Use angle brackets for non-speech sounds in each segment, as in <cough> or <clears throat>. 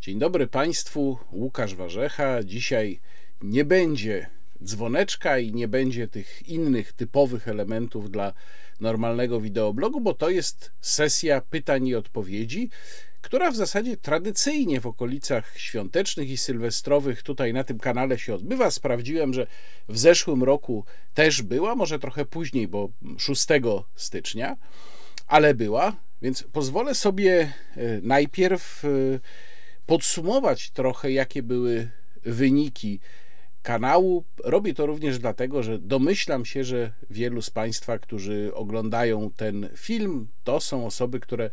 Dzień dobry Państwu, Łukasz Warzecha. Dzisiaj nie będzie dzwoneczka i nie będzie tych innych typowych elementów dla normalnego wideoblogu, bo to jest sesja pytań i odpowiedzi, która w zasadzie tradycyjnie w okolicach świątecznych i sylwestrowych tutaj na tym kanale się odbywa. Sprawdziłem, że w zeszłym roku też była, może trochę później, bo 6 stycznia, ale była, więc pozwolę sobie e, najpierw e, podsumować trochę, jakie były wyniki kanału. Robię to również dlatego, że domyślam się, że wielu z Państwa, którzy oglądają ten film, to są osoby, które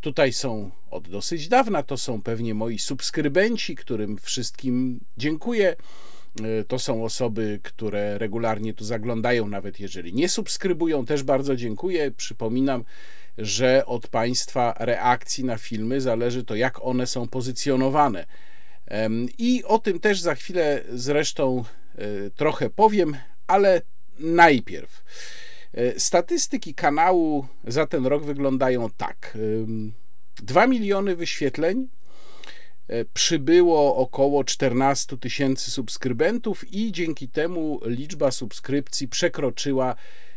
tutaj są od dosyć dawna. To są pewnie moi subskrybenci, którym wszystkim dziękuję. To są osoby, które regularnie tu zaglądają, nawet jeżeli nie subskrybują, też bardzo dziękuję. Przypominam, że od Państwa reakcji na filmy zależy to, jak one są pozycjonowane. I o tym też za chwilę zresztą e, trochę powiem, ale najpierw. E, statystyki kanału za ten rok wyglądają tak. 2 miliony wyświetleń, e, przybyło około 14 tysięcy subskrybentów i dzięki temu liczba subskrypcji przekroczyła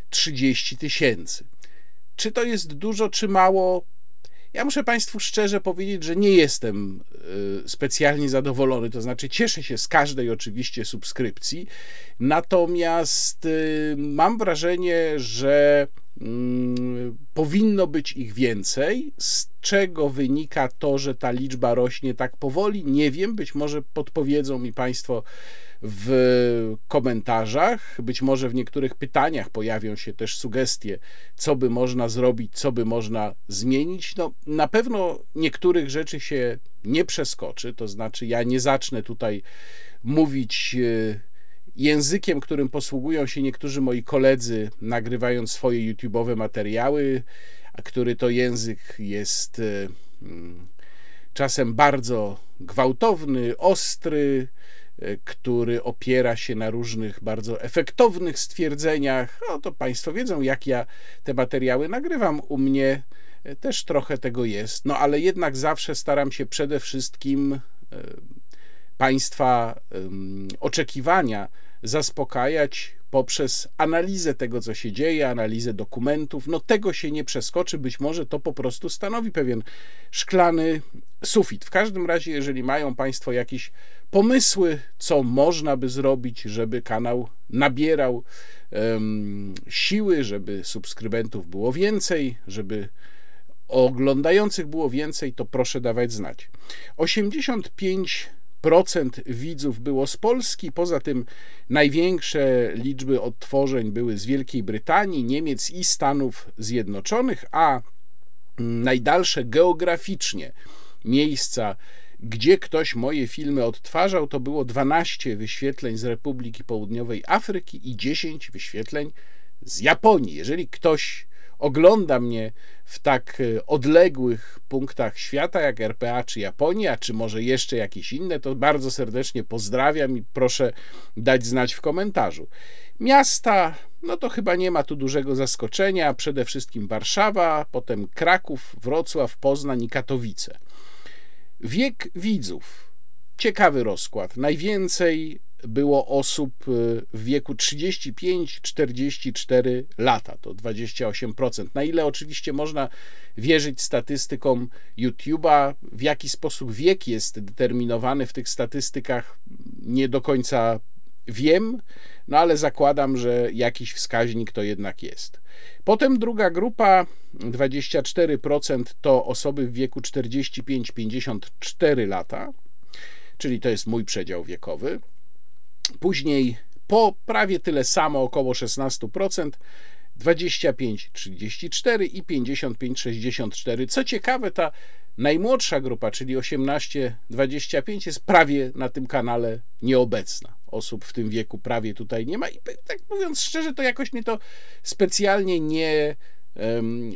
30 tysięcy. Czy to jest dużo, czy mało? Ja muszę Państwu szczerze powiedzieć, że nie jestem y, specjalnie zadowolony, to znaczy cieszę się z każdej oczywiście subskrypcji, natomiast y, mam wrażenie, że powinno być ich więcej. Z czego wynika to, że ta liczba rośnie tak powoli? Nie wiem, być może podpowiedzą mi Państwo w komentarzach. Być może w niektórych pytaniach pojawią się też sugestie, co by można zrobić, co by można zmienić. No, na pewno niektórych rzeczy się nie przeskoczy, to znaczy ja nie zacznę tutaj mówić e, językiem, którym posługują się niektórzy moi koledzy, nagrywając swoje YouTube'owe materiały, a który to język jest e, mm, czasem bardzo gwałtowny, ostry, E, który opiera się na różnych bardzo efektownych stwierdzeniach. No to Państwo wiedzą, jak ja te materiały nagrywam. U mnie e, też trochę tego jest, no ale jednak zawsze staram się przede wszystkim Państwa oczekiwania zaspokajać poprzez analizę tego, co się dzieje, analizę dokumentów. No tego się nie przeskoczy, być może to po prostu stanowi pewien szklany sufit. W każdym razie, jeżeli mają Państwo jakieś pomysły, co można by zrobić, żeby kanał nabierał um, siły, żeby subskrybentów było więcej, żeby oglądających było więcej, to proszę dawać znać. 85 procent widzów było z Polski. Poza tym największe liczby odtworzeń były z Wielkiej Brytanii, Niemiec i Stanów Zjednoczonych, a najdalsze geograficznie miejsca, gdzie ktoś moje filmy odtwarzał, to było 12 wyświetleń z Republiki Południowej Afryki i 10 wyświetleń z Japonii. Jeżeli ktoś ogląda mnie w tak e, odległych punktach świata jak RPA czy Japonia, czy może jeszcze jakieś inne, to bardzo serdecznie pozdrawiam i proszę dać znać w komentarzu. Miasta, no to chyba nie ma tu dużego zaskoczenia. Przede wszystkim Warszawa, potem Kraków, Wrocław, Poznań i Katowice. Wiek widzów. Ciekawy rozkład. Najwięcej było osób y, w wieku 35-44 lata, to 28%. Na ile oczywiście można wierzyć statystykom YouTube'a, w jaki sposób wiek jest determinowany w tych statystykach, nie do końca wiem, no ale zakładam, że jakiś wskaźnik to jednak jest. Potem druga grupa, 24% to osoby w wieku 45-54 lata, czyli to jest mój przedział wiekowy. Później po prawie tyle samo, około 16%, 25, 34 i 55, 64. Co ciekawe, ta najmłodsza grupa, czyli 18-25, jest prawie na tym kanale nieobecna. Osób w tym wieku prawie tutaj nie ma i tak mówiąc szczerze, to jakoś mnie to specjalnie nie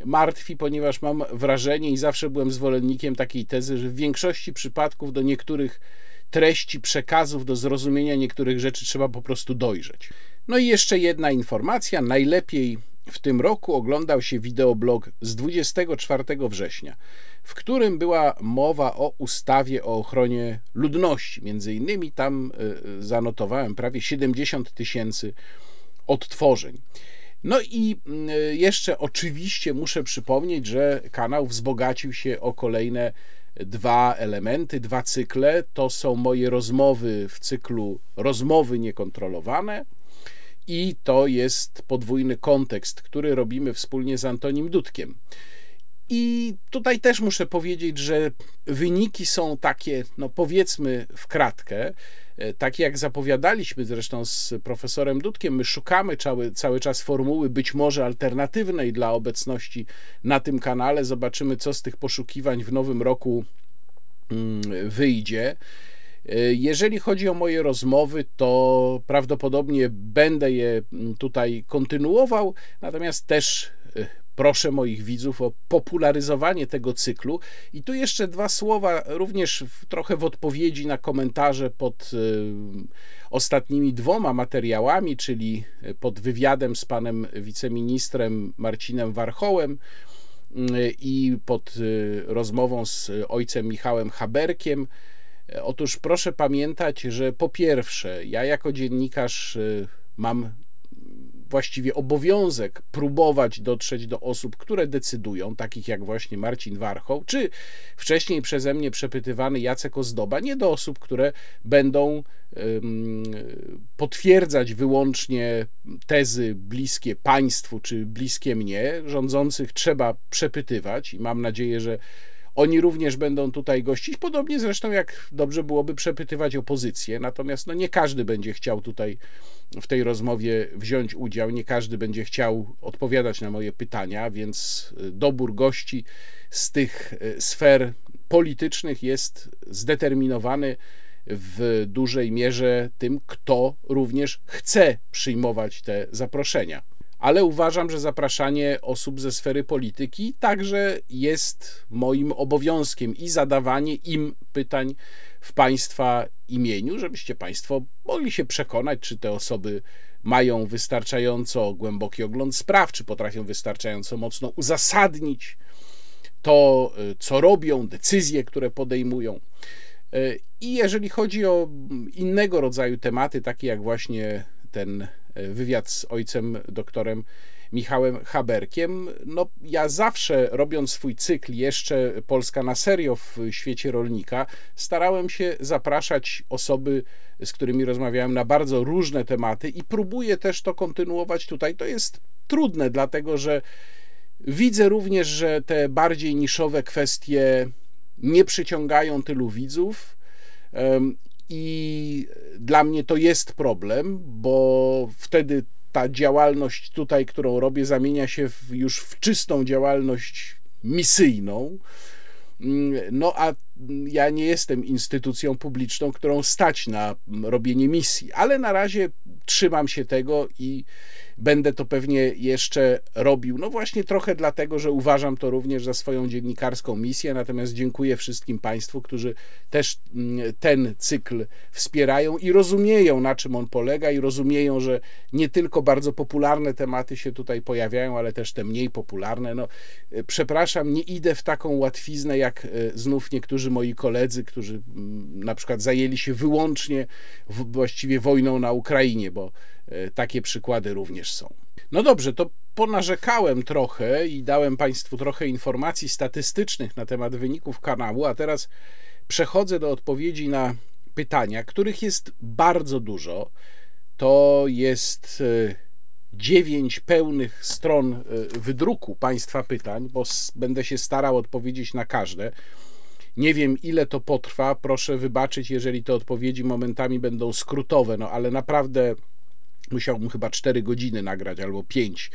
martwi, ponieważ mam wrażenie i zawsze byłem zwolennikiem takiej tezy, że w większości przypadków do niektórych treści, przekazów, do zrozumienia niektórych rzeczy trzeba po prostu dojrzeć. No i jeszcze jedna informacja. Najlepiej w tym roku oglądał się wideoblog z 24 września, w którym była mowa o ustawie o ochronie ludności. Między innymi tam y, zanotowałem prawie 70 tysięcy odtworzeń. No i y, jeszcze oczywiście muszę przypomnieć, że kanał wzbogacił się o kolejne dwa elementy, dwa cykle. To są moje rozmowy w cyklu Rozmowy Niekontrolowane i to jest podwójny kontekst, który robimy wspólnie z Antonim Dudkiem. I tutaj też muszę powiedzieć, że wyniki są takie, no powiedzmy w kratkę, e, takie jak zapowiadaliśmy zresztą z profesorem Dudkiem, my szukamy cały, cały czas formuły być może alternatywnej dla obecności na tym kanale. Zobaczymy, co z tych poszukiwań w nowym roku mm, wyjdzie. E, jeżeli chodzi o moje rozmowy, to prawdopodobnie będę je mm, tutaj kontynuował, natomiast też e, proszę moich widzów o popularyzowanie tego cyklu. I tu jeszcze dwa słowa, również trochę w odpowiedzi na komentarze pod e, ostatnimi dwoma materiałami, czyli pod wywiadem z panem wiceministrem Marcinem Warchołem i pod rozmową z ojcem Michałem Haberkiem. Otóż proszę pamiętać, że po pierwsze, ja jako dziennikarz y, mam właściwie obowiązek próbować dotrzeć do osób, które decydują, takich jak właśnie Marcin Warchoł, czy wcześniej przeze mnie przepytywany Jacek Ozdoba, nie do osób, które będą potwierdzać wyłącznie tezy bliskie państwu czy bliskie mnie. Rządzących trzeba przepytywać i mam nadzieję, że oni również będą tutaj gościć, podobnie zresztą jak dobrze byłoby przepytywać opozycję, natomiast no nie każdy będzie chciał tutaj w tej rozmowie wziąć udział, nie każdy będzie chciał odpowiadać na moje pytania, więc y, dobór gości z tych y, sfer politycznych jest zdeterminowany w dużej mierze tym, kto również chce przyjmować te zaproszenia ale uważam, że zapraszanie osób ze sfery polityki także jest moim obowiązkiem i zadawanie im pytań w Państwa imieniu, żebyście Państwo mogli się przekonać, czy te osoby mają wystarczająco głęboki ogląd spraw, czy potrafią wystarczająco mocno uzasadnić to, co robią, decyzje, które podejmują. I jeżeli chodzi o innego rodzaju tematy, takie jak właśnie ten wywiad z ojcem doktorem Michałem Haberkiem. No, ja zawsze robiąc swój cykl jeszcze Polska na serio w świecie rolnika, starałem się zapraszać osoby, z którymi rozmawiałem na bardzo różne tematy i próbuję też to kontynuować tutaj. To jest trudne, dlatego że widzę również, że te bardziej niszowe kwestie nie przyciągają tylu widzów i dla mnie to jest problem, bo wtedy ta działalność tutaj, którą robię, zamienia się w, już w czystą działalność misyjną. Mm, no a ja nie jestem instytucją publiczną, którą stać na robienie misji, ale na razie trzymam się tego i będę to pewnie jeszcze robił. No właśnie trochę dlatego, że uważam to również za swoją dziennikarską misję, natomiast dziękuję wszystkim Państwu, którzy też mm, ten cykl wspierają i rozumieją, na czym on polega i rozumieją, że nie tylko bardzo popularne tematy się tutaj pojawiają, ale też te mniej popularne. No, e, przepraszam, nie idę w taką łatwiznę, jak e, znów niektórzy moi koledzy, którzy mm, na przykład zajęli się wyłącznie właściwie wojną na Ukrainie, bo E, takie przykłady również są. No dobrze, to ponarzekałem trochę i dałem Państwu trochę informacji statystycznych na temat wyników kanału, a teraz przechodzę do odpowiedzi na pytania, których jest bardzo dużo. To jest e, dziewięć pełnych stron e, wydruku Państwa pytań, bo będę się starał odpowiedzieć na każde. Nie wiem, ile to potrwa. Proszę wybaczyć, jeżeli te odpowiedzi momentami będą skrótowe, no ale naprawdę musiałbym chyba 4 godziny nagrać albo 5.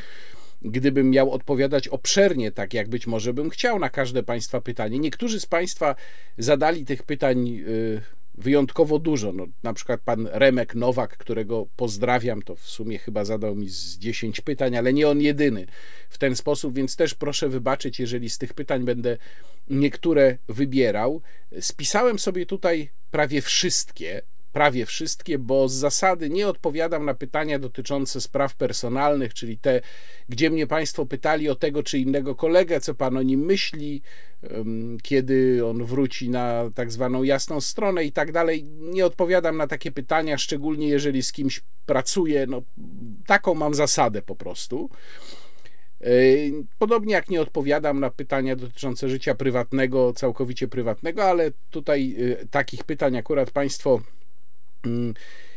Gdybym miał odpowiadać obszernie, tak jak być może bym chciał na każde Państwa pytanie. Niektórzy z Państwa zadali tych pytań y, wyjątkowo dużo. No, na przykład pan Remek Nowak, którego pozdrawiam, to w sumie chyba zadał mi z 10 pytań, ale nie on jedyny w ten sposób, więc też proszę wybaczyć, jeżeli z tych pytań będę niektóre wybierał. Spisałem sobie tutaj prawie wszystkie, prawie wszystkie, bo z zasady nie odpowiadam na pytania dotyczące spraw personalnych, czyli te, gdzie mnie Państwo pytali o tego czy innego kolegę, co Pan o nim myśli, kiedy on wróci na tak zwaną jasną stronę i tak dalej. Nie odpowiadam na takie pytania, szczególnie jeżeli z kimś pracuję. No, taką mam zasadę po prostu. E, podobnie jak nie odpowiadam na pytania dotyczące życia prywatnego, całkowicie prywatnego, ale tutaj e, takich pytań akurat Państwo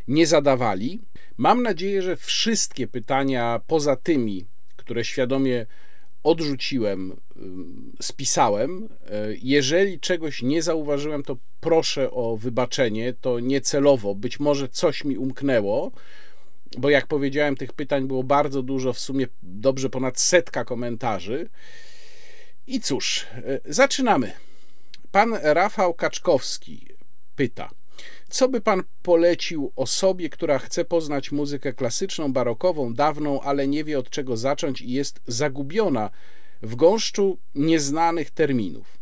nie zadawali. Mam nadzieję, że wszystkie pytania poza tymi, które świadomie odrzuciłem, mm, spisałem. E, jeżeli czegoś nie zauważyłem, to proszę o wybaczenie. To niecelowo, być może coś mi umknęło bo jak powiedziałem, tych pytań było bardzo dużo, w sumie dobrze ponad setka komentarzy. I cóż, e, zaczynamy. Pan Rafał Kaczkowski pyta: Co by pan polecił osobie, która chce poznać muzykę klasyczną, barokową, dawną, ale nie wie od czego zacząć i jest zagubiona w gąszczu nieznanych terminów?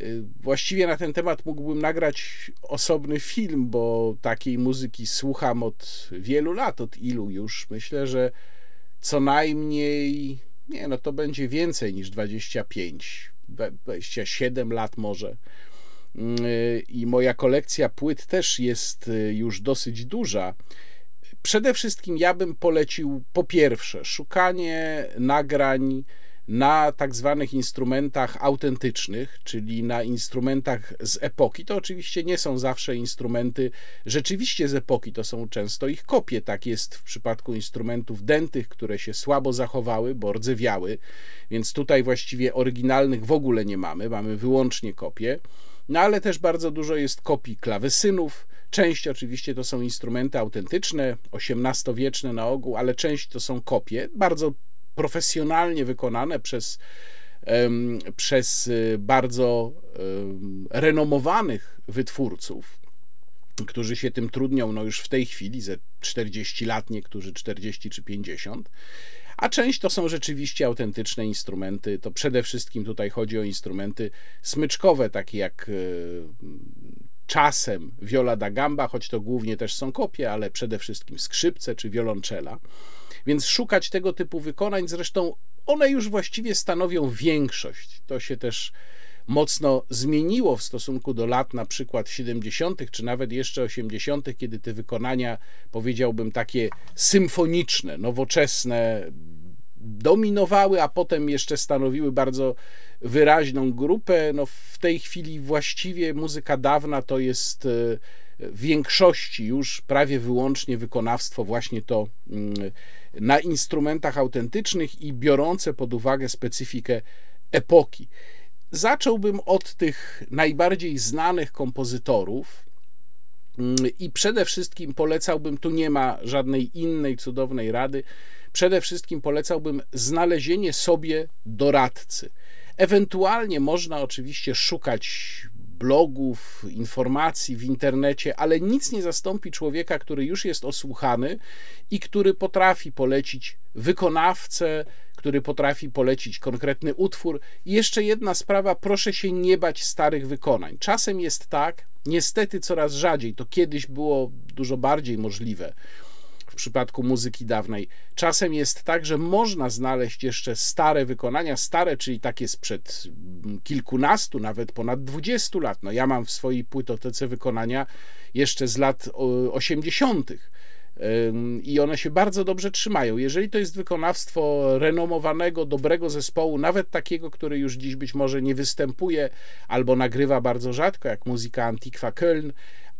Y, właściwie na ten temat mógłbym nagrać osobny film, bo takiej muzyki słucham od wielu lat, od ilu już. Myślę, że co najmniej, nie no to będzie więcej niż 25, 27 lat może. Y, I moja kolekcja płyt też jest y, już dosyć duża. Przede wszystkim ja bym polecił po pierwsze szukanie nagrań na tak zwanych instrumentach autentycznych, czyli na instrumentach z epoki. To oczywiście nie są zawsze instrumenty rzeczywiście z epoki, to są często ich kopie. Tak jest w przypadku instrumentów dętych, które się słabo zachowały, bo rdzewiały, więc tutaj właściwie oryginalnych w ogóle nie mamy, mamy wyłącznie kopie. No ale też bardzo dużo jest kopii klawesynów. Część oczywiście to są instrumenty autentyczne, XVIII-wieczne na ogół, ale część to są kopie, bardzo profesjonalnie wykonane przez, przez y, bardzo renomowanych wytwórców, którzy się tym trudnią no już w tej chwili, ze 40 lat, niektórzy 40 czy 50. A część to są rzeczywiście autentyczne instrumenty. To przede wszystkim tutaj chodzi o instrumenty smyczkowe, takie jak y, czasem viola da gamba, choć to głównie też są kopie, ale przede wszystkim skrzypce czy wiolonczela. Więc szukać tego typu wykonań, zresztą one już właściwie stanowią większość. To się też mocno zmieniło w stosunku do lat na przykład 70., czy nawet jeszcze 80., kiedy te wykonania, powiedziałbym, takie symfoniczne, nowoczesne, dominowały, a potem jeszcze stanowiły bardzo wyraźną grupę. No w tej chwili właściwie muzyka dawna to jest e, w większości już prawie wyłącznie wykonawstwo właśnie to mm, na instrumentach autentycznych i biorące pod uwagę specyfikę epoki. Zacząłbym od tych najbardziej znanych kompozytorów. Mm, I przede wszystkim polecałbym, tu nie ma żadnej innej cudownej rady, przede wszystkim polecałbym znalezienie sobie doradcy. Ewentualnie można oczywiście szukać blogów, informacji w internecie, ale nic nie zastąpi człowieka, który już jest osłuchany i który potrafi polecić wykonawcę, który potrafi polecić konkretny utwór. I jeszcze jedna sprawa, proszę się nie bać starych wykonań. Czasem jest tak, niestety coraz rzadziej, to kiedyś było dużo bardziej możliwe w przypadku muzyki dawnej. Czasem jest tak, że można znaleźć jeszcze stare wykonania, stare, czyli takie sprzed kilkunastu, nawet ponad dwudziestu lat. No ja mam w swojej płytotece wykonania jeszcze z lat 80 i one się bardzo dobrze trzymają. Jeżeli to jest wykonawstwo renomowanego, dobrego zespołu, nawet takiego, który już dziś być może nie występuje albo nagrywa bardzo rzadko, jak muzyka Antiqua Köln,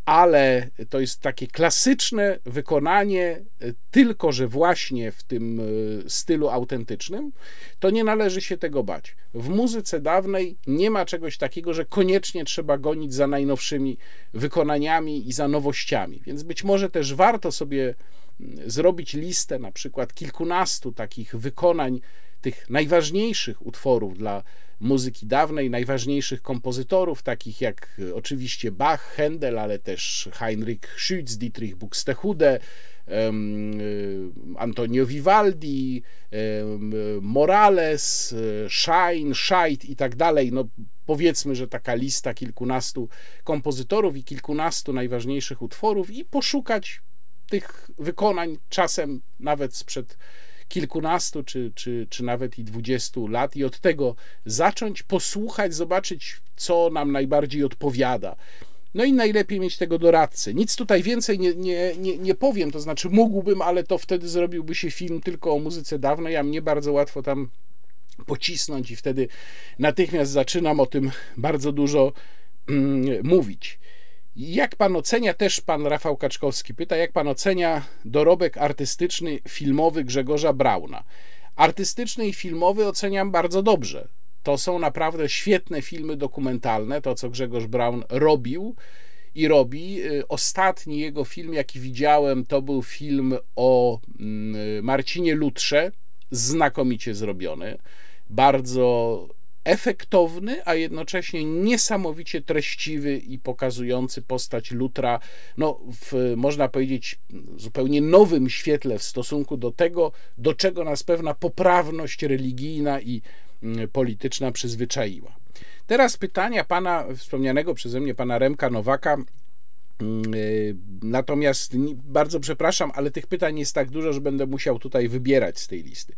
ale to jest takie klasyczne wykonanie, e, tylko że właśnie w tym e, stylu autentycznym, to nie należy się tego bać. W muzyce dawnej nie ma czegoś takiego, że koniecznie trzeba gonić za najnowszymi wykonaniami i za nowościami, więc być może też warto sobie mm, zrobić listę na przykład kilkunastu takich wykonań tych najważniejszych utworów dla muzyki dawnej, najważniejszych kompozytorów, takich jak e, oczywiście Bach, Händel, ale też Heinrich Schütz, Dietrich Buxtehude, e, Antonio Vivaldi, Morales, e, Schein, Scheidt i tak dalej. No, powiedzmy, że taka lista kilkunastu kompozytorów i kilkunastu najważniejszych utworów i poszukać tych wykonań czasem nawet sprzed kilkunastu czy, czy, czy nawet i dwudziestu lat i od tego zacząć, posłuchać, zobaczyć, co nam najbardziej odpowiada. No i najlepiej mieć tego doradcę. Nic tutaj więcej nie, nie, nie, nie powiem, to znaczy mógłbym, ale to wtedy zrobiłby się film tylko o muzyce dawnej, a mnie bardzo łatwo tam pocisnąć i wtedy natychmiast zaczynam o tym bardzo dużo mm, mówić. Jak pan ocenia, też pan Rafał Kaczkowski pyta, jak pan ocenia dorobek artystyczny, filmowy Grzegorza Brauna? Artystyczny i filmowy oceniam bardzo dobrze. To są naprawdę świetne filmy dokumentalne, to co Grzegorz Braun robił i robi. Y, ostatni jego film, jaki widziałem, to był film o mm, Marcinie Lutrze, znakomicie zrobiony, bardzo efektowny, a jednocześnie niesamowicie treściwy i pokazujący postać Lutra, no, w, można powiedzieć, zupełnie nowym świetle w stosunku do tego, do czego nas pewna poprawność religijna i mm, polityczna przyzwyczaiła. Teraz pytania pana, wspomnianego przeze mnie pana Remka Nowaka. Mm, y, natomiast bardzo przepraszam, ale tych pytań jest tak dużo, że będę musiał tutaj wybierać z tej listy.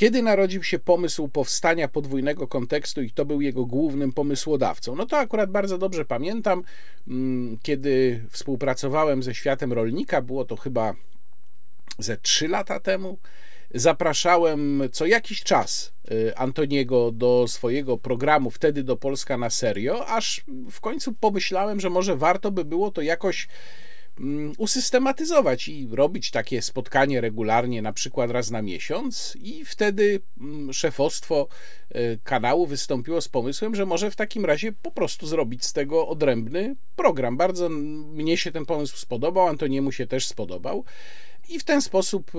Kiedy narodził się pomysł powstania podwójnego kontekstu i kto był jego głównym pomysłodawcą? No to akurat bardzo dobrze pamiętam, mm, kiedy współpracowałem ze światem rolnika, było to chyba ze trzy lata temu. Zapraszałem co jakiś czas y, Antoniego do swojego programu, wtedy do Polska na serio, aż w końcu pomyślałem, że może warto by było to jakoś usystematyzować i robić takie spotkanie regularnie, na przykład raz na miesiąc, i wtedy mm, szefostwo e, kanału wystąpiło z pomysłem, że może w takim razie po prostu zrobić z tego odrębny program. Bardzo mnie się ten pomysł spodobał, Antoniemu się też spodobał. I w ten sposób e,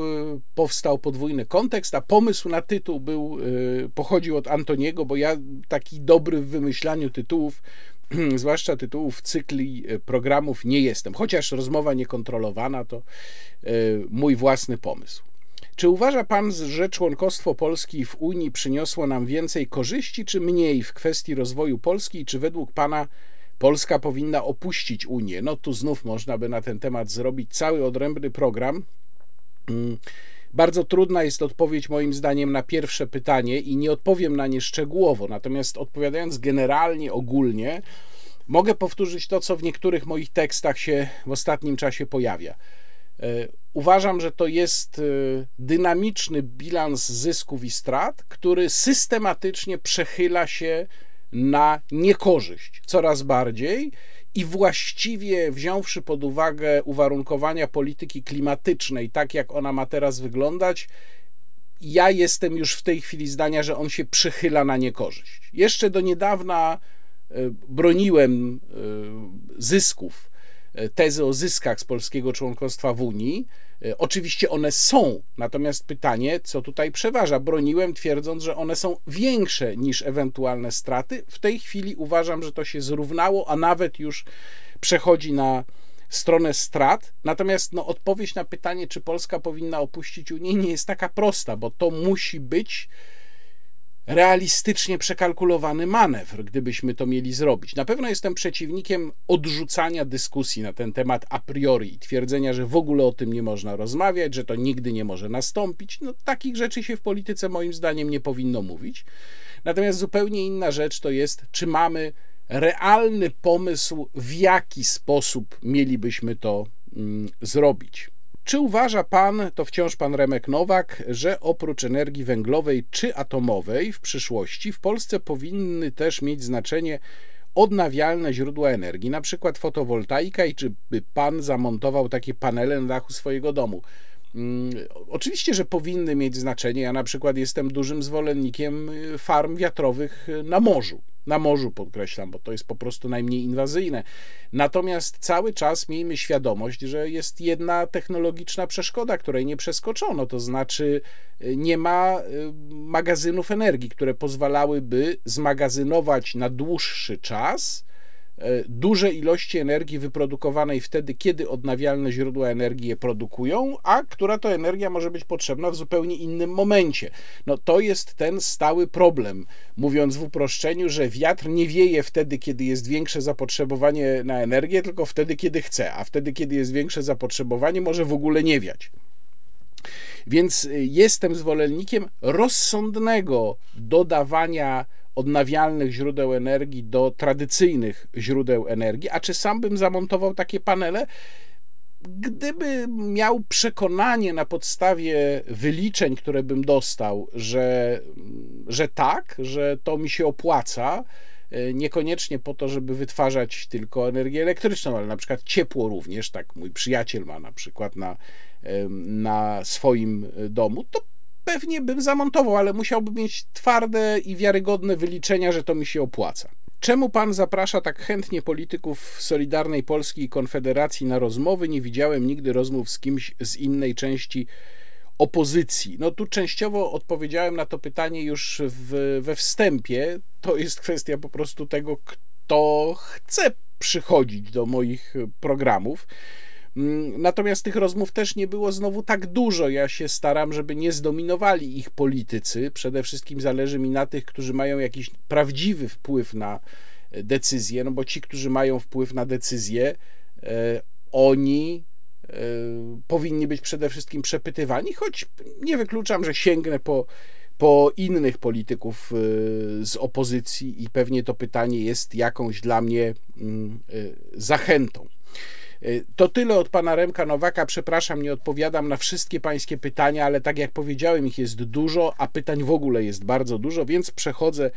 powstał podwójny kontekst, a pomysł na tytuł był, e, pochodził od Antoniego, bo ja taki dobry w wymyślaniu tytułów <clears throat> zwłaszcza tytułów cykli e, programów nie jestem, chociaż rozmowa niekontrolowana to e, mój własny pomysł. Czy uważa pan, że członkostwo Polski w Unii przyniosło nam więcej korzyści, czy mniej w kwestii rozwoju Polski? Czy według pana Polska powinna opuścić Unię? No tu znów można by na ten temat zrobić cały odrębny program. Bardzo trudna jest odpowiedź, moim zdaniem, na pierwsze pytanie i nie odpowiem na nie szczegółowo. Natomiast odpowiadając generalnie, ogólnie, mogę powtórzyć to, co w niektórych moich tekstach się w ostatnim czasie pojawia. E, uważam, że to jest e, dynamiczny bilans zysków i strat, który systematycznie przechyla się na niekorzyść coraz bardziej i właściwie wziąwszy pod uwagę uwarunkowania polityki klimatycznej, tak jak ona ma teraz wyglądać, ja jestem już w tej chwili zdania, że on się przychyla na niekorzyść. Jeszcze do niedawna e, broniłem e, zysków tezy o zyskach z polskiego członkostwa w Unii. E, oczywiście one są, natomiast pytanie, co tutaj przeważa? Broniłem twierdząc, że one są większe niż ewentualne straty. W tej chwili uważam, że to się zrównało, a nawet już przechodzi na stronę strat. Natomiast no, odpowiedź na pytanie, czy Polska powinna opuścić Unię, nie jest taka prosta, bo to musi być realistycznie przekalkulowany manewr, gdybyśmy to mieli zrobić. Na pewno jestem przeciwnikiem odrzucania dyskusji na ten temat a priori i twierdzenia, że w ogóle o tym nie można rozmawiać, że to nigdy nie może nastąpić. No, takich rzeczy się w polityce moim zdaniem nie powinno mówić. Natomiast zupełnie inna rzecz to jest, czy mamy realny pomysł, w jaki sposób mielibyśmy to mm, zrobić. Czy uważa pan, to wciąż pan Remek Nowak, że oprócz energii węglowej czy atomowej w przyszłości w Polsce powinny też mieć znaczenie odnawialne źródła energii, na przykład fotowoltaika i czy by pan zamontował takie panele na dachu swojego domu? Mm, oczywiście, że powinny mieć znaczenie. Ja na przykład jestem dużym zwolennikiem y, farm wiatrowych y, na morzu. Na morzu podkreślam, bo to jest po prostu najmniej inwazyjne. Natomiast cały czas miejmy świadomość, że jest jedna technologiczna przeszkoda, której nie przeskoczono, to znaczy y, nie ma magazynów energii, które pozwalałyby zmagazynować na dłuższy czas duże ilości energii wyprodukowanej wtedy, kiedy odnawialne źródła energii je produkują, a która to energia może być potrzebna w zupełnie innym momencie. No to jest ten stały problem, mówiąc w uproszczeniu, że wiatr nie wieje wtedy, kiedy jest większe zapotrzebowanie na energię, tylko wtedy, kiedy chce, a wtedy, kiedy jest większe zapotrzebowanie, może w ogóle nie wiać. Więc y, jestem zwolennikiem rozsądnego dodawania odnawialnych źródeł energii do tradycyjnych źródeł energii. A czy sam bym zamontował takie panele? Gdyby miał przekonanie na podstawie wyliczeń, które bym dostał, że, że tak, że to mi się opłaca, y, niekoniecznie po to, żeby wytwarzać tylko energię elektryczną, ale na przykład ciepło również, tak mój przyjaciel ma na przykład na na swoim e, domu, to pewnie bym zamontował, ale musiałbym mieć twarde i wiarygodne wyliczenia, że to mi się opłaca. Czemu pan zaprasza tak chętnie polityków Solidarnej Polski i Konfederacji na rozmowy? Nie widziałem nigdy rozmów z kimś z innej części opozycji. No tu częściowo odpowiedziałem na to pytanie już w, we wstępie. To jest kwestia po prostu tego, kto chce przychodzić do moich programów. Mm, natomiast tych rozmów też nie było znowu tak dużo. Ja się staram, żeby nie zdominowali ich politycy. Przede wszystkim zależy mi na tych, którzy mają jakiś prawdziwy wpływ na e, decyzje, no bo ci, którzy mają wpływ na decyzje, e, oni e, powinni być przede wszystkim przepytywani, choć nie wykluczam, że sięgnę po, po innych polityków z opozycji i pewnie to pytanie jest jakąś dla mnie mm, zachętą. Y, to tyle od pana Remka Nowaka. Przepraszam, nie odpowiadam na wszystkie pańskie pytania, ale tak jak powiedziałem, ich jest dużo, a pytań w ogóle jest bardzo dużo, więc przechodzę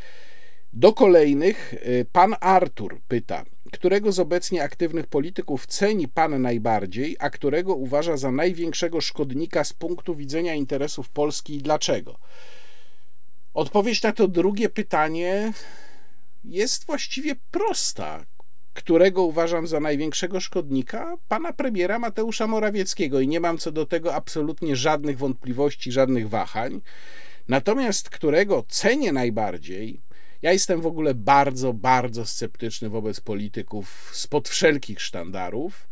do kolejnych. Y, pan Artur pyta, którego z obecnie aktywnych polityków ceni pan najbardziej, a którego uważa za największego szkodnika z punktu widzenia interesów Polski i dlaczego? Odpowiedź na to drugie pytanie jest właściwie prosta którego uważam za największego szkodnika, pana premiera Mateusza Morawieckiego i nie mam co do tego absolutnie żadnych wątpliwości, żadnych wahań. Natomiast którego cenię najbardziej, ja jestem w ogóle bardzo, bardzo sceptyczny wobec polityków spod wszelkich sztandarów.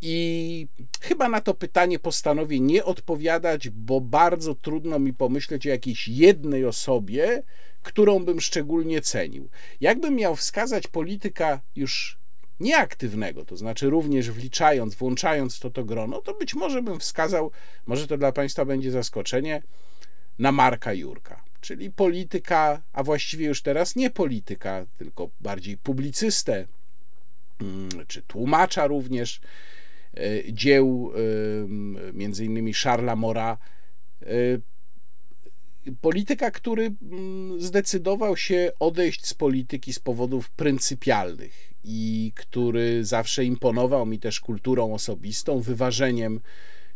I chyba na to pytanie postanowię nie odpowiadać, bo bardzo trudno mi pomyśleć o jakiejś jednej osobie, którą bym szczególnie cenił. Jakbym miał wskazać polityka już nieaktywnego, to znaczy również wliczając, włączając to to grono, to być może bym wskazał, może to dla Państwa będzie zaskoczenie, na Marka Jurka, czyli polityka, a właściwie już teraz nie polityka, tylko bardziej publicystę, mm, czy tłumacza również e, dzieł e, między innymi Charlesa Mora, e, polityka, który mm, zdecydował się odejść z polityki z powodów pryncypialnych i który zawsze imponował mi też kulturą osobistą, wyważeniem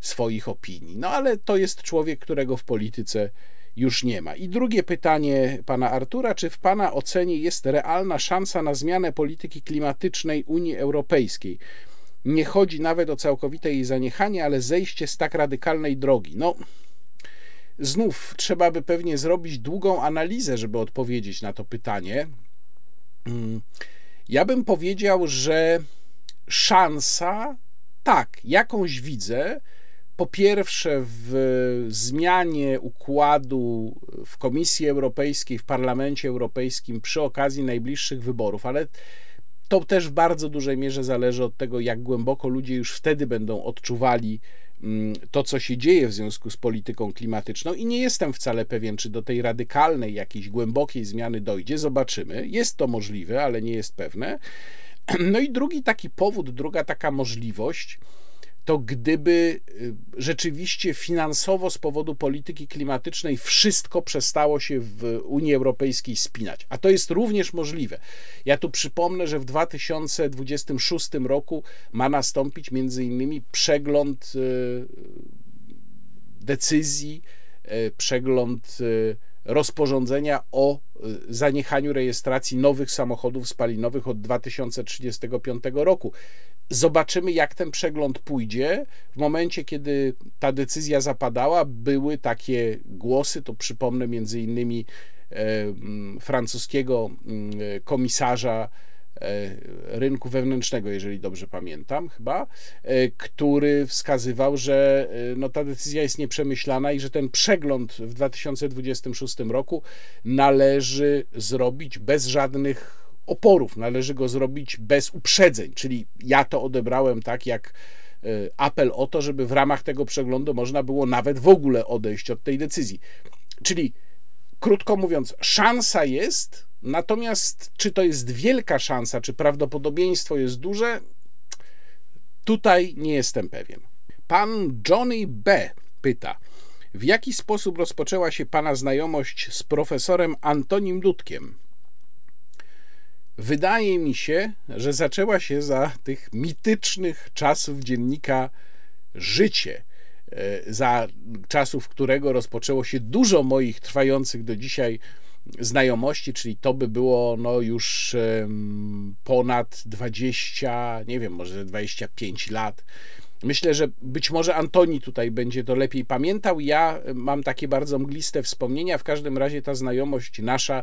swoich opinii. No ale to jest człowiek, którego w polityce już nie ma. I drugie pytanie pana Artura: czy w pana ocenie jest realna szansa na zmianę polityki klimatycznej Unii Europejskiej? Nie chodzi nawet o całkowite jej zaniechanie, ale zejście z tak radykalnej drogi. No, Znów trzeba by pewnie zrobić długą analizę, żeby odpowiedzieć na to pytanie. Mm, ja bym powiedział, że szansa, tak, jakąś widzę. Po pierwsze, w zmianie układu w Komisji Europejskiej, w Parlamencie Europejskim przy okazji najbliższych wyborów, ale to też w bardzo dużej mierze zależy od tego, jak głęboko ludzie już wtedy będą odczuwali to, co się dzieje w związku z polityką klimatyczną i nie jestem wcale pewien, czy do tej radykalnej, jakiejś głębokiej zmiany dojdzie. Zobaczymy. Jest to możliwe, ale nie jest pewne. <clears throat> No i drugi taki powód, druga taka możliwość, to gdyby y, rzeczywiście finansowo z powodu polityki klimatycznej wszystko przestało się w Unii Europejskiej spinać. A to jest również możliwe. Ja tu przypomnę, że w 2026 roku ma nastąpić między innymi przegląd y, decyzji, y, przegląd rozporządzenia o zaniechaniu rejestracji nowych samochodów spalinowych od 2035 roku. Zobaczymy, jak ten przegląd pójdzie. W momencie, kiedy ta decyzja zapadała, były takie głosy, to przypomnę między innymi francuskiego komisarza rynku wewnętrznego, jeżeli dobrze pamiętam, chyba, który wskazywał, że no, ta decyzja jest nieprzemyślana i że ten przegląd w 2026 roku należy zrobić bez żadnych oporów, należy go zrobić bez uprzedzeń, czyli ja to odebrałem tak, jak apel o to, żeby w ramach tego przeglądu można było nawet w ogóle odejść od tej decyzji. Czyli krótko mówiąc, szansa jest, natomiast czy to jest wielka szansa, czy prawdopodobieństwo jest duże, tutaj nie jestem pewien. Pan Johnny B. pyta, w jaki sposób rozpoczęła się Pana znajomość z profesorem Antonim Dudkiem? Wydaje mi się, że zaczęła się za tych mitycznych czasów dziennika Życie – E, za czasów którego rozpoczęło się dużo moich trwających do dzisiaj znajomości, czyli to by było no już ponad 20, nie wiem, może 25 lat. Myślę, że być może Antoni tutaj będzie to lepiej pamiętał. Ja mam takie bardzo mgliste wspomnienia. W każdym razie ta znajomość nasza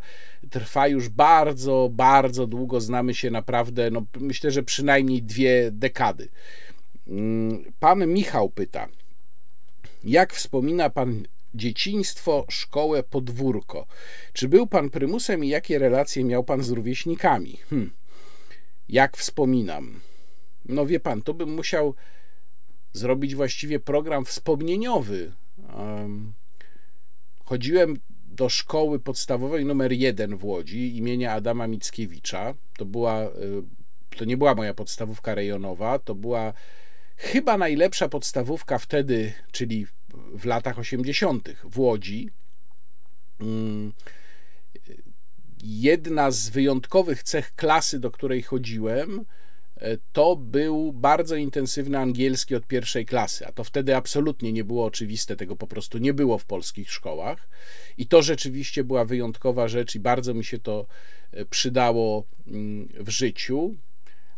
trwa już bardzo, bardzo długo. Znamy się naprawdę, no myślę, że przynajmniej dwie dekady. Mm, pan Michał pyta. Jak wspomina pan dzieciństwo, szkołę, podwórko? Czy był pan prymusem i jakie relacje miał pan z rówieśnikami? Hm. Jak wspominam? No wie pan, to bym musiał zrobić właściwie program wspomnieniowy. Chodziłem do szkoły podstawowej numer 1 w Łodzi imienia Adama Mickiewicza. To była, y, to nie była moja podstawówka rejonowa, to była Chyba najlepsza podstawówka wtedy, czyli w latach 80. w Łodzi. Mm, jedna z wyjątkowych cech klasy, do której chodziłem, e, to był bardzo intensywny angielski od pierwszej klasy, a to wtedy absolutnie nie było oczywiste, tego po prostu nie było w polskich szkołach. I to rzeczywiście była wyjątkowa rzecz, i bardzo mi się to e, przydało mm, w życiu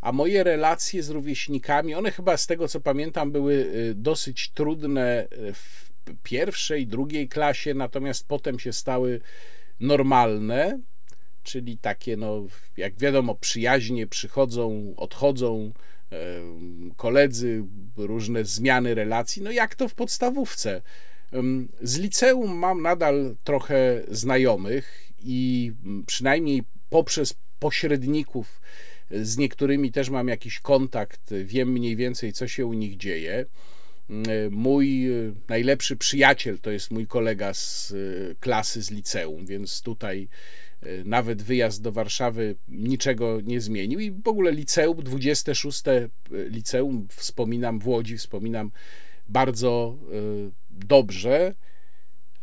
a moje relacje z rówieśnikami, one chyba z tego co pamiętam były y, dosyć trudne w pierwszej, drugiej klasie, natomiast potem się stały normalne, czyli takie, no, jak wiadomo, przyjaźnie przychodzą, odchodzą, koledzy, różne zmiany relacji, no jak to w podstawówce. Z liceum mam nadal trochę znajomych i przynajmniej poprzez pośredników z niektórymi też mam jakiś kontakt, wiem mniej więcej, co się u nich dzieje. Mój najlepszy przyjaciel to jest mój kolega z e, klasy z liceum, więc tutaj nawet wyjazd do Warszawy niczego nie zmienił i w ogóle liceum, 26 e, liceum wspominam w Łodzi, wspominam bardzo dobrze.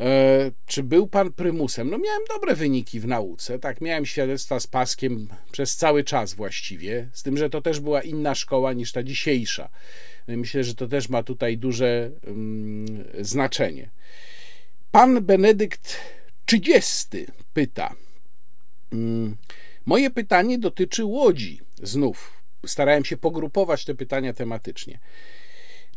E, czy był pan prymusem? No miałem dobre wyniki w nauce, tak, miałem świadectwa z paskiem przez cały czas właściwie, z tym, że to też była inna szkoła niż ta dzisiejsza. Myślę, że to też ma tutaj duże um, znaczenie. Pan Benedykt 30 pyta. Um, moje pytanie dotyczy Łodzi. Znów starałem się pogrupować te pytania tematycznie.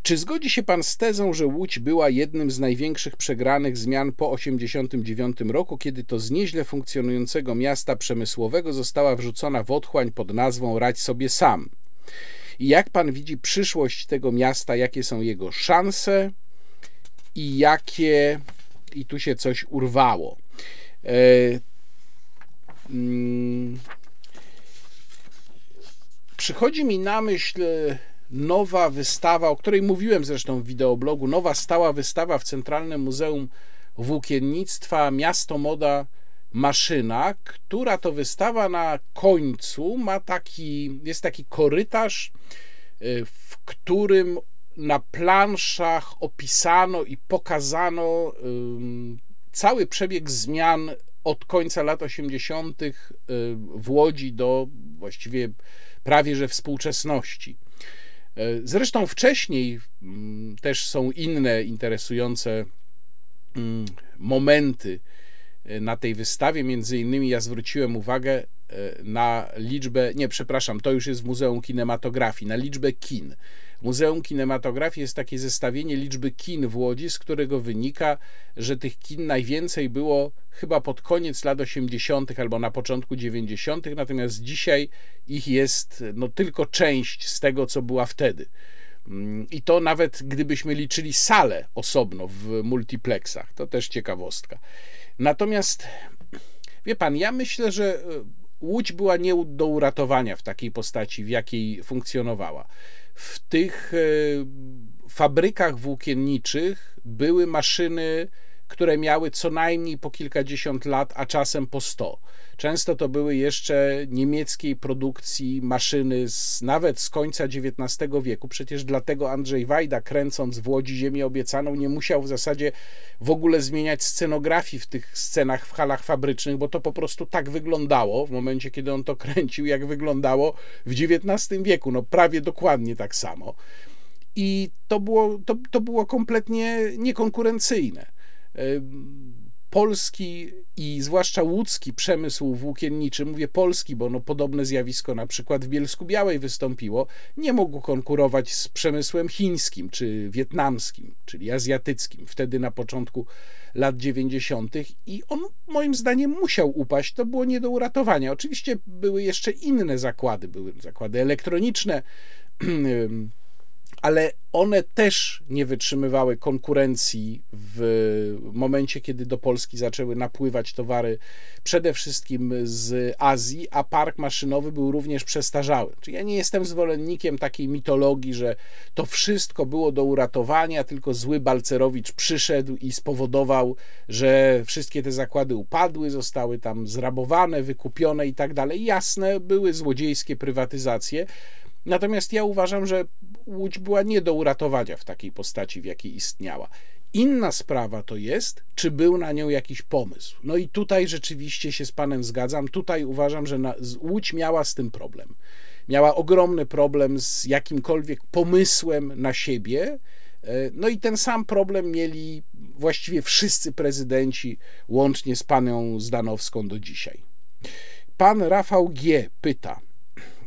Czy zgodzi się pan z tezą, że Łódź była jednym z największych przegranych zmian po 1989 roku, kiedy to z nieźle funkcjonującego miasta przemysłowego została wrzucona w otchłań pod nazwą Radź sobie sam? I jak pan widzi przyszłość tego miasta, jakie są jego szanse i jakie. I tu się coś urwało. Mm, przychodzi mi na myśl nowa wystawa, o której mówiłem zresztą w wideoblogu, nowa stała wystawa w Centralnym Muzeum Włókiennictwa Miasto Moda Maszyna, która to wystawa na końcu ma taki, jest taki korytarz, y, w którym na planszach opisano i pokazano cały przebieg zmian od końca lat 80. Y, w Łodzi do właściwie prawie że współczesności. E, zresztą wcześniej mm, też są inne interesujące mm, momenty e, na tej wystawie. Między innymi ja zwróciłem uwagę na liczbę, nie przepraszam, to już jest w Muzeum Kinematografii, na liczbę kin. Muzeum Kinematografii jest takie zestawienie liczby kin w Łodzi, z którego wynika, że tych kin najwięcej było chyba pod koniec lat 80. albo na początku 90., natomiast dzisiaj ich jest no, tylko część z tego, co była wtedy. Mm, I to nawet gdybyśmy liczyli salę osobno w multiplexach, to też ciekawostka. Natomiast wie pan, ja myślę, że e, Łódź była nie do uratowania w takiej postaci, w jakiej funkcjonowała. W tych e, fabrykach włókienniczych były maszyny które miały co najmniej po kilkadziesiąt lat, a czasem po sto. Często to były jeszcze niemieckiej produkcji maszyny z, nawet z końca XIX wieku. Przecież dlatego Andrzej Wajda, kręcąc w Łodzi Ziemię Obiecaną, nie musiał w zasadzie w ogóle zmieniać scenografii w tych scenach w halach fabrycznych, bo to po prostu tak wyglądało w momencie, kiedy on to <laughs> kręcił, jak wyglądało w XIX wieku. No prawie dokładnie tak samo. I to było, to, to było kompletnie niekonkurencyjne polski i zwłaszcza łódzki przemysł włókienniczy, mówię polski, bo no podobne zjawisko na przykład w Bielsku Białej wystąpiło, nie mógł konkurować z przemysłem chińskim czy wietnamskim, czyli azjatyckim, wtedy na początku lat 90. i on moim zdaniem musiał upaść, to było nie do uratowania. Oczywiście były jeszcze inne zakłady, były zakłady elektroniczne, <clears throat> ale one też nie wytrzymywały konkurencji w momencie, kiedy do Polski zaczęły napływać towary przede wszystkim z Azji, a park maszynowy był również przestarzały. Czyli ja nie jestem zwolennikiem takiej mitologii, że to wszystko było do uratowania, tylko zły Balcerowicz przyszedł i spowodował, że wszystkie te zakłady upadły, zostały tam zrabowane, wykupione i tak dalej. Jasne, były złodziejskie prywatyzacje, Natomiast ja uważam, że Łódź była nie do uratowania w takiej postaci, w jakiej istniała. Inna sprawa to jest, czy był na nią jakiś pomysł. No i tutaj rzeczywiście się z Panem zgadzam. Tutaj uważam, że na, Łódź miała z tym problem. Miała ogromny problem z jakimkolwiek pomysłem na siebie. E, no i ten sam problem mieli właściwie wszyscy prezydenci, łącznie z panią Zdanowską do dzisiaj. Pan Rafał G. pyta,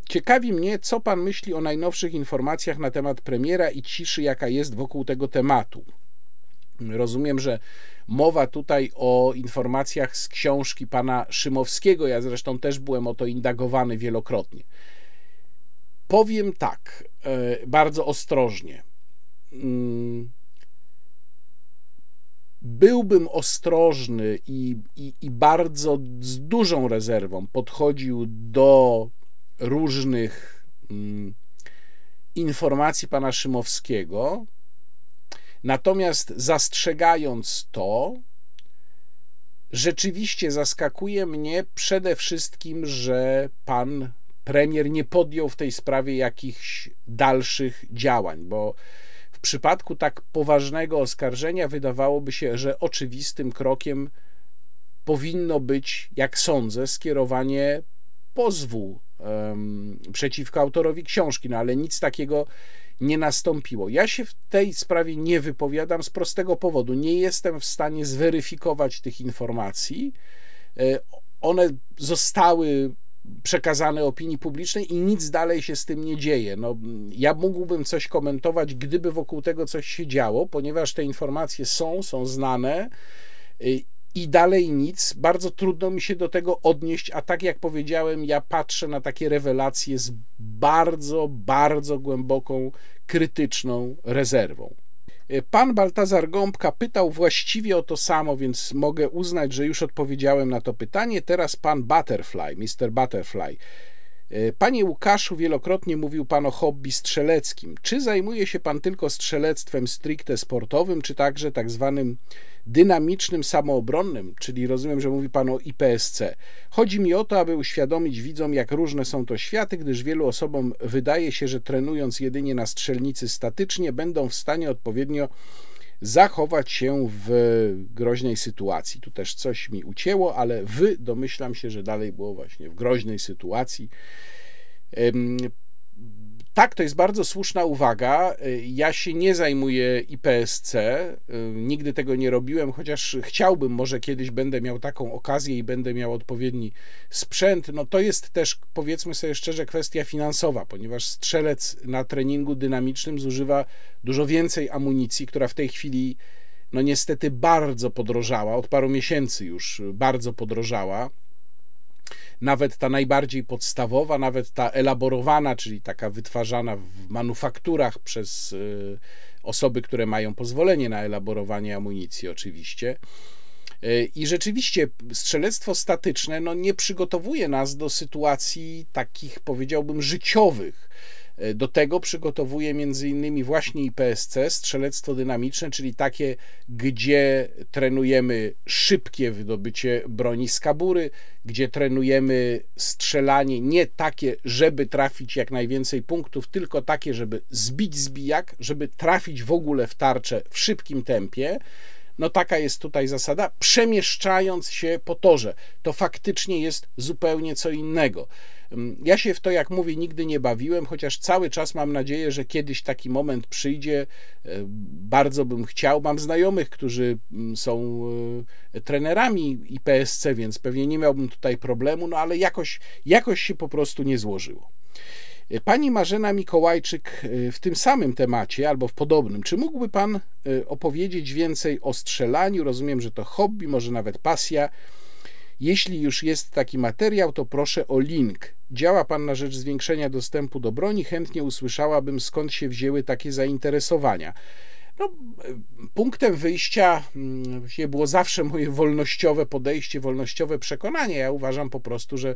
Ciekawi mnie, co pan myśli o najnowszych informacjach na temat premiera i ciszy, jaka jest wokół tego tematu. Rozumiem, że mowa tutaj o informacjach z książki pana Szymowskiego. Ja zresztą też byłem o to indagowany wielokrotnie. Powiem tak, e, bardzo ostrożnie. Mm, byłbym ostrożny i, i, i bardzo z dużą rezerwą podchodził do różnych mm, informacji pana Szymowskiego, natomiast zastrzegając to, rzeczywiście zaskakuje mnie przede wszystkim, że pan premier nie podjął w tej sprawie jakichś dalszych działań, bo w przypadku tak poważnego oskarżenia wydawałoby się, że oczywistym krokiem powinno być, jak sądzę, skierowanie pozwu um, przeciwko autorowi książki, no ale nic takiego nie nastąpiło. Ja się w tej sprawie nie wypowiadam z prostego powodu. Nie jestem w stanie zweryfikować tych informacji. E, one zostały przekazane opinii publicznej i nic dalej się z tym nie dzieje. No, ja mógłbym coś komentować, gdyby wokół tego coś się działo, ponieważ te informacje są, są znane e, i dalej nic. Bardzo trudno mi się do tego odnieść, a tak jak powiedziałem, ja patrzę na takie rewelacje z bardzo, bardzo głęboką, krytyczną rezerwą. Pan Baltazar Gąbka pytał właściwie o to samo, więc mogę uznać, że już odpowiedziałem na to pytanie. Teraz pan Butterfly, Mr. Butterfly. Panie Łukaszu, wielokrotnie mówił pan o hobby strzeleckim. Czy zajmuje się pan tylko strzelectwem stricte sportowym, czy także tak zwanym dynamicznym, samoobronnym, czyli rozumiem, że mówi Pan o IPSC. Chodzi mi o to, aby uświadomić widzom, jak różne są to światy, gdyż wielu osobom wydaje się, że trenując jedynie na strzelnicy statycznie, będą w stanie odpowiednio zachować się w groźnej sytuacji. Tu też coś mi ucięło, ale wy domyślam się, że dalej było właśnie w groźnej sytuacji. Tak, to jest bardzo słuszna uwaga. Ja się nie zajmuję IPSC, nigdy tego nie robiłem, chociaż chciałbym, może kiedyś będę miał taką okazję i będę miał odpowiedni sprzęt. No to jest też, powiedzmy sobie szczerze, kwestia finansowa, ponieważ strzelec na treningu dynamicznym zużywa dużo więcej amunicji, która w tej chwili no niestety bardzo podrożała, od paru miesięcy już bardzo podrożała. Nawet ta najbardziej podstawowa, nawet ta elaborowana, czyli taka wytwarzana w manufakturach przez y, osoby, które mają pozwolenie na elaborowanie amunicji, oczywiście. Y, I rzeczywiście strzelectwo statyczne no, nie przygotowuje nas do sytuacji takich, powiedziałbym, życiowych do tego przygotowuje innymi właśnie IPSC, strzelectwo dynamiczne, czyli takie, gdzie trenujemy szybkie wydobycie broni z kabury, gdzie trenujemy strzelanie nie takie, żeby trafić jak najwięcej punktów, tylko takie, żeby zbić zbijak, żeby trafić w ogóle w tarczę w szybkim tempie. No taka jest tutaj zasada, przemieszczając się po torze. To faktycznie jest zupełnie co innego. Ja się w to, jak mówię, nigdy nie bawiłem, chociaż cały czas mam nadzieję, że kiedyś taki moment przyjdzie. E, bardzo bym chciał. Mam znajomych, którzy są e, trenerami IPSC, więc pewnie nie miałbym tutaj problemu, no ale jakoś, jakoś się po prostu nie złożyło. E, pani Marzena Mikołajczyk w tym samym temacie albo w podobnym. Czy mógłby Pan opowiedzieć więcej o strzelaniu? Rozumiem, że to hobby, może nawet pasja. Jeśli już jest taki materiał, to proszę o link. Działa Pan na rzecz zwiększenia dostępu do broni. Chętnie usłyszałabym, skąd się wzięły takie zainteresowania. No, punktem wyjścia mm, było zawsze moje wolnościowe podejście, wolnościowe przekonanie. Ja uważam po prostu, że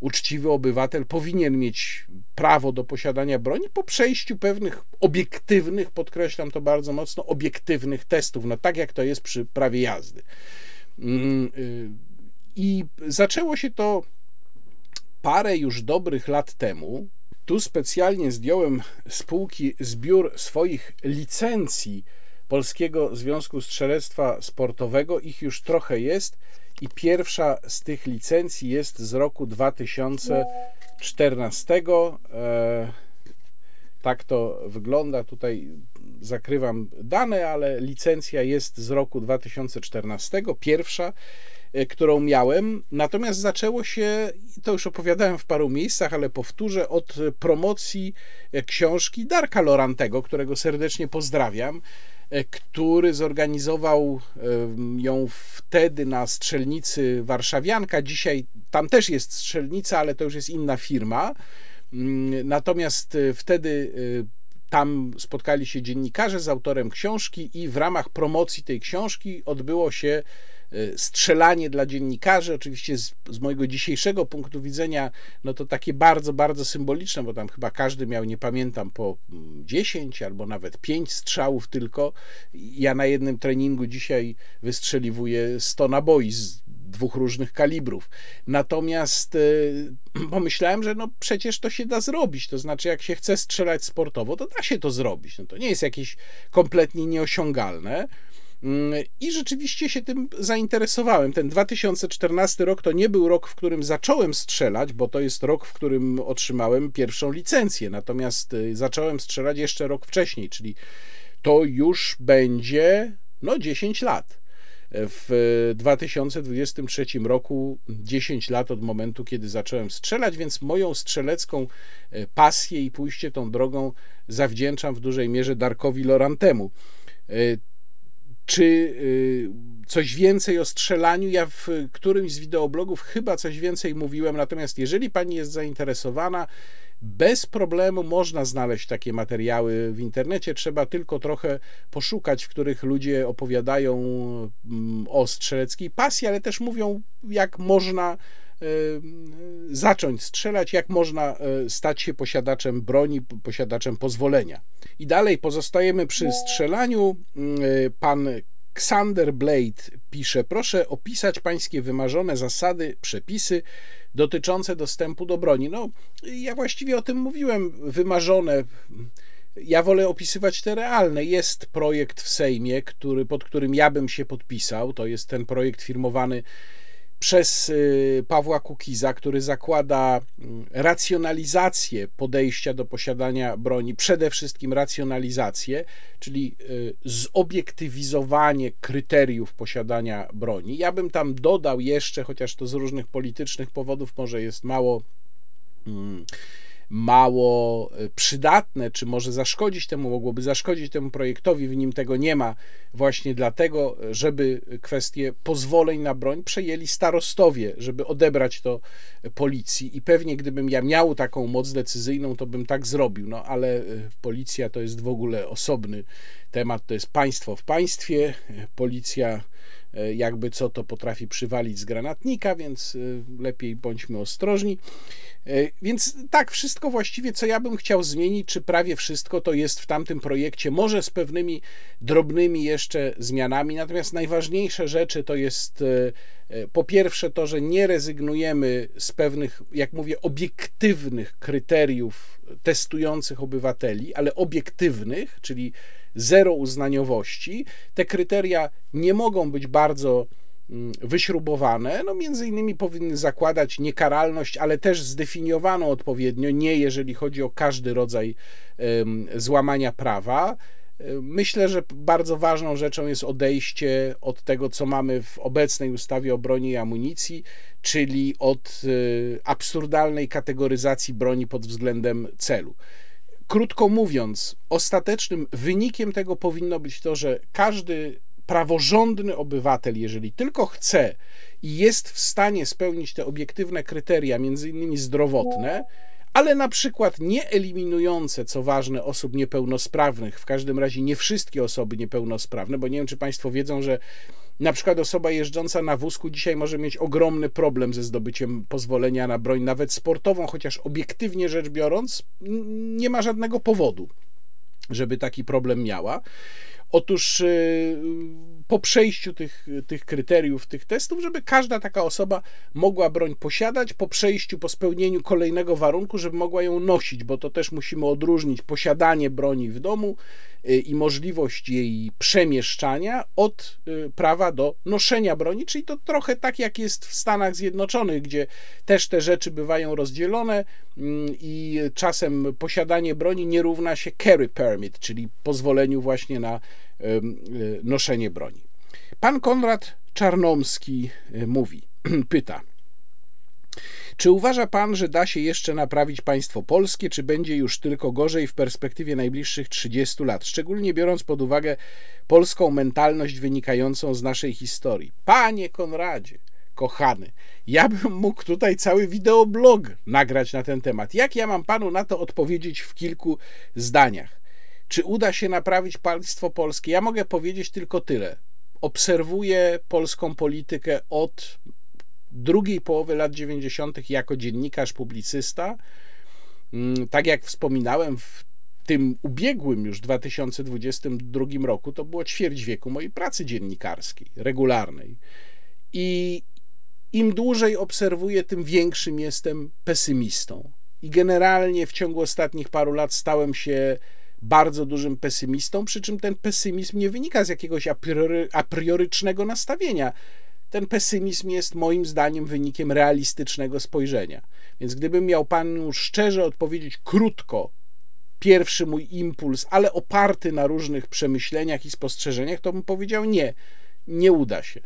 uczciwy obywatel powinien mieć prawo do posiadania broni po przejściu pewnych obiektywnych, podkreślam to bardzo mocno, obiektywnych testów, no tak jak to jest przy prawie jazdy. I zaczęło się to parę już dobrych lat temu. Tu specjalnie zdjąłem z półki zbiór swoich licencji Polskiego Związku Strzelectwa Sportowego. Ich już trochę jest i pierwsza z tych licencji jest z roku 2014. E, tak to wygląda. Tutaj zakrywam dane, ale licencja jest z roku 2014. Pierwsza którą miałem. Natomiast zaczęło się, to już opowiadałem w paru miejscach, ale powtórzę, od promocji e, książki Darka Lorantego, którego serdecznie pozdrawiam e, który zorganizował ją wtedy na strzelnicy Warszawianka. Dzisiaj tam też jest strzelnica, ale to już jest inna firma. Mm, natomiast wtedy tam spotkali się dziennikarze z autorem książki i w ramach promocji tej książki odbyło się strzelanie dla dziennikarzy, oczywiście z, z, mojego dzisiejszego punktu widzenia, no to takie bardzo, bardzo symboliczne, bo tam chyba każdy miał, nie pamiętam, po 10 albo nawet 5 strzałów tylko. Ja na jednym treningu dzisiaj wystrzeliwuję 100 naboi z dwóch różnych kalibrów. Natomiast y, <clears throat> pomyślałem, że no przecież to się da zrobić. To znaczy, jak się chce strzelać sportowo, to da się to zrobić. No to nie jest jakieś kompletnie nieosiągalne. I rzeczywiście się tym zainteresowałem. Ten 2014 rok to nie był rok, w którym zacząłem strzelać, bo to jest rok, w którym otrzymałem pierwszą licencję. Natomiast y, zacząłem strzelać jeszcze rok wcześniej, czyli to już będzie no 10 lat. W 2023 roku 10 lat od momentu, kiedy zacząłem strzelać, więc moją strzelecką y, pasję i pójście tą drogą zawdzięczam w dużej mierze Darkowi Lorantemu. Czy y, coś więcej o strzelaniu? Ja w którymś z wideoblogów chyba coś więcej mówiłem, natomiast jeżeli pani jest zainteresowana, bez problemu można znaleźć takie materiały w internecie. Trzeba tylko trochę poszukać, w których ludzie opowiadają mm, o strzeleckiej pasji, ale też mówią, jak można zacząć strzelać, jak można y, stać się posiadaczem broni, posiadaczem pozwolenia. I dalej pozostajemy przy strzelaniu. Pan Xander Blade pisze: Proszę opisać pańskie wymarzone zasady, przepisy dotyczące dostępu do broni. No, ja właściwie o tym mówiłem. Wymarzone. Ja wolę opisywać te realne. Jest projekt w Sejmie, który, pod którym ja bym się podpisał. To jest ten projekt firmowany przez y, Pawła Kukiza, który zakłada mm, racjonalizację podejścia do posiadania broni, przede wszystkim racjonalizację, czyli y, zobiektywizowanie kryteriów posiadania broni. Ja bym tam dodał jeszcze, chociaż to z różnych politycznych powodów może jest mało mm, mało e, przydatne, czy może zaszkodzić temu, mogłoby zaszkodzić temu projektowi, w nim tego nie ma, właśnie dlatego, żeby kwestię pozwoleń na broń przejęli starostowie, żeby odebrać to policji. I pewnie gdybym ja miał taką moc decyzyjną, to bym tak zrobił, no ale e, policja to jest w ogóle osobny temat, to jest państwo w państwie, policja e, jakby co to potrafi przywalić z granatnika, więc lepiej bądźmy ostrożni. E, więc tak, wszystko właściwie, co ja bym chciał zmienić, czy prawie wszystko, to jest w tamtym projekcie, może z pewnymi drobnymi jeszcze zmianami. Natomiast najważniejsze rzeczy to jest e, e, po pierwsze to, że nie rezygnujemy z pewnych, jak mówię, obiektywnych kryteriów testujących obywateli, ale obiektywnych, czyli zero uznaniowości. Te kryteria nie mogą być bardzo Mm, wyśrubowane, no między innymi powinny zakładać niekaralność, ale też zdefiniowaną odpowiednio, nie jeżeli chodzi o każdy rodzaj złamania prawa. Myślę, że bardzo ważną rzeczą jest odejście od tego, co mamy w obecnej ustawie o broni i amunicji, czyli od y, absurdalnej kategoryzacji broni pod względem celu. Krótko mówiąc, ostatecznym wynikiem tego powinno być to, że każdy praworządny obywatel, jeżeli tylko chce i jest w stanie spełnić te obiektywne kryteria, między innymi zdrowotne, ale na przykład nie eliminujące, co ważne, osób niepełnosprawnych, w każdym razie nie wszystkie osoby niepełnosprawne, bo nie wiem, czy Państwo wiedzą, że na przykład osoba jeżdżąca na wózku dzisiaj może mieć ogromny problem ze zdobyciem pozwolenia na broń, nawet sportową, chociaż obiektywnie rzecz biorąc, nie ma żadnego powodu, żeby taki problem miała. Otóż y, po przejściu tych, tych kryteriów, tych testów, żeby każda taka osoba mogła broń posiadać, po przejściu, po spełnieniu kolejnego warunku, żeby mogła ją nosić, bo to też musimy odróżnić posiadanie broni w domu i możliwość jej przemieszczania od y, prawa do noszenia broni, czyli to trochę tak jak jest w Stanach Zjednoczonych, gdzie też te rzeczy bywają rozdzielone mm, i czasem posiadanie broni nie równa się carry permit, czyli pozwoleniu właśnie na noszenie broni. Pan Konrad Czarnomski mówi, <clears throat> pyta. Czy uważa pan, że da się jeszcze naprawić państwo polskie, czy będzie już tylko gorzej w perspektywie najbliższych 30 lat, szczególnie biorąc pod uwagę polską mentalność wynikającą z naszej historii? Panie Konradzie, kochany, ja bym mógł tutaj cały wideoblog nagrać na ten temat. Jak ja mam panu na to odpowiedzieć w kilku zdaniach? Czy uda się naprawić państwo polskie? Ja mogę powiedzieć tylko tyle obserwuję polską politykę od drugiej połowy lat 90. jako dziennikarz, publicysta. Mm, tak jak wspominałem, w tym ubiegłym już 2022 roku to było ćwierć wieku mojej pracy dziennikarskiej, regularnej. I im dłużej obserwuję, tym większym jestem pesymistą. I generalnie w ciągu ostatnich paru lat stałem się bardzo dużym pesymistą, przy czym ten pesymizm nie wynika z jakiegoś a, priori, a priorycznego nastawienia. Ten pesymizm jest moim zdaniem wynikiem realistycznego spojrzenia. Więc gdybym miał panu szczerze odpowiedzieć krótko, pierwszy mój impuls, ale oparty na różnych przemyśleniach i spostrzeżeniach, to bym powiedział nie, nie uda się.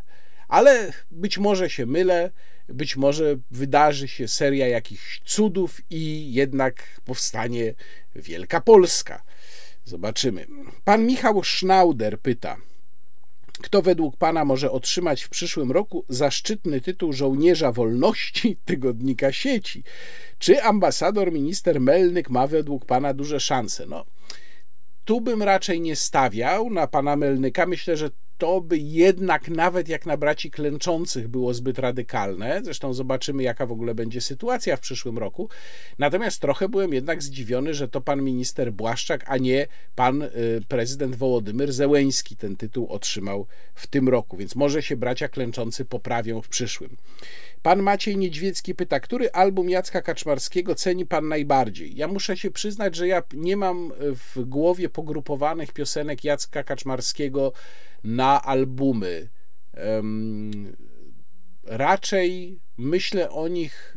Ale być może się mylę, być może wydarzy się seria jakichś cudów i jednak powstanie Wielka Polska. Zobaczymy. Pan Michał Schnauder pyta. Kto według Pana może otrzymać w przyszłym roku zaszczytny tytuł żołnierza wolności <laughs> tygodnika sieci? Czy ambasador minister Melnyk ma według Pana duże szanse? No, tu bym raczej nie stawiał na pana Melnyka. Myślę, że to by jednak nawet jak na braci klęczących było zbyt radykalne. Zresztą zobaczymy, jaka w ogóle będzie sytuacja w przyszłym roku. Natomiast trochę byłem jednak zdziwiony, że to pan minister Błaszczak, a nie pan y, prezydent Wołodymyr Zełeński ten tytuł otrzymał w tym roku. Więc może się bracia klęczący poprawią w przyszłym. Pan Maciej Niedźwiecki pyta, który album Jacka Kaczmarskiego ceni pan najbardziej? Ja muszę się przyznać, że ja nie mam w głowie pogrupowanych piosenek Jacka Kaczmarskiego na albumy. raczej myślę o nich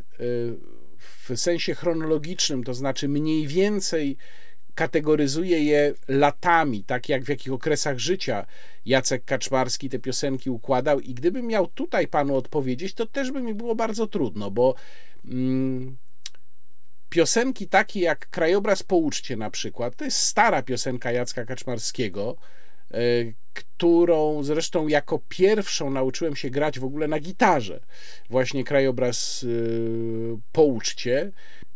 w sensie chronologicznym, to znaczy mniej więcej kategoryzuje je latami, tak jak w jakich okresach życia Jacek Kaczmarski te piosenki układał. I gdybym miał tutaj panu odpowiedzieć, to też by mi było bardzo trudno, bo mm, piosenki takie jak Krajobraz po uczcie na przykład, to jest stara piosenka Jacka Kaczmarskiego, e, którą zresztą jako pierwszą nauczyłem się grać w ogóle na gitarze. Właśnie krajobraz e, po uczcie.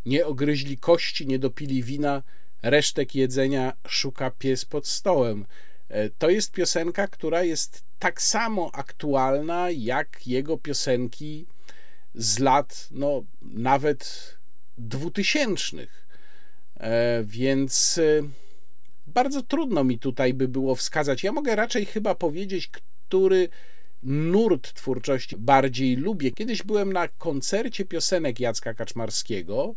Nie ogryźli kości, nie dopili wina, resztek jedzenia szuka pies pod stołem. E, to jest piosenka, która jest tak samo aktualna jak jego piosenki z lat, no nawet dwutysięcznych. E, więc e, bardzo trudno mi tutaj by było wskazać. Ja mogę raczej chyba powiedzieć, który nurt twórczości bardziej lubię. Kiedyś byłem na koncercie piosenek Jacka Kaczmarskiego,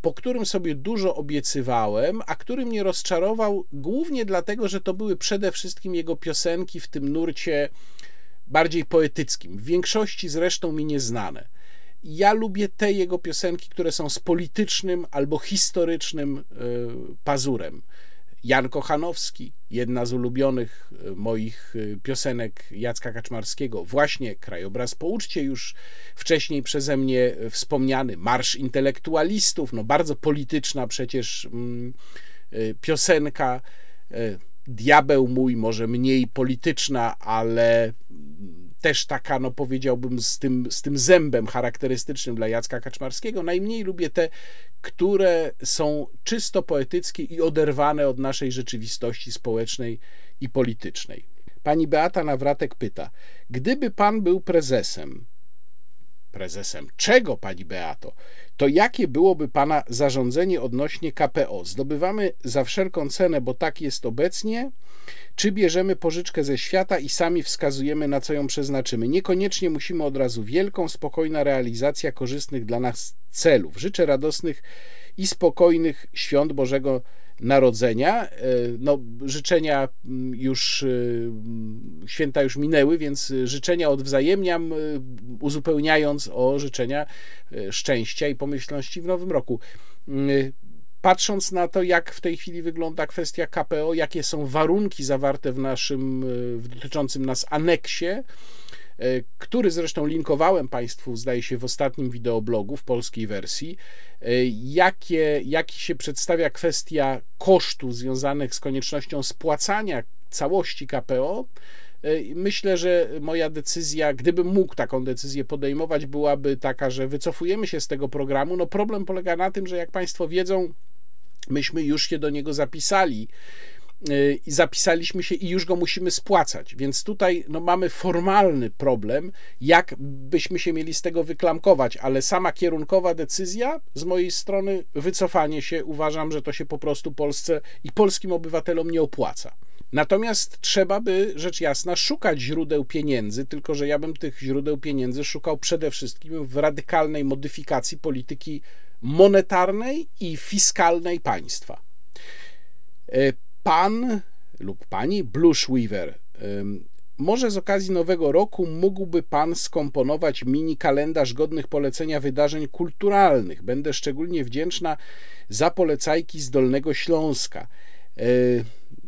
po którym sobie dużo obiecywałem, a który mnie rozczarował głównie dlatego, że to były przede wszystkim jego piosenki w tym nurcie bardziej poetyckim, w większości zresztą mi nieznane. Ja lubię te jego piosenki, które są z politycznym albo historycznym e, pazurem. Jan Kochanowski, jedna z ulubionych e, moich e, piosenek Jacka Kaczmarskiego, właśnie Krajobraz po uczcie, już wcześniej przeze mnie wspomniany, Marsz Intelektualistów, no bardzo polityczna przecież mm, piosenka. Diabeł mój, może mniej polityczna, ale też taka, no powiedziałbym, z tym, z tym zębem charakterystycznym dla Jacka Kaczmarskiego. Najmniej lubię te, które są czysto poetyckie i oderwane od naszej rzeczywistości społecznej i politycznej. Pani Beata Nawratek pyta: Gdyby pan był prezesem, prezesem czego, pani Beato, to jakie byłoby pana zarządzenie odnośnie KPO? Zdobywamy za wszelką cenę, bo tak jest obecnie, czy bierzemy pożyczkę ze świata i sami wskazujemy, na co ją przeznaczymy? Niekoniecznie musimy od razu wielką, spokojna realizacja korzystnych dla nas celów. Życzę radosnych i spokojnych świąt Bożego Narodzenia. E, no, życzenia mm, już, e, święta już minęły, więc życzenia odwzajemniam, e, uzupełniając o życzenia szczęścia i pomyślności w nowym roku. Patrząc na to, jak w tej chwili wygląda kwestia KPO, jakie są warunki zawarte w naszym, w dotyczącym nas aneksie, który zresztą linkowałem Państwu, zdaje się, w ostatnim wideoblogu w polskiej wersji, e, jakie, jaki się przedstawia kwestia kosztów związanych z koniecznością spłacania całości KPO. E, myślę, że moja decyzja, gdybym mógł taką decyzję podejmować, byłaby taka, że wycofujemy się z tego programu. No problem polega na tym, że jak Państwo wiedzą, myśmy już się do niego zapisali i zapisaliśmy się i już go musimy spłacać. Więc tutaj no, mamy formalny problem, jak byśmy się mieli z tego wyklamkować, ale sama kierunkowa decyzja z mojej strony, wycofanie się, uważam, że to się po prostu Polsce i polskim obywatelom nie opłaca. Natomiast trzeba by, rzecz jasna, szukać źródeł pieniędzy, tylko że ja bym tych źródeł pieniędzy szukał przede wszystkim w radykalnej modyfikacji polityki monetarnej i fiskalnej państwa. Y, pan lub pani Blushweaver. Może z okazji nowego roku mógłby pan skomponować mini kalendarz godnych polecenia wydarzeń kulturalnych. Będę szczególnie wdzięczna za polecajki z Dolnego Śląska. E,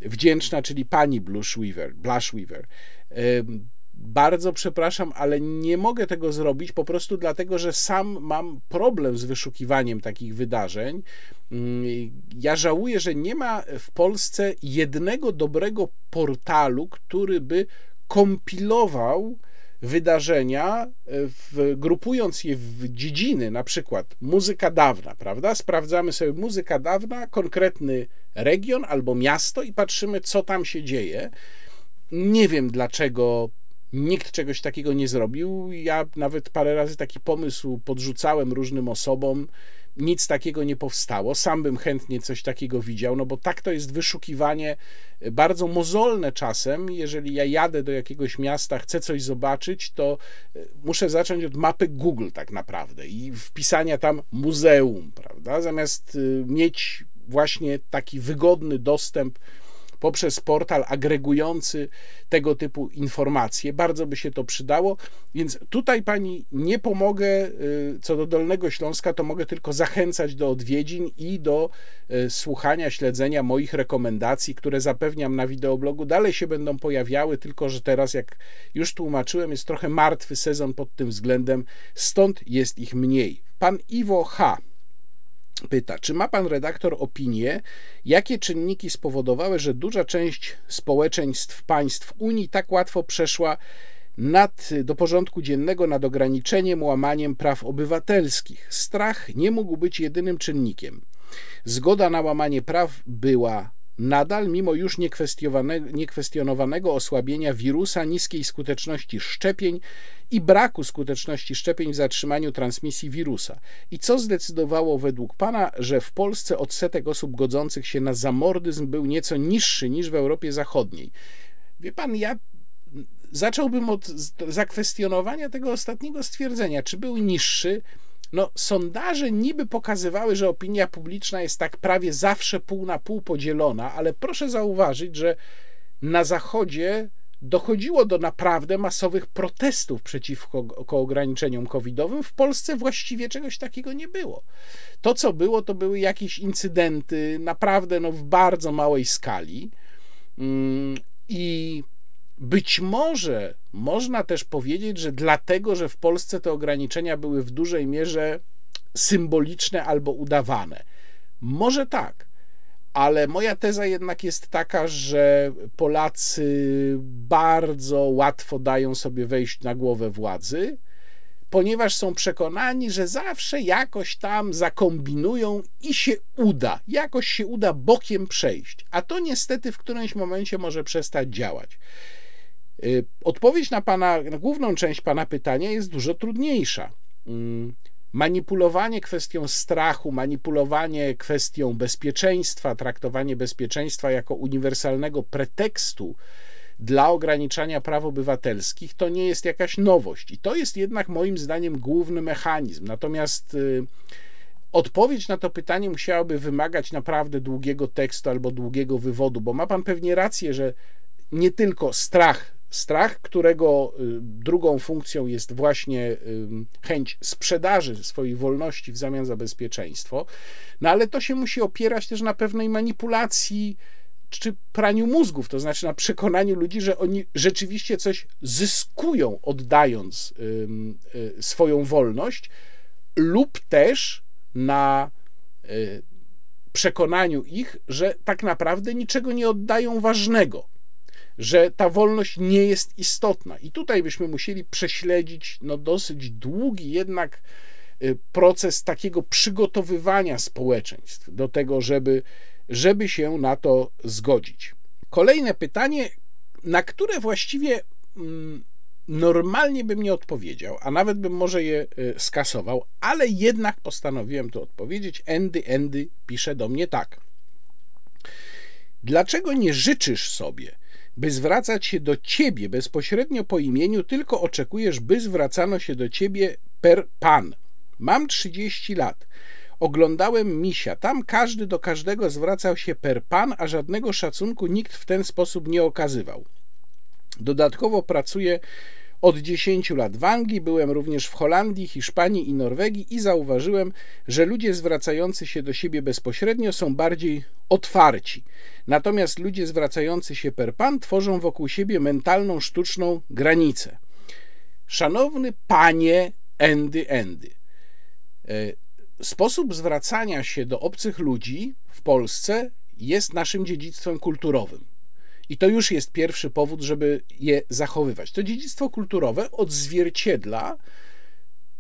wdzięczna, czyli pani Blushweaver. Blushweaver bardzo przepraszam, ale nie mogę tego zrobić po prostu dlatego, że sam mam problem z wyszukiwaniem takich wydarzeń. Mm, ja żałuję, że nie ma w Polsce jednego dobrego portalu, który by kompilował wydarzenia, w, grupując je w dziedziny, na przykład muzyka dawna, prawda? Sprawdzamy sobie muzyka dawna, konkretny region albo miasto i patrzymy, co tam się dzieje. Nie wiem, dlaczego Nikt czegoś takiego nie zrobił. Ja nawet parę razy taki pomysł podrzucałem różnym osobom. Nic takiego nie powstało. Sam bym chętnie coś takiego widział, no bo tak to jest wyszukiwanie bardzo mozolne czasem. Jeżeli ja jadę do jakiegoś miasta, chcę coś zobaczyć, to e, muszę zacząć od mapy Google tak naprawdę i wpisania tam muzeum, prawda? Zamiast e, mieć właśnie taki wygodny dostęp poprzez portal agregujący tego typu informacje. Bardzo by się to przydało, więc tutaj pani nie pomogę y, co do Dolnego Śląska, to mogę tylko zachęcać do odwiedzin i do y, słuchania, śledzenia moich rekomendacji, które zapewniam na wideoblogu. Dalej się będą pojawiały, tylko że teraz, jak już tłumaczyłem, jest trochę martwy sezon pod tym względem, stąd jest ich mniej. Pan Iwo H pyta, czy ma pan redaktor opinię, jakie czynniki spowodowały, że duża część społeczeństw państw Unii tak łatwo przeszła nad, do porządku dziennego nad ograniczeniem, łamaniem praw obywatelskich. Strach nie mógł być jedynym czynnikiem. Zgoda na łamanie praw była nadal, mimo już niekwestionowanego osłabienia wirusa, niskiej skuteczności szczepień i braku skuteczności szczepień w zatrzymaniu transmisji wirusa. I co zdecydowało według Pana, że w Polsce odsetek osób godzących się na zamordyzm był nieco niższy niż w Europie Zachodniej? Wie Pan, ja zacząłbym od zakwestionowania tego ostatniego stwierdzenia. Czy był niższy? No, sondaże niby pokazywały, że opinia publiczna jest tak prawie zawsze pół na pół podzielona, ale proszę zauważyć, że na Zachodzie dochodziło do naprawdę masowych protestów przeciwko ograniczeniom covidowym. W Polsce właściwie czegoś takiego nie było. To, co było, to były jakieś incydenty, naprawdę no, w bardzo małej skali. Mm, I być może można też powiedzieć, że dlatego, że w Polsce te ograniczenia były w dużej mierze symboliczne albo udawane. Może tak, ale moja teza jednak jest taka, że Polacy bardzo łatwo dają sobie wejść na głowę władzy, ponieważ są przekonani, że zawsze jakoś tam zakombinują i się uda, jakoś się uda bokiem przejść. A to niestety w którymś momencie może przestać działać. Y, odpowiedź na, pana, na główną część Pana pytania jest dużo trudniejsza. Mm, manipulowanie kwestią strachu, manipulowanie kwestią bezpieczeństwa, traktowanie bezpieczeństwa jako uniwersalnego pretekstu dla ograniczania praw obywatelskich to nie jest jakaś nowość. I to jest jednak moim zdaniem główny mechanizm. Natomiast y, odpowiedź na to pytanie musiałaby wymagać naprawdę długiego tekstu albo długiego wywodu, bo ma pan pewnie rację, że nie tylko strach Strach, którego y, drugą funkcją jest właśnie chęć sprzedaży swojej wolności w zamian za bezpieczeństwo, no ale to się musi opierać też na pewnej manipulacji czy praniu mózgów, to znaczy na przekonaniu ludzi, że oni rzeczywiście coś zyskują, oddając y, swoją wolność, lub też na y, przekonaniu ich, że tak naprawdę niczego nie oddają ważnego że ta wolność nie jest istotna. I tutaj byśmy musieli prześledzić no, dosyć długi jednak y, proces takiego przygotowywania społeczeństw do tego, żeby, żeby się na to zgodzić. Kolejne pytanie, na które właściwie mm, normalnie bym nie odpowiedział, a nawet bym może je y, skasował, ale jednak postanowiłem to odpowiedzieć. Andy Andy pisze do mnie tak. Dlaczego nie życzysz sobie, by zwracać się do ciebie bezpośrednio po imieniu, tylko oczekujesz, by zwracano się do ciebie per pan. Mam 30 lat. Oglądałem misia. Tam każdy do każdego zwracał się per pan, a żadnego szacunku nikt w ten sposób nie okazywał. Dodatkowo pracuję od 10 lat w Anglii, byłem również w Holandii, Hiszpanii i Norwegii i zauważyłem, że ludzie zwracający się do siebie bezpośrednio są bardziej otwarci. Natomiast ludzie zwracający się per pan tworzą wokół siebie mentalną, sztuczną granicę. Szanowny panie Endy Endy, sposób zwracania się do obcych ludzi w Polsce jest naszym dziedzictwem kulturowym. I to już jest pierwszy powód, żeby je zachowywać. To dziedzictwo kulturowe odzwierciedla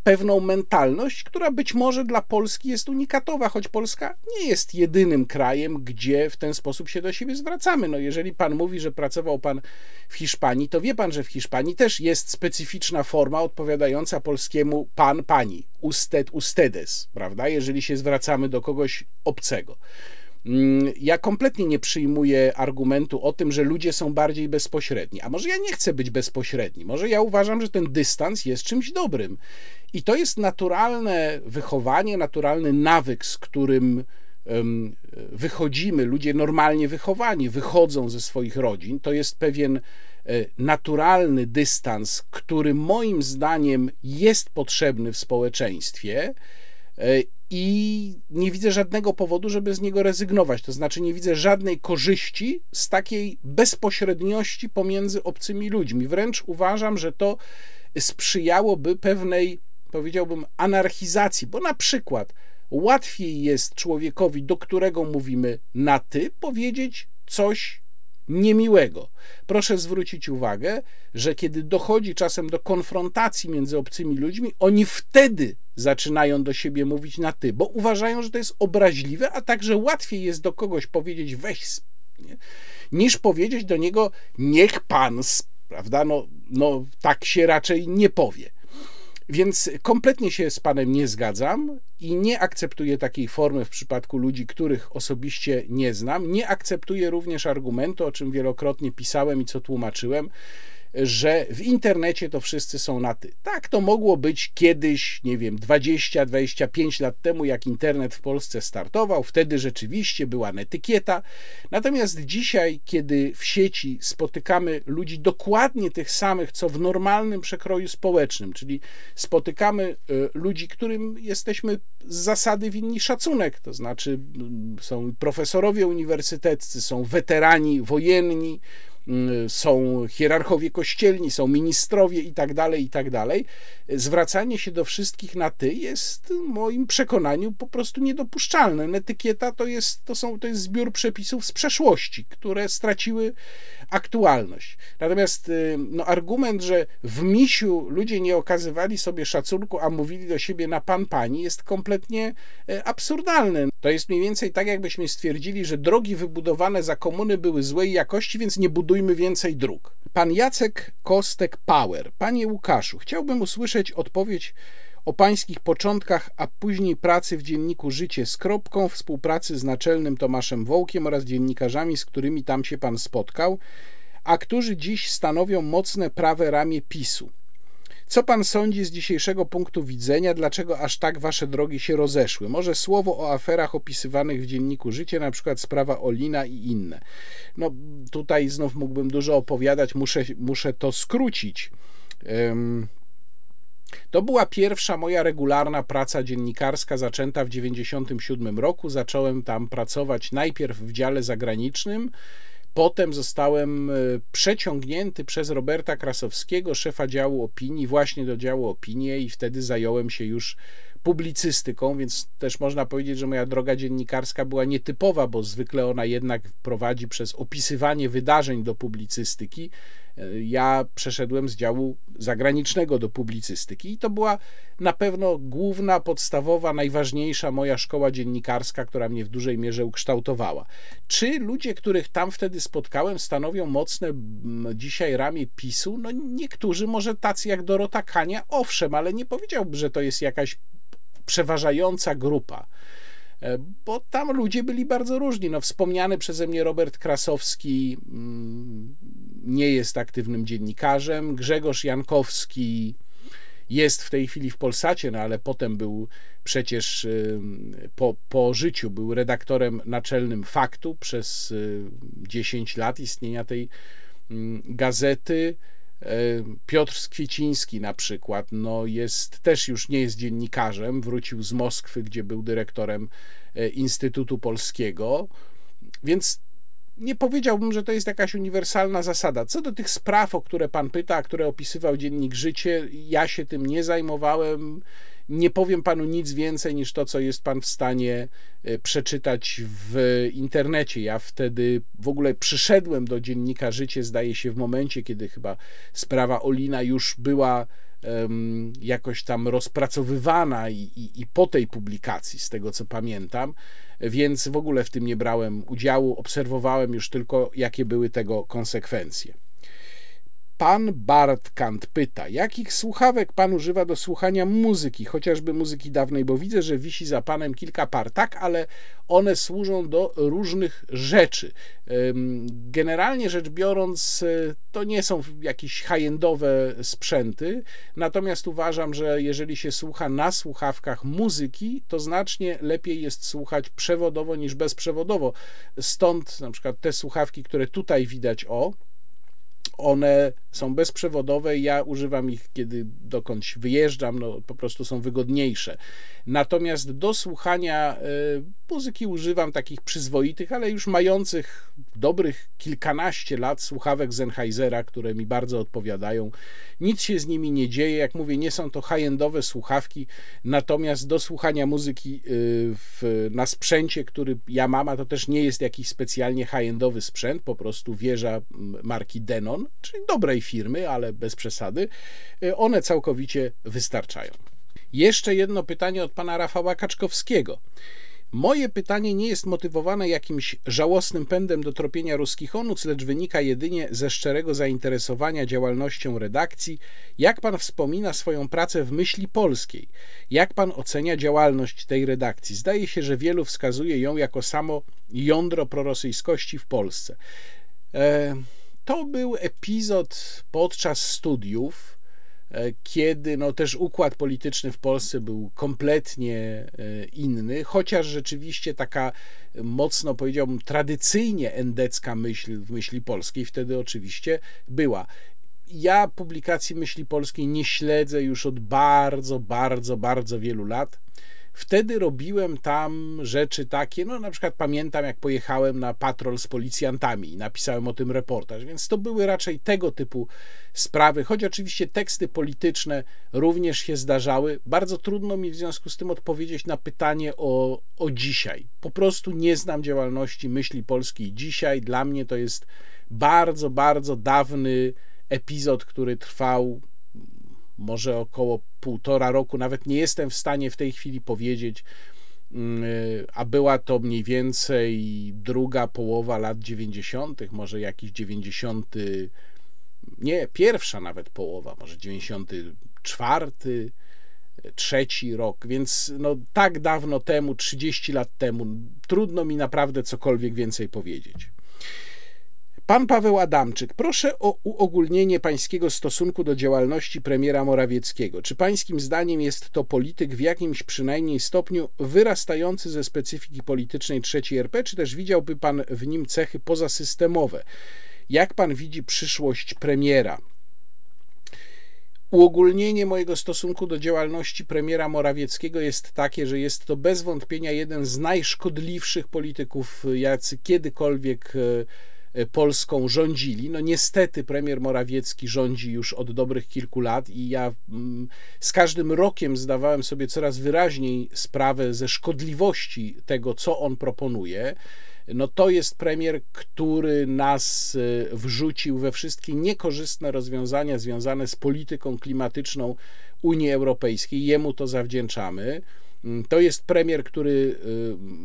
pewną mentalność, która być może dla Polski jest unikatowa, choć Polska nie jest jedynym krajem, gdzie w ten sposób się do siebie zwracamy. No jeżeli pan mówi, że pracował pan w Hiszpanii, to wie pan, że w Hiszpanii też jest specyficzna forma odpowiadająca polskiemu pan, pani, usted, ustedes, prawda? Jeżeli się zwracamy do kogoś obcego. Mm, ja kompletnie nie przyjmuję argumentu o tym, że ludzie są bardziej bezpośredni. A może ja nie chcę być bezpośredni? Może ja uważam, że ten dystans jest czymś dobrym. I to jest naturalne wychowanie, naturalny nawyk, z którym wychodzimy, ludzie normalnie wychowani wychodzą ze swoich rodzin, to jest pewien e, naturalny dystans, który moim zdaniem jest potrzebny w społeczeństwie e, i nie widzę żadnego powodu, żeby z niego rezygnować. To znaczy, nie widzę żadnej korzyści z takiej bezpośredniości pomiędzy obcymi ludźmi. Wręcz uważam, że to sprzyjałoby pewnej, powiedziałbym, anarchizacji, bo na przykład łatwiej jest człowiekowi, do którego mówimy na ty, powiedzieć coś niemiłego. Proszę zwrócić uwagę, że kiedy dochodzi czasem do konfrontacji między obcymi ludźmi, oni wtedy zaczynają do siebie mówić na ty, bo uważają, że to jest obraźliwe, a także łatwiej jest do kogoś powiedzieć weź, nie? niż powiedzieć do niego niech pan, prawda? No, no tak się raczej nie powie. Więc kompletnie się z panem nie zgadzam i nie akceptuję takiej formy w przypadku ludzi, których osobiście nie znam. Nie akceptuję również argumentu, o czym wielokrotnie pisałem i co tłumaczyłem, że w internecie to wszyscy są na ty. Tak to mogło być kiedyś, nie wiem, 20-25 lat temu, jak internet w Polsce startował, wtedy rzeczywiście była netykieta. Natomiast dzisiaj, kiedy w sieci spotykamy ludzi dokładnie tych samych, co w normalnym przekroju społecznym, czyli spotykamy e, ludzi, którym jesteśmy z zasady winni szacunek, to znaczy są profesorowie uniwersyteccy, są weterani wojenni, są hierarchowie kościelni, są ministrowie i tak dalej, i tak. Zwracanie się do wszystkich na ty jest w moim przekonaniu po prostu niedopuszczalne. Etykieta to jest, to są, to jest zbiór przepisów z przeszłości, które straciły aktualność. Natomiast y, no, argument, że w misiu ludzie nie okazywali sobie szacunku, a mówili do siebie na pan, pani, jest kompletnie y, absurdalny. To jest mniej więcej tak, jakbyśmy stwierdzili, że drogi wybudowane za komuny były złej jakości, więc nie budujmy więcej dróg. Pan Jacek Kostek Power. Panie Łukaszu, chciałbym usłyszeć odpowiedź o pańskich początkach, a później pracy w dzienniku Życie z Kropką, współpracy z naczelnym Tomaszem Wołkiem oraz dziennikarzami, z którymi tam się pan spotkał, a którzy dziś stanowią mocne prawe ramię PiSu. Co pan sądzi z dzisiejszego punktu widzenia, dlaczego aż tak wasze drogi się rozeszły? Może słowo o aferach opisywanych w dzienniku Życie, na przykład sprawa Olina i inne. No tutaj znów mógłbym dużo opowiadać, muszę, muszę to skrócić. Um, to była pierwsza moja regularna praca dziennikarska, zaczęta w 1997 roku. Zacząłem tam pracować najpierw w dziale zagranicznym, Potem zostałem e, przeciągnięty przez Roberta Krasowskiego, szefa działu opinii, właśnie do działu opinii, i wtedy zająłem się już publicystyką, więc też można powiedzieć, że moja droga dziennikarska była nietypowa, bo zwykle ona jednak prowadzi przez opisywanie wydarzeń do publicystyki. Ja przeszedłem z działu zagranicznego do publicystyki i to była na pewno główna, podstawowa, najważniejsza moja szkoła dziennikarska, która mnie w dużej mierze ukształtowała. Czy ludzie, których tam wtedy spotkałem, stanowią mocne dzisiaj ramię PiSu? No niektórzy może tacy jak Dorota Kania, owszem, ale nie powiedziałbym, że to jest jakaś przeważająca grupa bo tam ludzie byli bardzo różni. No, wspomniany przeze mnie Robert Krasowski mm, nie jest aktywnym dziennikarzem, Grzegorz Jankowski jest w tej chwili w Polsacie, no ale potem był przecież y, po, po życiu był redaktorem naczelnym Faktu przez 10 y, lat istnienia tej mm, gazety. E, Piotr Skwieciński na przykład, no jest, też już nie jest dziennikarzem, wrócił z Moskwy, gdzie był dyrektorem e, Instytutu Polskiego, więc nie powiedziałbym, że to jest jakaś uniwersalna zasada. Co do tych spraw, o które pan pyta, które opisywał dziennik Życie, ja się tym nie zajmowałem nie powiem panu nic więcej niż to, co jest pan w stanie e, przeczytać w internecie. Ja wtedy w ogóle przyszedłem do dziennika Życie, zdaje się, w momencie, kiedy chyba sprawa Olina już była um, jakoś tam rozpracowywana i, i, i po tej publikacji, z tego co pamiętam, więc w ogóle w tym nie brałem udziału, obserwowałem już tylko, jakie były tego konsekwencje. Pan Bartkant pyta, jakich słuchawek pan używa do słuchania muzyki, chociażby muzyki dawnej, bo widzę, że wisi za panem kilka par. Tak, ale one służą do różnych rzeczy. Generalnie rzecz biorąc, e, to nie są jakieś high-endowe sprzęty, natomiast uważam, że jeżeli się słucha na słuchawkach muzyki, to znacznie lepiej jest słuchać przewodowo niż bezprzewodowo. Stąd na przykład te słuchawki, które tutaj widać, o, one są bezprzewodowe, ja używam ich, kiedy dokądś wyjeżdżam, no po prostu są wygodniejsze. Natomiast do słuchania e, muzyki używam takich przyzwoitych, ale już mających dobrych kilkanaście lat słuchawek Sennheisera, które mi bardzo odpowiadają. Nic się z nimi nie dzieje, jak mówię, nie są to high-endowe słuchawki, natomiast do słuchania muzyki e, w, na sprzęcie, który ja mam, a to też nie jest jakiś specjalnie high-endowy sprzęt, po prostu wieża marki Denon, czyli dobrej firmy, ale bez przesady, e, one całkowicie wystarczają. Jeszcze jedno pytanie od pana Rafała Kaczkowskiego. Moje pytanie nie jest motywowane jakimś żałosnym pędem do tropienia ruskich onuc, lecz wynika jedynie ze szczerego zainteresowania działalnością redakcji. Jak pan wspomina swoją pracę w myśli polskiej? Jak pan ocenia działalność tej redakcji? Zdaje się, że wielu wskazuje ją jako samo jądro prorosyjskości w Polsce. E to był epizod podczas studiów, e, kiedy no, też układ polityczny w Polsce był kompletnie e, inny, chociaż rzeczywiście taka mocno powiedziałbym tradycyjnie endecka myśl w myśli polskiej wtedy oczywiście była. Ja publikacji myśli polskiej nie śledzę już od bardzo, bardzo, bardzo wielu lat. Wtedy robiłem tam rzeczy takie, no na przykład pamiętam, jak pojechałem na patrol z policjantami i napisałem o tym reportaż, więc to były raczej tego typu sprawy, choć oczywiście teksty polityczne również się zdarzały. Bardzo trudno mi w związku z tym odpowiedzieć na pytanie o, o dzisiaj. Po prostu nie znam działalności myśli polskiej dzisiaj. Dla mnie to jest bardzo, bardzo dawny epizod, który trwał może około półtora roku, nawet nie jestem w stanie w tej chwili powiedzieć, mm, a była to mniej więcej druga połowa lat 90., może jakiś 90, nie, pierwsza nawet połowa, może 94, trzeci rok, więc no tak dawno temu, 30 lat temu, trudno mi naprawdę cokolwiek więcej powiedzieć. Pan Paweł Adamczyk, proszę o uogólnienie pańskiego stosunku do działalności premiera Morawieckiego. Czy pańskim zdaniem jest to polityk w jakimś przynajmniej stopniu wyrastający ze specyfiki politycznej III RP, czy też widziałby pan w nim cechy pozasystemowe? Jak pan widzi przyszłość premiera? Uogólnienie mojego stosunku do działalności premiera Morawieckiego jest takie, że jest to bez wątpienia jeden z najszkodliwszych polityków, jacy kiedykolwiek e, Polską rządzili. No niestety premier Morawiecki rządzi już od dobrych kilku lat i ja mm, z każdym rokiem zdawałem sobie coraz wyraźniej sprawę ze szkodliwości tego, co on proponuje. No to jest premier, który nas e, wrzucił we wszystkie niekorzystne rozwiązania związane z polityką klimatyczną Unii Europejskiej. Jemu to zawdzięczamy. Mm, to jest premier, który y,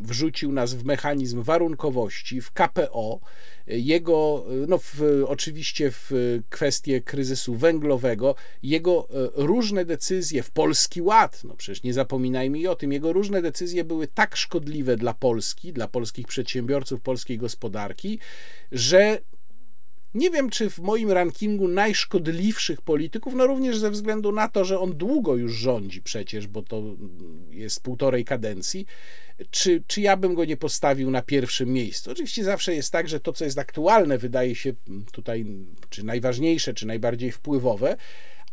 wrzucił nas w mechanizm warunkowości, w KPO. Jego, y, no w, oczywiście w kwestię kryzysu węglowego, jego y, różne decyzje w Polski Ład, no przecież nie zapominajmy i o tym, jego różne decyzje były tak szkodliwe dla Polski, dla polskich przedsiębiorców, polskiej gospodarki, że nie wiem, czy w moim rankingu najszkodliwszych polityków, no również ze względu na to, że on długo już rządzi przecież, bo to jest półtorej kadencji, czy, czy ja bym go nie postawił na pierwszym miejscu. Oczywiście zawsze jest tak, że to, co jest aktualne, wydaje się tutaj czy najważniejsze, czy najbardziej wpływowe,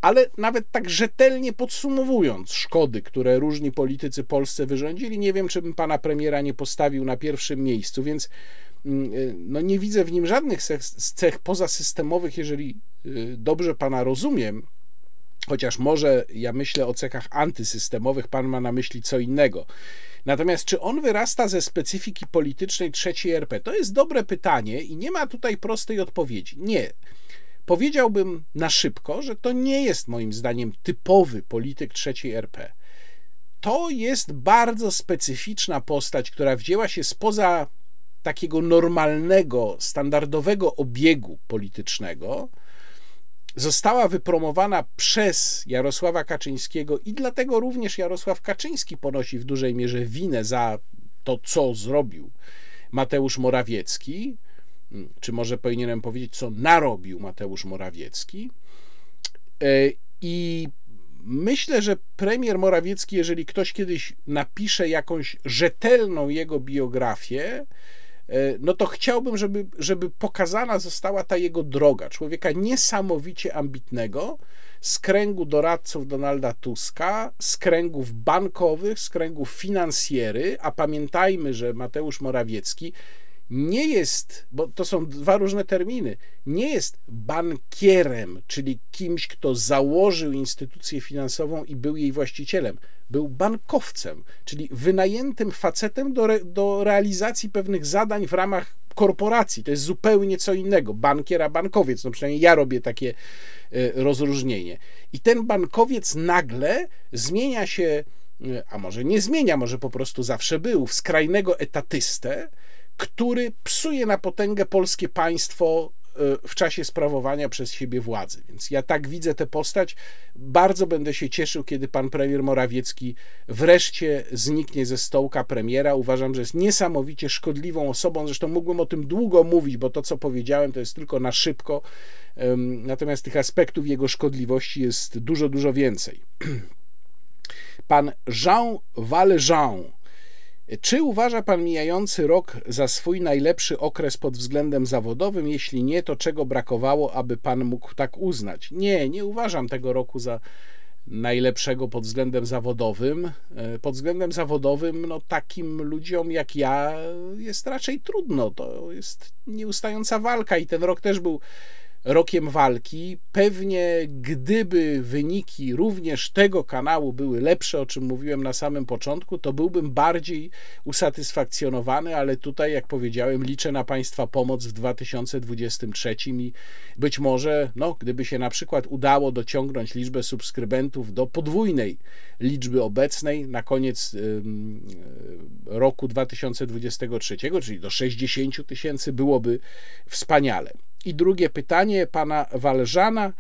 ale nawet tak rzetelnie podsumowując szkody, które różni politycy Polsce wyrządzili, nie wiem, czy bym pana premiera nie postawił na pierwszym miejscu, więc no nie widzę w nim żadnych cech, cech pozasystemowych, jeżeli y, dobrze pana rozumiem, chociaż może ja myślę o cechach antysystemowych, pan ma na myśli co innego. Natomiast czy on wyrasta ze specyfiki politycznej trzeciej RP? To jest dobre pytanie i nie ma tutaj prostej odpowiedzi. Nie. Powiedziałbym na szybko, że to nie jest moim zdaniem typowy polityk trzeciej RP. To jest bardzo specyficzna postać, która wzięła się spoza takiego normalnego, standardowego obiegu politycznego, została wypromowana przez Jarosława Kaczyńskiego i dlatego również Jarosław Kaczyński ponosi w dużej mierze winę za to, co zrobił Mateusz Morawiecki, czy może powinienem powiedzieć, co narobił Mateusz Morawiecki. E, I myślę, że premier Morawiecki, jeżeli ktoś kiedyś napisze jakąś rzetelną jego biografię, no to chciałbym, żeby, żeby pokazana została ta jego droga. Człowieka niesamowicie ambitnego, z kręgu doradców Donalda Tuska, z kręgów bankowych, z kręgów finansjery, a pamiętajmy, że Mateusz Morawiecki nie jest, bo to są dwa różne terminy, nie jest bankierem, czyli kimś, kto założył instytucję finansową i był jej właścicielem. Był bankowcem, czyli wynajętym facetem do, re, do realizacji pewnych zadań w ramach korporacji. To jest zupełnie co innego. Bankier, a bankowiec. No przynajmniej ja robię takie e, rozróżnienie. I ten bankowiec nagle zmienia się, e, a może nie zmienia, może po prostu zawsze był, w skrajnego etatystę, który psuje na potęgę polskie państwo e, w czasie sprawowania przez siebie władzy. Więc ja tak widzę tę postać. Bardzo będę się cieszył, kiedy pan premier Morawiecki wreszcie zniknie ze stołka premiera. Uważam, że jest niesamowicie szkodliwą osobą. Zresztą mógłbym o tym długo mówić, bo to, co powiedziałem, to jest tylko na szybko. Natomiast tych aspektów jego szkodliwości jest dużo, dużo więcej. <clears throat> Pan Jean Valjean czy uważa pan mijający rok za swój najlepszy okres pod względem zawodowym? Jeśli nie, to czego brakowało, aby pan mógł tak uznać? Nie, nie uważam tego roku za najlepszego pod względem zawodowym. E, pod względem zawodowym, no takim ludziom jak ja jest raczej trudno. To jest nieustająca walka i ten rok też był rokiem walki. Pewnie gdyby wyniki również tego kanału były lepsze, o czym mówiłem na samym początku, to byłbym bardziej usatysfakcjonowany, ale tutaj, jak powiedziałem, liczę na Państwa pomoc w 2023 i być może, no, gdyby się na przykład udało dociągnąć liczbę subskrybentów do podwójnej liczby obecnej na koniec roku 2023, czyli do 60 tysięcy, byłoby wspaniale. I drugie pytanie pana Walżana.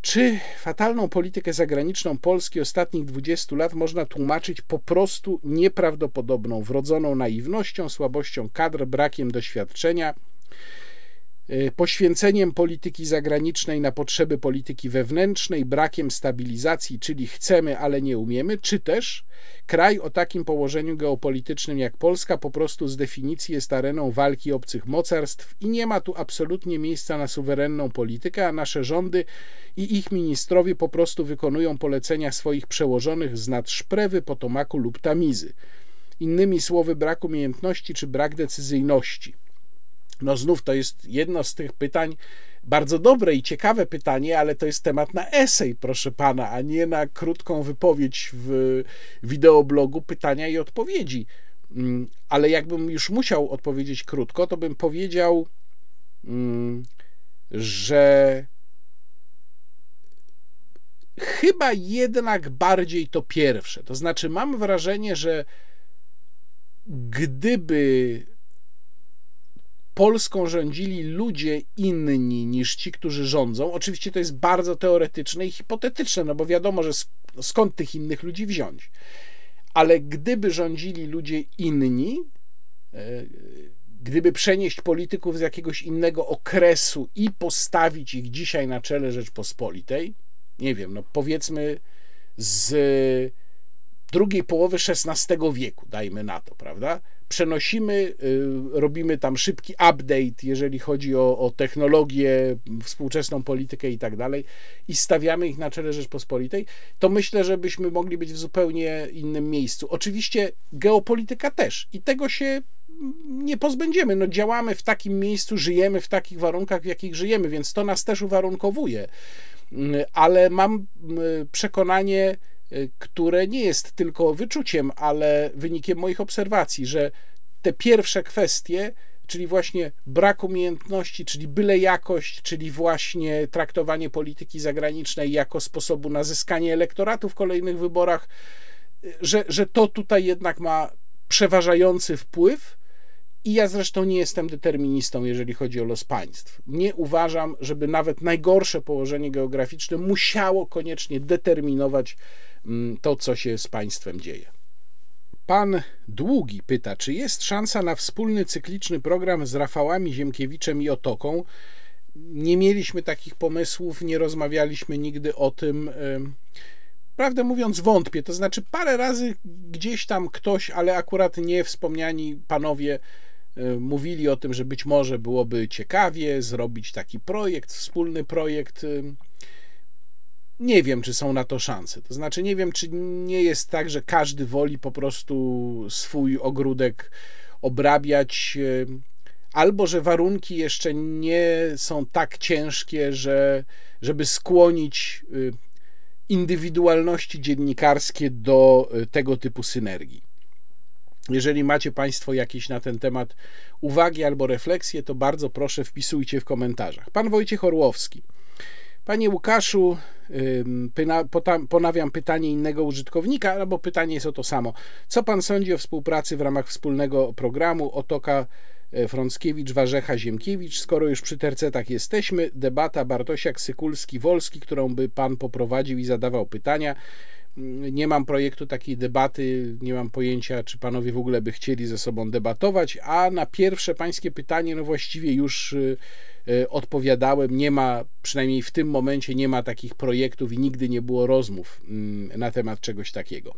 Czy fatalną politykę zagraniczną Polski ostatnich 20 lat można tłumaczyć po prostu nieprawdopodobną, wrodzoną naiwnością, słabością kadr, brakiem doświadczenia? Y, poświęceniem polityki zagranicznej na potrzeby polityki wewnętrznej, brakiem stabilizacji, czyli chcemy, ale nie umiemy, czy też kraj o takim położeniu geopolitycznym jak Polska po prostu z definicji jest areną walki obcych mocarstw i nie ma tu absolutnie miejsca na suwerenną politykę, a nasze rządy i ich ministrowie po prostu wykonują polecenia swoich przełożonych z nad Szprewy, Potomaku lub Tamizy. Innymi słowy, brak umiejętności czy brak decyzyjności. No znów to jest jedno z tych pytań, bardzo dobre i ciekawe pytanie, ale to jest temat na esej, proszę pana, a nie na krótką wypowiedź w wideoblogu pytania i odpowiedzi. Mm, ale jakbym już musiał odpowiedzieć krótko, to bym powiedział, mm, że chyba jednak bardziej to pierwsze. To znaczy, mam wrażenie, że gdyby Polską rządzili ludzie inni niż ci, którzy rządzą. Oczywiście to jest bardzo teoretyczne i hipotetyczne, no bo wiadomo, że skąd tych innych ludzi wziąć. Ale gdyby rządzili ludzie inni, e, gdyby przenieść polityków z jakiegoś innego okresu i postawić ich dzisiaj na czele Rzeczpospolitej, nie wiem, no powiedzmy z drugiej połowy XVI wieku, dajmy na to, prawda? Przenosimy, y, robimy tam szybki update, jeżeli chodzi o, o technologię, współczesną politykę i tak dalej, i stawiamy ich na czele Rzeczpospolitej, to myślę, że byśmy mogli być w zupełnie innym miejscu. Oczywiście geopolityka też, i tego się nie pozbędziemy. No, działamy w takim miejscu, żyjemy w takich warunkach, w jakich żyjemy, więc to nas też uwarunkowuje. Y, ale mam y, przekonanie, które nie jest tylko wyczuciem, ale wynikiem moich obserwacji, że te pierwsze kwestie, czyli właśnie brak umiejętności, czyli byle jakość, czyli właśnie traktowanie polityki zagranicznej jako sposobu na zyskanie elektoratu w kolejnych wyborach, y, że, że to tutaj jednak ma przeważający wpływ I ja zresztą nie jestem deterministą, jeżeli chodzi o los państw. Nie uważam, żeby nawet najgorsze położenie geograficzne musiało koniecznie determinować to, co się z państwem dzieje. Pan Długi pyta, czy jest szansa na wspólny cykliczny program z Rafałami Ziemkiewiczem i Otoką? Nie mieliśmy takich pomysłów, nie rozmawialiśmy nigdy o tym. Prawdę mówiąc, wątpię. To znaczy, parę razy gdzieś tam ktoś, ale akurat nie wspomniani panowie, mówili o tym, że być może byłoby ciekawie zrobić taki projekt, wspólny projekt nie wiem, czy są na to szanse. To znaczy, nie wiem, czy nie jest tak, że każdy woli po prostu swój ogródek obrabiać, albo że warunki jeszcze nie są tak ciężkie, że, żeby skłonić indywidualności dziennikarskie do e, tego typu synergii. Jeżeli macie Państwo jakieś na ten temat uwagi albo refleksje, to bardzo proszę wpisujcie w komentarzach. Pan Wojciech Orłowski. Panie Łukaszu, ponawiam pytanie innego użytkownika, albo pytanie jest o to samo. Co pan sądzi o współpracy w ramach wspólnego programu Otoka e, Frąckiewicz, Warzecha, Ziemkiewicz? Skoro już przy tercetach jesteśmy, debata Bartosiak, Sykulski, Wolski, którą by pan poprowadził i zadawał pytania. Mm, nie mam projektu takiej debaty, nie mam pojęcia, czy panowie w ogóle by chcieli ze sobą debatować, a na pierwsze pańskie pytanie, no właściwie już y, odpowiadałem. Nie ma, przynajmniej w tym momencie, nie ma takich projektów i nigdy nie było rozmów mm, na temat czegoś takiego.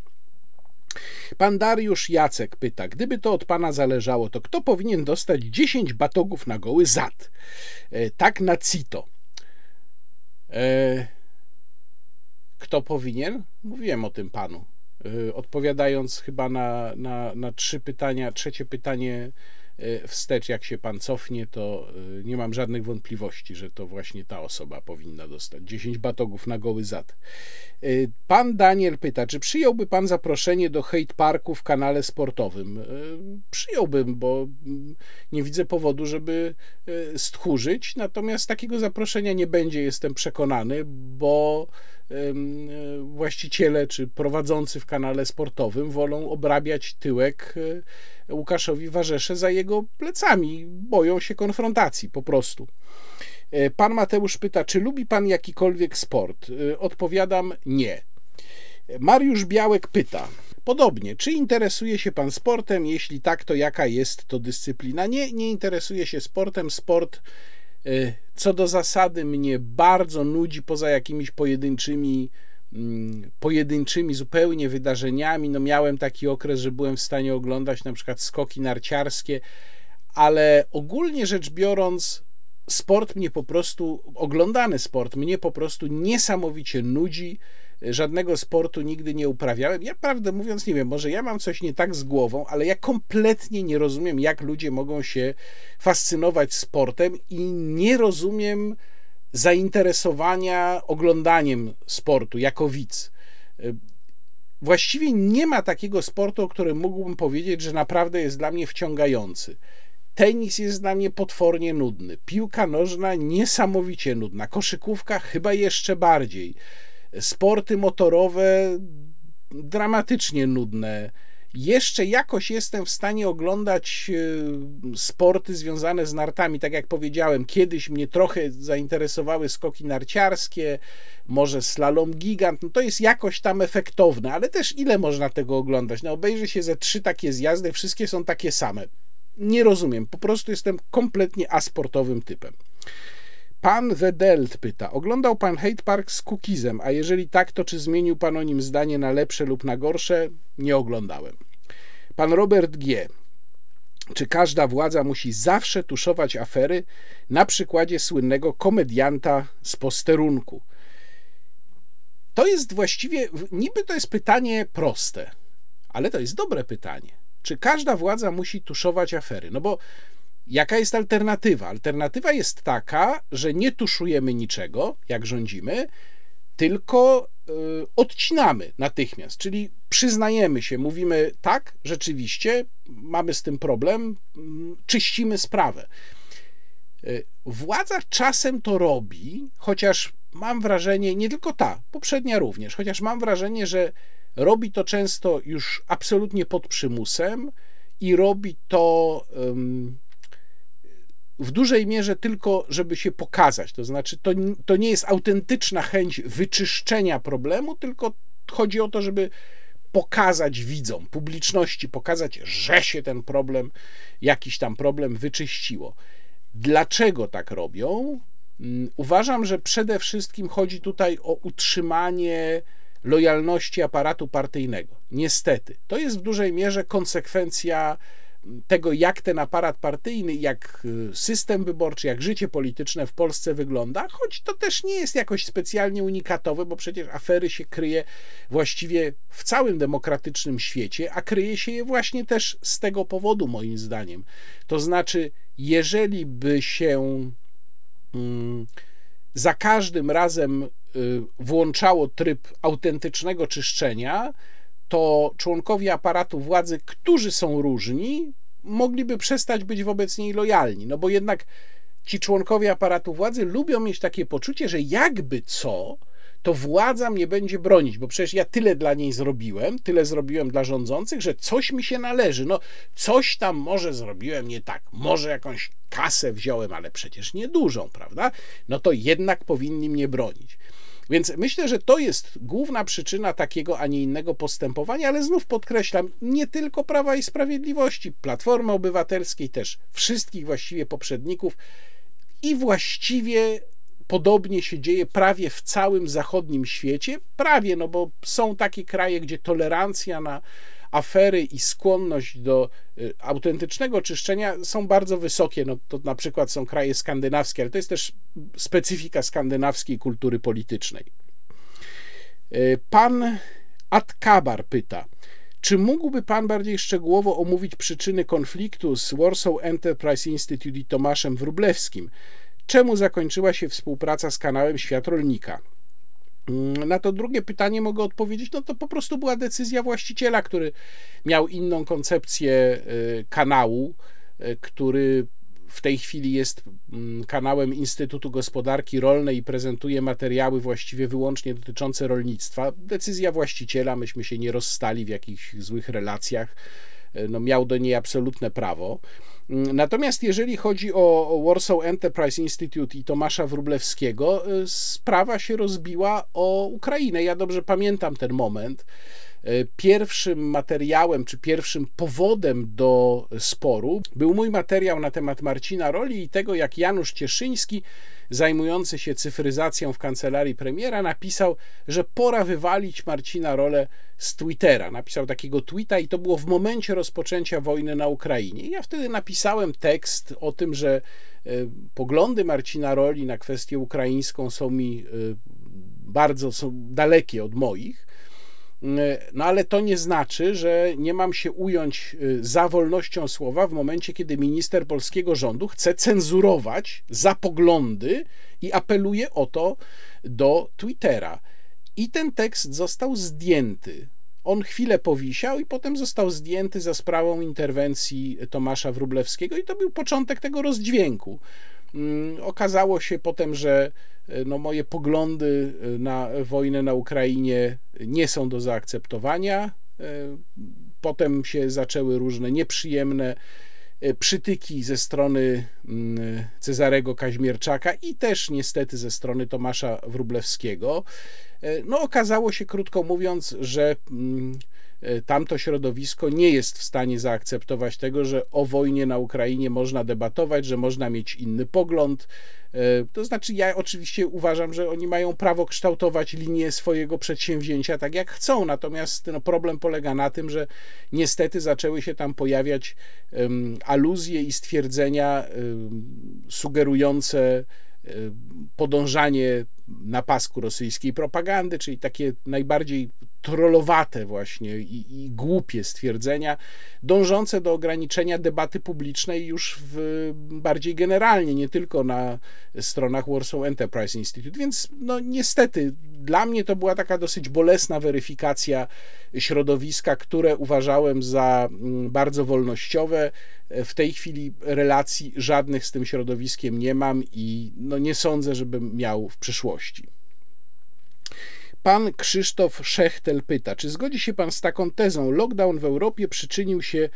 Pan Dariusz Jacek pyta, gdyby to od pana zależało, to kto powinien dostać 10 batogów na goły zad? E, tak na CITO. E kto powinien? Mówiłem o tym panu. Y, odpowiadając chyba na, na, na trzy pytania, trzecie pytanie y, wstecz, jak się pan cofnie, to y, nie mam żadnych wątpliwości, że to właśnie ta osoba powinna dostać 10 batogów na goły zad. Pan Daniel pyta, czy przyjąłby pan zaproszenie do hate parku w kanale sportowym? Przyjąłbym, bo mm, nie widzę powodu, żeby stchórzyć, natomiast takiego zaproszenia nie będzie, jestem przekonany, bo właściciele czy prowadzący w kanale sportowym wolą obrabiać tyłek e, Łukaszowi Warzesze za jego plecami. Boją się konfrontacji po prostu. E, pan Mateusz pyta, czy lubi pan jakikolwiek sport? E, odpowiadam nie. Mariusz Białek pyta, Podobnie, czy interesuje się pan sportem? Jeśli tak, to jaka jest to dyscyplina? Nie, nie interesuje się sportem. Sport co do zasady mnie bardzo nudzi poza jakimiś pojedynczymi mm, pojedynczymi zupełnie wydarzeniami. No miałem taki okres, że byłem w stanie oglądać na przykład skoki narciarskie, ale ogólnie rzecz biorąc sport mnie po prostu, oglądany sport mnie po prostu niesamowicie nudzi żadnego sportu nigdy nie uprawiałem. Ja prawdę mówiąc nie wiem, może ja mam coś nie tak z głową, ale ja kompletnie nie rozumiem, jak ludzie mogą się fascynować sportem i nie rozumiem zainteresowania oglądaniem sportu jako widz. Właściwie nie ma takiego sportu, o którym mógłbym powiedzieć, że naprawdę jest dla mnie wciągający. Tenis jest dla mnie potwornie nudny, piłka nożna niesamowicie nudna, koszykówka chyba jeszcze bardziej sporty motorowe dramatycznie nudne. Jeszcze jakoś jestem w stanie oglądać e, sporty związane z nartami. Tak jak powiedziałem, kiedyś mnie trochę zainteresowały skoki narciarskie, może slalom gigant. No to jest jakoś tam efektowne, ale też ile można tego oglądać? No obejrzy się ze trzy takie zjazdy, wszystkie są takie same. Nie rozumiem, po prostu jestem kompletnie asportowym typem. Pan Wedelt pyta, oglądał pan Hate Park z Cookizem, a jeżeli tak, to czy zmienił pan o nim zdanie na lepsze lub na gorsze? Nie oglądałem. Pan Robert G. Czy każda władza musi zawsze tuszować afery na przykładzie słynnego komedianta z posterunku? To jest właściwie, niby to jest pytanie proste, ale to jest dobre pytanie. Czy każda władza musi tuszować afery? No bo Jaka jest alternatywa? Alternatywa jest taka, że nie tuszujemy niczego, jak rządzimy, tylko y, odcinamy natychmiast, czyli przyznajemy się, mówimy tak, rzeczywiście, mamy z tym problem, mm, czyścimy sprawę. Y, władza czasem to robi, chociaż mam wrażenie, nie tylko ta, poprzednia również, chociaż mam wrażenie, że robi to często już absolutnie pod przymusem i robi to w dużej mierze tylko, żeby się pokazać. To znaczy, to, to nie jest autentyczna chęć wyczyszczenia problemu, tylko chodzi o to, żeby pokazać widzom, publiczności, pokazać, że się ten problem, jakiś tam problem wyczyściło. Dlaczego tak robią? Mm, uważam, że przede wszystkim chodzi tutaj o utrzymanie lojalności aparatu partyjnego. Niestety, to jest w dużej mierze konsekwencja tego, jak ten aparat partyjny, jak y, system wyborczy, jak życie polityczne w Polsce wygląda, choć to też nie jest jakoś specjalnie unikatowe, bo przecież afery się kryje właściwie w całym demokratycznym świecie, a kryje się je właśnie też z tego powodu, moim zdaniem. To znaczy, jeżeli by się mm, za każdym razem y, włączało tryb autentycznego czyszczenia, to członkowie aparatu władzy, którzy są różni, mogliby przestać być wobec niej lojalni. No bo jednak ci członkowie aparatu władzy lubią mieć takie poczucie, że jakby co, to władza mnie będzie bronić, bo przecież ja tyle dla niej zrobiłem, tyle zrobiłem dla rządzących, że coś mi się należy. No, coś tam może zrobiłem nie tak, może jakąś kasę wziąłem, ale przecież nie dużą, prawda? No to jednak powinni mnie bronić. Więc myślę, że to jest główna przyczyna takiego, a nie innego postępowania, ale znów podkreślam, nie tylko Prawa i Sprawiedliwości, Platformy Obywatelskiej też, wszystkich właściwie poprzedników i właściwie podobnie się dzieje prawie w całym zachodnim świecie. Prawie, no bo są takie kraje, gdzie tolerancja na afery i skłonność do y, autentycznego czyszczenia są bardzo wysokie. No, to na przykład są kraje skandynawskie, ale to jest też specyfika skandynawskiej kultury politycznej. Y, pan Atkabar pyta, czy mógłby Pan bardziej szczegółowo omówić przyczyny konfliktu z Warsaw Enterprise Institute i Tomaszem Wrublewskim? Czemu zakończyła się współpraca z kanałem Świat Rolnika? Mm, na to drugie pytanie mogę odpowiedzieć, no to po prostu była decyzja właściciela, który miał inną koncepcję y, kanału, y, który w tej chwili jest mm, kanałem Instytutu Gospodarki Rolnej i prezentuje materiały właściwie wyłącznie dotyczące rolnictwa. Decyzja właściciela, myśmy się nie rozstali w jakichś złych relacjach, y, no miał do niej absolutne prawo. Natomiast jeżeli chodzi o Warsaw Enterprise Institute i Tomasza Wrublewskiego, y, sprawa się rozbiła o Ukrainę. Ja dobrze pamiętam ten moment. Y, pierwszym materiałem, czy pierwszym powodem do sporu był mój materiał na temat Marcina Roli i tego, jak Janusz Cieszyński zajmujący się cyfryzacją w kancelarii premiera, napisał, że pora wywalić Marcina Rolę z Twittera. Napisał takiego tweeta i to było w momencie rozpoczęcia wojny na Ukrainie. ja wtedy napisałem tekst o tym, że e, poglądy Marcina Roli na kwestię ukraińską są mi e, bardzo są dalekie od moich. E, no ale to nie znaczy, że nie mam się ująć e, za wolnością słowa w momencie, kiedy minister polskiego rządu chce cenzurować za poglądy i apeluje o to do Twittera. I ten tekst został zdjęty. On chwilę powisiał i potem został zdjęty za sprawą interwencji Tomasza Wrublewskiego, i to był początek tego rozdźwięku. Mm, okazało się potem, że e, no, moje poglądy e, na wojnę na Ukrainie nie są do zaakceptowania. E, potem się zaczęły różne nieprzyjemne przytyki ze strony Cezarego Kaźmierczaka i też niestety ze strony Tomasza Wrublewskiego. No, okazało się, krótko mówiąc, że mm, E, tamto środowisko nie jest w stanie zaakceptować tego, że o wojnie na Ukrainie można debatować, że można mieć inny pogląd. E, to znaczy, ja oczywiście uważam, że oni mają prawo kształtować linię swojego przedsięwzięcia tak jak chcą, natomiast no, problem polega na tym, że niestety zaczęły się tam pojawiać um, aluzje i stwierdzenia um, sugerujące podążanie na pasku rosyjskiej propagandy, czyli takie najbardziej trollowate właśnie i, i, głupie stwierdzenia, dążące do ograniczenia debaty publicznej już w, bardziej generalnie, nie tylko na stronach Warsaw Enterprise Institute. Więc no niestety dla mnie to była taka dosyć bolesna weryfikacja środowiska, które uważałem za mm, bardzo wolnościowe. W tej chwili relacji żadnych z tym środowiskiem nie mam i no nie sądzę, żebym miał w przyszłości. Pan Krzysztof Szechtel pyta, czy zgodzi się pan z taką tezą, lockdown w Europie przyczynił się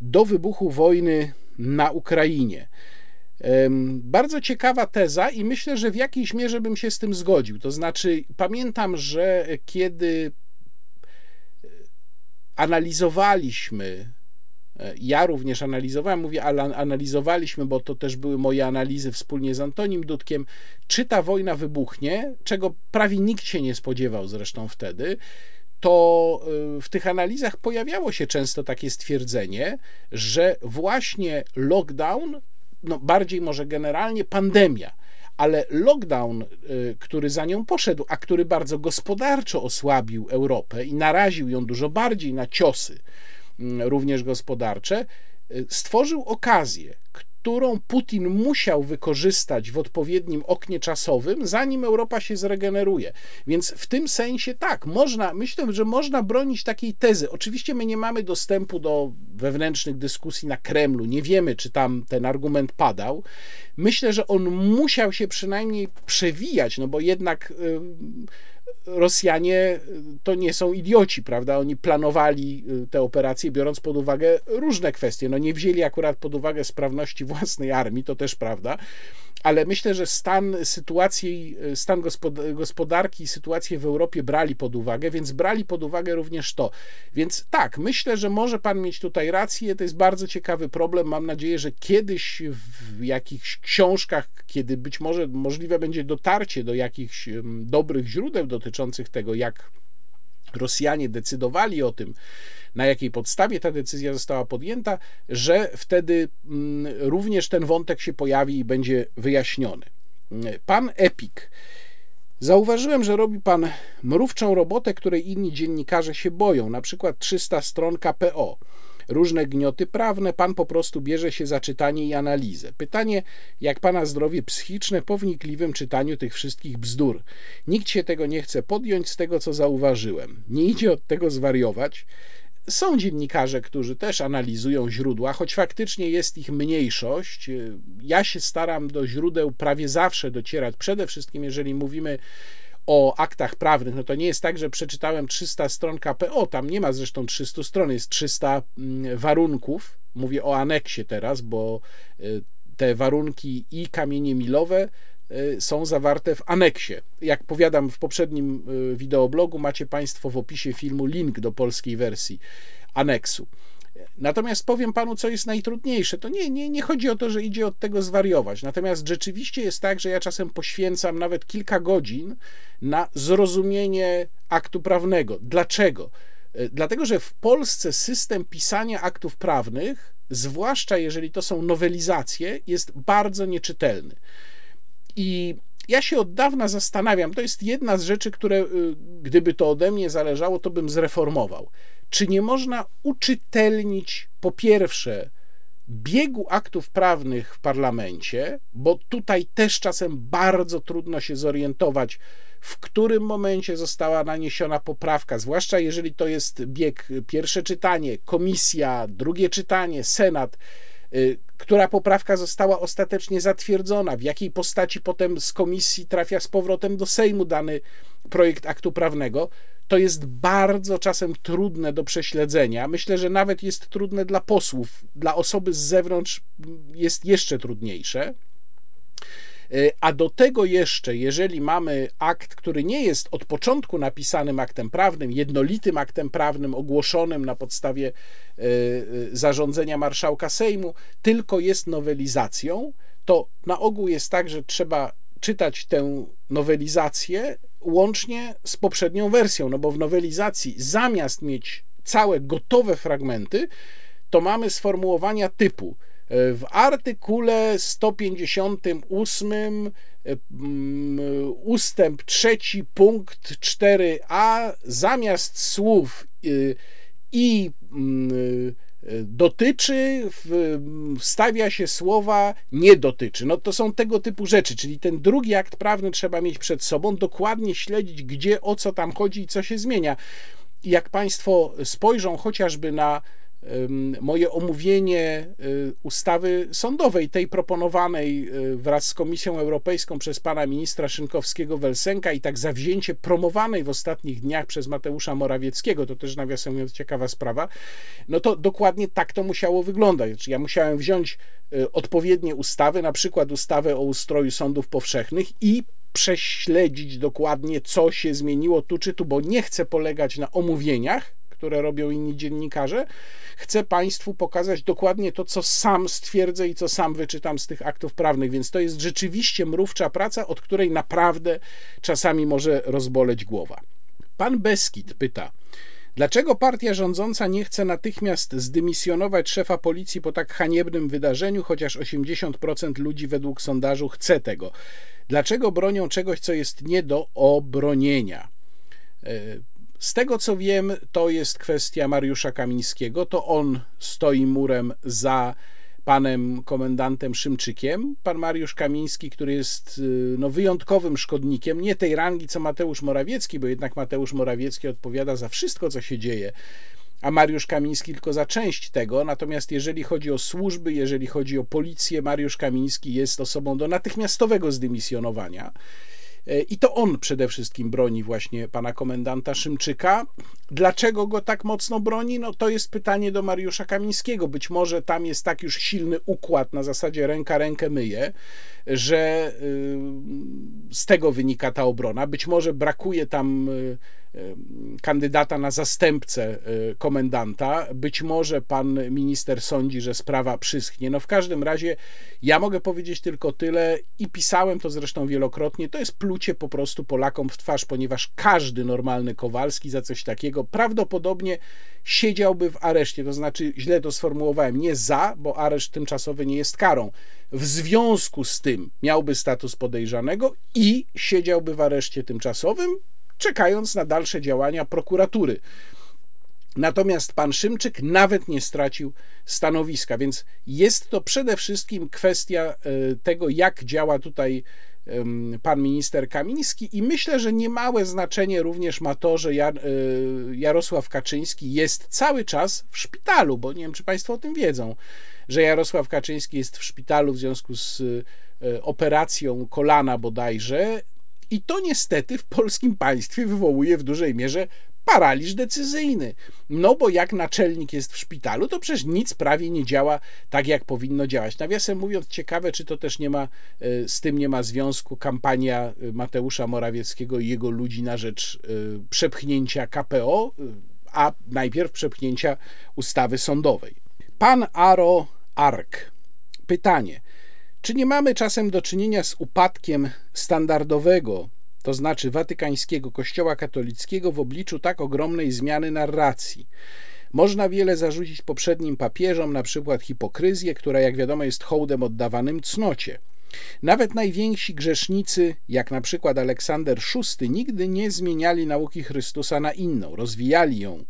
do wybuchu wojny na Ukrainie. Bardzo ciekawa teza, i myślę, że w jakiejś mierze bym się z tym zgodził. To znaczy, pamiętam, że kiedy analizowaliśmy ja również analizowałem, mówię, ale analizowaliśmy, bo to też były moje analizy wspólnie z Antonim Dudkiem, czy ta wojna wybuchnie, czego prawie nikt się nie spodziewał zresztą wtedy, to e, w tych analizach pojawiało się często takie stwierdzenie, że właśnie lockdown, no bardziej może generalnie pandemia, ale lockdown, e, który za nią poszedł, a który bardzo gospodarczo osłabił Europę i naraził ją dużo bardziej na ciosy, również gospodarcze, y, stworzył okazję, którą Putin musiał wykorzystać w odpowiednim oknie czasowym, zanim Europa się zregeneruje. Więc w tym sensie tak, można, myślę, że można bronić takiej tezy. Oczywiście my nie mamy dostępu do wewnętrznych dyskusji na Kremlu, nie wiemy, czy tam ten argument padał. Myślę, że on musiał się przynajmniej przewijać, no bo jednak. Yy, Rosjanie y, to nie są idioci, prawda? Oni planowali y, te operacje, biorąc pod uwagę różne kwestie. No nie wzięli akurat pod uwagę sprawności <laughs> własnej armii, to też prawda, ale myślę, że stan sytuacji, y, stan gospodarki sytuację w Europie brali pod uwagę, więc brali pod uwagę również to. Więc tak, myślę, że może pan mieć tutaj rację, to jest bardzo ciekawy problem. Mam nadzieję, że kiedyś w jakichś książkach, kiedy być może możliwe będzie dotarcie do jakichś dobrych źródeł dotyczących tego, jak Rosjanie decydowali o tym, na jakiej podstawie ta decyzja została podjęta, że wtedy mm, również ten wątek się pojawi i będzie wyjaśniony. Pan Epik. Zauważyłem, że robi pan mrówczą robotę, której inni dziennikarze się boją, na przykład 300 stron KPO różne gnioty prawne, pan po prostu bierze się za czytanie i analizę. Pytanie, jak pana zdrowie psychiczne po wnikliwym czytaniu tych wszystkich bzdur. Nikt się tego nie chce podjąć z tego, co zauważyłem. Nie idzie od tego zwariować. Są dziennikarze, którzy też analizują źródła, choć faktycznie jest ich mniejszość. Ja się staram do źródeł prawie zawsze docierać, przede wszystkim jeżeli mówimy o aktach prawnych, no to nie jest tak, że przeczytałem 300 stron KPO, tam nie ma zresztą 300 stron, jest 300 mm, warunków. Mówię o aneksie teraz, bo y, te warunki i kamienie milowe są zawarte w aneksie. Jak powiadam w poprzednim y, wideoblogu, macie Państwo w opisie filmu link do polskiej wersji aneksu. Natomiast powiem panu, co jest najtrudniejsze. To nie, nie, nie chodzi o to, że idzie od tego zwariować. Natomiast rzeczywiście jest tak, że ja czasem poświęcam nawet kilka godzin na zrozumienie aktu prawnego. Dlaczego? E, dlatego, że w Polsce system pisania aktów prawnych, zwłaszcza jeżeli to są nowelizacje, jest bardzo nieczytelny. I ja się od dawna zastanawiam, to jest jedna z rzeczy, które y, gdyby to ode mnie zależało, to bym zreformował. Czy nie można uczytelnić po pierwsze biegu aktów prawnych w parlamencie, bo tutaj też czasem bardzo trudno się zorientować, w którym momencie została naniesiona poprawka, zwłaszcza jeżeli to jest bieg pierwsze czytanie, komisja, drugie czytanie, senat Y, która poprawka została ostatecznie zatwierdzona, w jakiej postaci potem z komisji trafia z powrotem do Sejmu dany projekt aktu prawnego, to jest bardzo czasem trudne do prześledzenia. Myślę, że nawet jest trudne dla posłów, dla osoby z zewnątrz jest jeszcze trudniejsze. E, a do tego jeszcze, jeżeli mamy akt, który nie jest od początku napisanym aktem prawnym, jednolitym aktem prawnym ogłoszonym na podstawie e, e, zarządzenia marszałka Sejmu, tylko jest nowelizacją, to na ogół jest tak, że trzeba czytać tę nowelizację łącznie z poprzednią wersją, no bo w nowelizacji zamiast mieć całe gotowe fragmenty, to mamy sformułowania typu w artykule 158 e, mm, ustęp 3 punkt 4a zamiast słów y, i mm, dotyczy, wstawia się słowa nie dotyczy. No to są tego typu rzeczy, czyli ten drugi akt prawny trzeba mieć przed sobą, dokładnie śledzić, gdzie, o co tam chodzi i co się zmienia. Jak Państwo spojrzą chociażby na moje omówienie y, ustawy sądowej, tej proponowanej y, wraz z Komisją Europejską przez pana ministra Szynkowskiego-Welsenka i tak zawzięcie promowanej w ostatnich dniach przez Mateusza Morawieckiego, to też nawiasem mówiąc ciekawa sprawa, no to dokładnie tak to musiało wyglądać. Ja musiałem wziąć y, odpowiednie ustawy, na przykład ustawę o ustroju sądów powszechnych i prześledzić dokładnie, co się zmieniło tu czy tu, bo nie chcę polegać na omówieniach, które robią inni dziennikarze. Chcę Państwu pokazać dokładnie to, co sam stwierdzę i co sam wyczytam z tych aktów prawnych, więc to jest rzeczywiście mrówcza praca, od której naprawdę czasami może rozboleć głowa. Pan Beskid pyta, Dlaczego partia rządząca nie chce natychmiast zdymisjonować szefa policji po tak haniebnym wydarzeniu, chociaż 80% ludzi według sondażu chce tego? Dlaczego bronią czegoś, co jest nie do obronienia? Z tego co wiem, to jest kwestia Mariusza Kamińskiego. To on stoi murem za panem komendantem Szymczykiem. Pan Mariusz Kamiński, który jest y, no, wyjątkowym szkodnikiem, nie tej rangi co Mateusz Morawiecki, bo jednak Mateusz Morawiecki odpowiada za wszystko, co się dzieje, a Mariusz Kamiński tylko za część tego. Natomiast jeżeli chodzi o służby, jeżeli chodzi o policję, Mariusz Kamiński jest osobą do natychmiastowego zdymisjonowania. E, I to on przede wszystkim broni właśnie pana komendanta Szymczyka. Dlaczego go tak mocno broni? No to jest pytanie do Mariusza Kamińskiego. Być może tam jest tak już silny układ na zasadzie ręka rękę myje, że y, z tego wynika ta obrona. Być może brakuje tam y, kandydata na zastępcę y, komendanta. Być może pan minister sądzi, że sprawa przyschnie. No w każdym razie ja mogę powiedzieć tylko tyle i pisałem to zresztą wielokrotnie. To jest plucie po prostu Polakom w twarz, ponieważ każdy normalny Kowalski za coś takiego prawdopodobnie siedziałby w areszcie. To znaczy, źle to sformułowałem, nie za, bo areszt tymczasowy nie jest karą. W związku z tym miałby status podejrzanego i siedziałby w areszcie tymczasowym, czekając na dalsze działania prokuratury. Natomiast pan Szymczyk nawet nie stracił stanowiska, więc jest to przede wszystkim kwestia e, tego, jak działa tutaj pan minister Kamiński i myślę, że niemałe znaczenie również ma to, że e, Jarosław Kaczyński jest cały czas w szpitalu, bo nie wiem, czy państwo o tym wiedzą, że Jarosław Kaczyński jest w szpitalu w związku z e, operacją kolana bodajże i to niestety w polskim państwie wywołuje w dużej mierze paraliż decyzyjny. No bo jak naczelnik jest w szpitalu, to przecież nic prawie nie działa tak, jak powinno działać. Nawiasem mówiąc, ciekawe, czy to też nie ma, e, z tym nie ma związku kampania e, Mateusza Morawieckiego i jego ludzi na rzecz e, przepchnięcia KPO, a najpierw przepchnięcia ustawy sądowej. Pan Aro Ark. Pytanie. Czy nie mamy czasem do czynienia z upadkiem standardowego, to znaczy watykańskiego Kościoła katolickiego w obliczu tak ogromnej zmiany narracji? Można wiele zarzucić poprzednim papieżom, na przykład hipokryzję, która jak wiadomo jest hołdem oddawanym cnocie. Nawet najwięksi grzesznicy, jak na przykład Aleksander VI, nigdy nie zmieniali nauki Chrystusa na inną, rozwijali ją.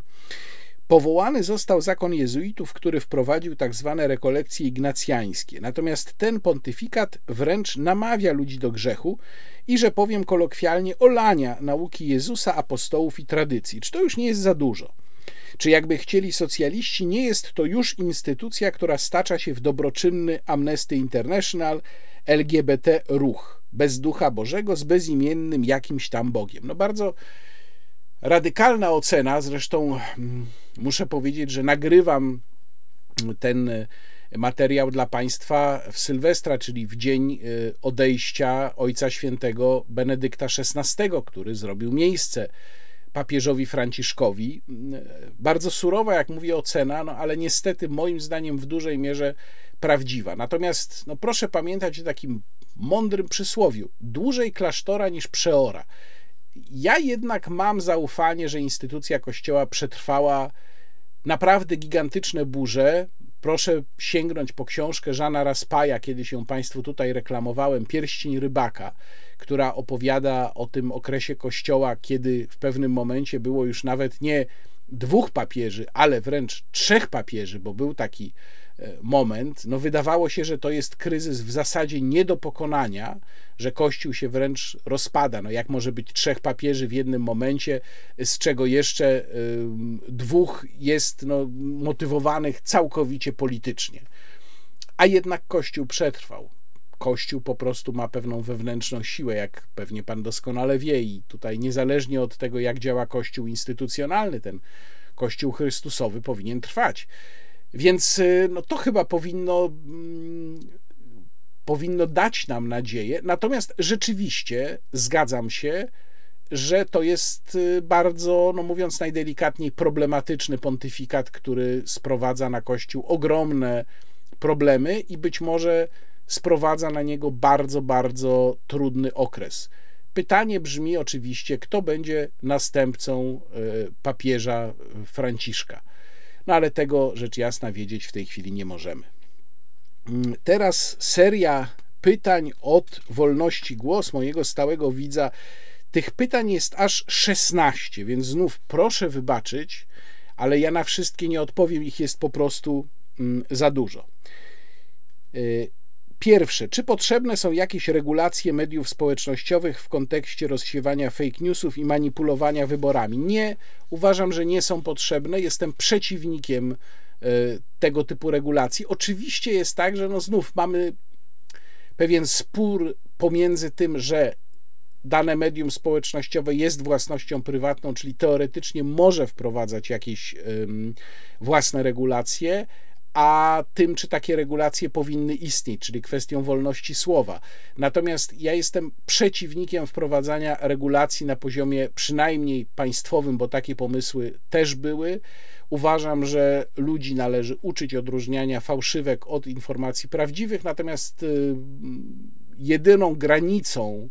Powołany został zakon jezuitów, który wprowadził tak zwane rekolekcje ignacjańskie. Natomiast ten pontyfikat wręcz namawia ludzi do grzechu i, że powiem kolokwialnie, olania nauki Jezusa, apostołów i tradycji. Czy to już nie jest za dużo? Czy jakby chcieli socjaliści, nie jest to już instytucja, która stacza się w dobroczynny Amnesty International, LGBT ruch, bez ducha Bożego, z bezimiennym jakimś tam Bogiem? No bardzo radykalna ocena, zresztą mm, muszę powiedzieć, że nagrywam ten materiał dla Państwa w Sylwestra, czyli w dzień y, odejścia Ojca Świętego Benedykta XVI, który zrobił miejsce papieżowi Franciszkowi. Bardzo surowa, jak mówię, ocena, no ale niestety moim zdaniem w dużej mierze prawdziwa. Natomiast no, proszę pamiętać o takim mądrym przysłowiu: dłużej klasztora niż przeora. Ja jednak mam zaufanie, że instytucja Kościoła przetrwała naprawdę gigantyczne burze. Proszę sięgnąć po książkę Żana Raspaja, kiedyś ją Państwu tutaj reklamowałem, Pierścień Rybaka, która opowiada o tym okresie Kościoła, kiedy w pewnym momencie było już nawet nie dwóch papieży, ale wręcz trzech papieży, bo był taki moment, no wydawało się, że to jest kryzys w zasadzie nie do pokonania, że Kościół się wręcz rozpada. No jak może być trzech papieży w jednym momencie, z czego jeszcze dwóch jest no, motywowanych całkowicie politycznie. A jednak Kościół przetrwał. Kościół po prostu ma pewną wewnętrzną siłę, jak pewnie pan doskonale wie, i tutaj niezależnie od tego, jak działa Kościół instytucjonalny, ten Kościół Chrystusowy powinien trwać. Więc y, no, to chyba powinno, mm, powinno dać nam nadzieję. Natomiast rzeczywiście zgadzam się, że to jest y, bardzo, no mówiąc najdelikatniej, problematyczny pontyfikat, który sprowadza na Kościół ogromne problemy i być może sprowadza na niego bardzo, bardzo trudny okres. Pytanie brzmi oczywiście, kto będzie następcą e, papieża Franciszka. No ale tego rzecz jasna wiedzieć w tej chwili nie możemy. Mm, teraz seria pytań od Wolności Głos, mojego stałego widza. Tych pytań jest aż 16, więc znów proszę wybaczyć, ale ja na wszystkie nie odpowiem, ich jest po prostu mm, za dużo. Pierwsze, czy potrzebne są jakieś regulacje mediów społecznościowych w kontekście rozsiewania fake newsów i manipulowania wyborami? Nie, uważam, że nie są potrzebne. Jestem przeciwnikiem e, tego typu regulacji. Oczywiście jest tak, że no znów mamy pewien spór pomiędzy tym, że dane medium społecznościowe jest własnością prywatną, czyli teoretycznie może wprowadzać jakieś um, własne regulacje, a tym, czy takie regulacje powinny istnieć, czyli kwestią wolności słowa. Natomiast ja jestem przeciwnikiem wprowadzania regulacji na poziomie przynajmniej państwowym, bo takie pomysły też były. Uważam, że ludzi należy uczyć odróżniania fałszywek od informacji prawdziwych, natomiast y, jedyną granicą,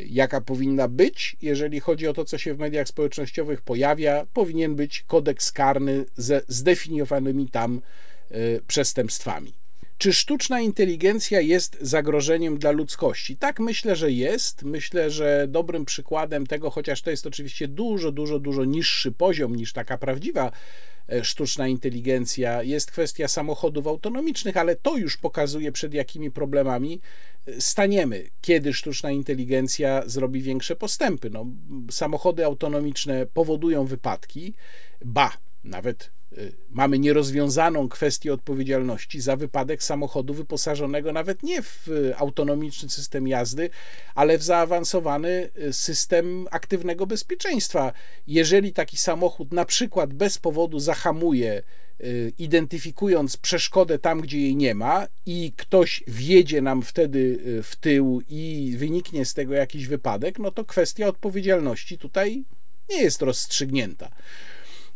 jaka powinna być, jeżeli chodzi o to, co się w mediach społecznościowych pojawia, powinien być kodeks karny ze zdefiniowanymi tam przestępstwami. Czy sztuczna inteligencja jest zagrożeniem dla ludzkości? Tak, myślę, że jest. Myślę, że dobrym przykładem tego, chociaż to jest oczywiście dużo, dużo, dużo niższy poziom niż taka prawdziwa e, sztuczna inteligencja, jest kwestia samochodów autonomicznych, ale to już pokazuje, przed jakimi problemami e, staniemy, kiedy sztuczna inteligencja zrobi większe postępy. No, samochody autonomiczne powodują wypadki, ba, nawet mamy nierozwiązaną kwestię odpowiedzialności za wypadek samochodu wyposażonego nawet nie w y, autonomiczny system jazdy, ale w zaawansowany y, system aktywnego bezpieczeństwa. Jeżeli taki samochód na przykład bez powodu zahamuje, identyfikując przeszkodę tam, gdzie jej nie ma, i ktoś wjedzie nam wtedy w tył i wyniknie z tego jakiś wypadek, no to kwestia odpowiedzialności tutaj nie jest rozstrzygnięta.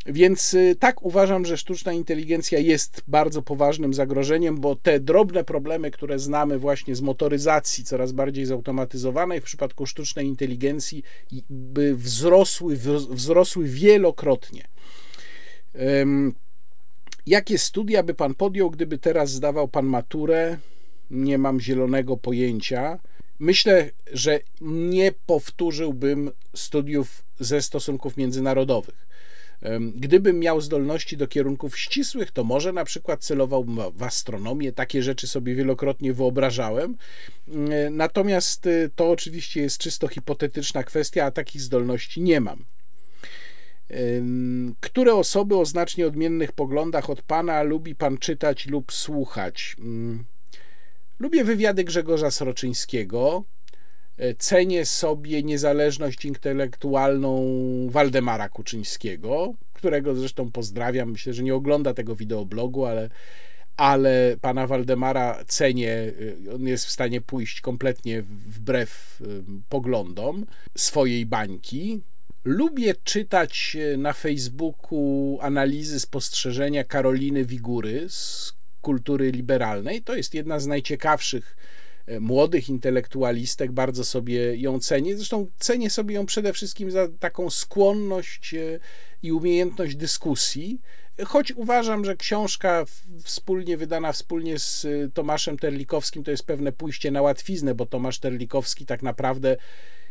Więc y, tak uważam, że sztuczna inteligencja jest bardzo poważnym zagrożeniem, bo te drobne problemy, które znamy właśnie z motoryzacji coraz bardziej zautomatyzowanej w przypadku sztucznej inteligencji, by wzrosły, wzrosły wielokrotnie. Jakie studia by pan podjął, gdyby teraz zdawał pan maturę? Nie mam zielonego pojęcia. Myślę, że nie powtórzyłbym studiów ze stosunków międzynarodowych Gdybym miał zdolności do kierunków ścisłych, to może na przykład celowałbym w astronomię, takie rzeczy sobie wielokrotnie wyobrażałem. Natomiast y, to oczywiście jest czysto hipotetyczna kwestia, a takich zdolności nie mam. Które osoby o znacznie odmiennych poglądach od pana lubi pan czytać lub słuchać? Lubię wywiady Grzegorza Sroczyńskiego, cenię sobie niezależność intelektualną Waldemara Kuczyńskiego, którego zresztą pozdrawiam. Myślę, że nie ogląda tego wideoblogu, ale, ale pana Waldemara cenię. E, on jest w stanie pójść kompletnie wbrew e, poglądom swojej bańki. Lubię czytać na Facebooku analizy, spostrzeżenia Karoliny Wigury z kultury liberalnej. To jest jedna z najciekawszych E, młodych intelektualistek, bardzo sobie ją cenię. Zresztą cenię sobie ją przede wszystkim za taką skłonność e, i umiejętność dyskusji. Choć uważam, że książka wspólnie wydana wspólnie z e, Tomaszem Terlikowskim to jest pewne pójście na łatwiznę, bo Tomasz Terlikowski tak naprawdę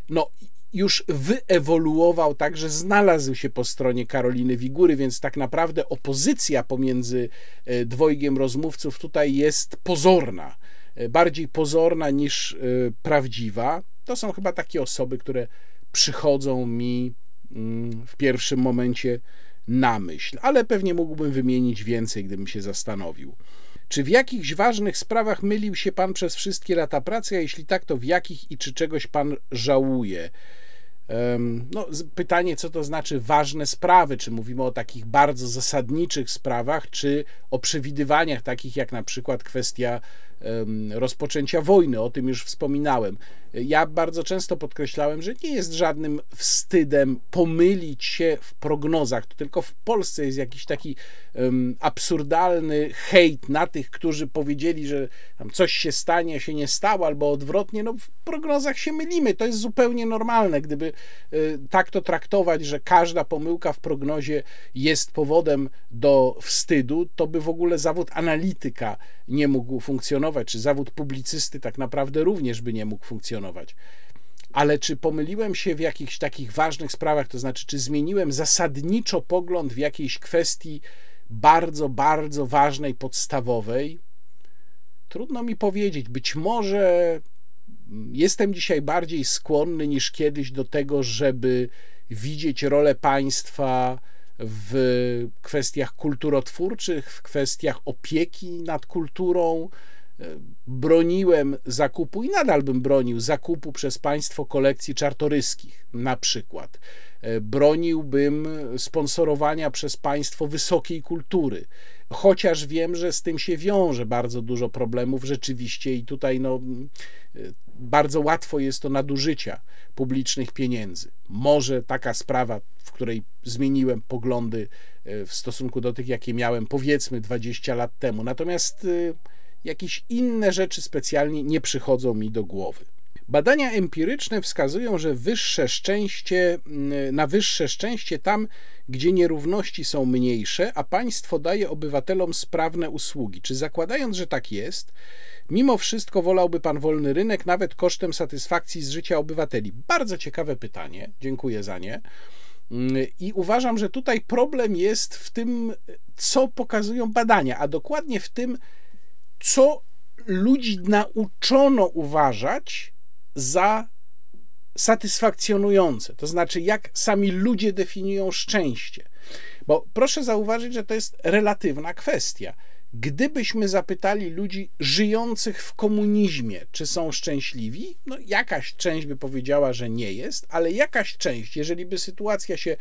no, już wyewoluował tak, że znalazł się po stronie Karoliny Wigury, więc tak naprawdę opozycja pomiędzy e, dwojgiem rozmówców tutaj jest pozorna, e, bardziej pozorna niż e, prawdziwa. To są chyba takie osoby, które przychodzą mi mm, w pierwszym momencie na myśl, ale pewnie mógłbym wymienić więcej, gdybym się zastanowił. Czy w jakichś ważnych sprawach mylił się pan przez wszystkie lata pracy, a jeśli tak, to w jakich i czy czegoś pan żałuje? No, pytanie, co to znaczy ważne sprawy? Czy mówimy o takich bardzo zasadniczych sprawach, czy o przewidywaniach takich jak na przykład kwestia rozpoczęcia wojny, o tym już wspominałem. Ja bardzo często podkreślałem, że nie jest żadnym wstydem pomylić się w prognozach. To tylko w Polsce jest jakiś taki um, absurdalny hejt na tych, którzy powiedzieli, że coś się stanie, a się nie stało, albo odwrotnie. No, w prognozach się mylimy. To jest zupełnie normalne. Gdyby y, tak to traktować, że każda pomyłka w prognozie jest powodem do wstydu, to by w ogóle zawód analityka nie mógł funkcjonować, czy zawód publicysty tak naprawdę również by nie mógł funkcjonować. Ale czy pomyliłem się w jakichś takich ważnych sprawach, to znaczy, czy zmieniłem zasadniczo pogląd w jakiejś kwestii bardzo, bardzo ważnej, podstawowej? Trudno mi powiedzieć. Być może jestem dzisiaj bardziej skłonny niż kiedyś do tego, żeby widzieć rolę państwa w kwestiach kulturotwórczych, w kwestiach opieki nad kulturą. Broniłem zakupu i nadal bym bronił zakupu przez państwo kolekcji czartoryskich, na przykład. Broniłbym sponsorowania przez państwo wysokiej kultury, chociaż wiem, że z tym się wiąże bardzo dużo problemów rzeczywiście i tutaj no, bardzo łatwo jest to nadużycia publicznych pieniędzy. Może taka sprawa, w której zmieniłem poglądy e, w stosunku do tych, jakie miałem powiedzmy 20 lat temu. Natomiast e, jakieś inne rzeczy specjalnie nie przychodzą mi do głowy. Badania empiryczne wskazują, że wyższe szczęście, na wyższe szczęście tam, gdzie nierówności są mniejsze, a państwo daje obywatelom sprawne usługi. Czy zakładając, że tak jest, Mimo wszystko wolałby pan wolny rynek, nawet kosztem satysfakcji z życia obywateli? Bardzo ciekawe pytanie, dziękuję za nie. I uważam, że tutaj problem jest w tym, co pokazują badania, a dokładnie w tym, co ludzi nauczono uważać za satysfakcjonujące. To znaczy, jak sami ludzie definiują szczęście. Bo proszę zauważyć, że to jest relatywna kwestia. Gdybyśmy zapytali ludzi żyjących w komunizmie, czy są szczęśliwi, no jakaś część by powiedziała, że nie jest, ale jakaś część, jeżeli by sytuacja się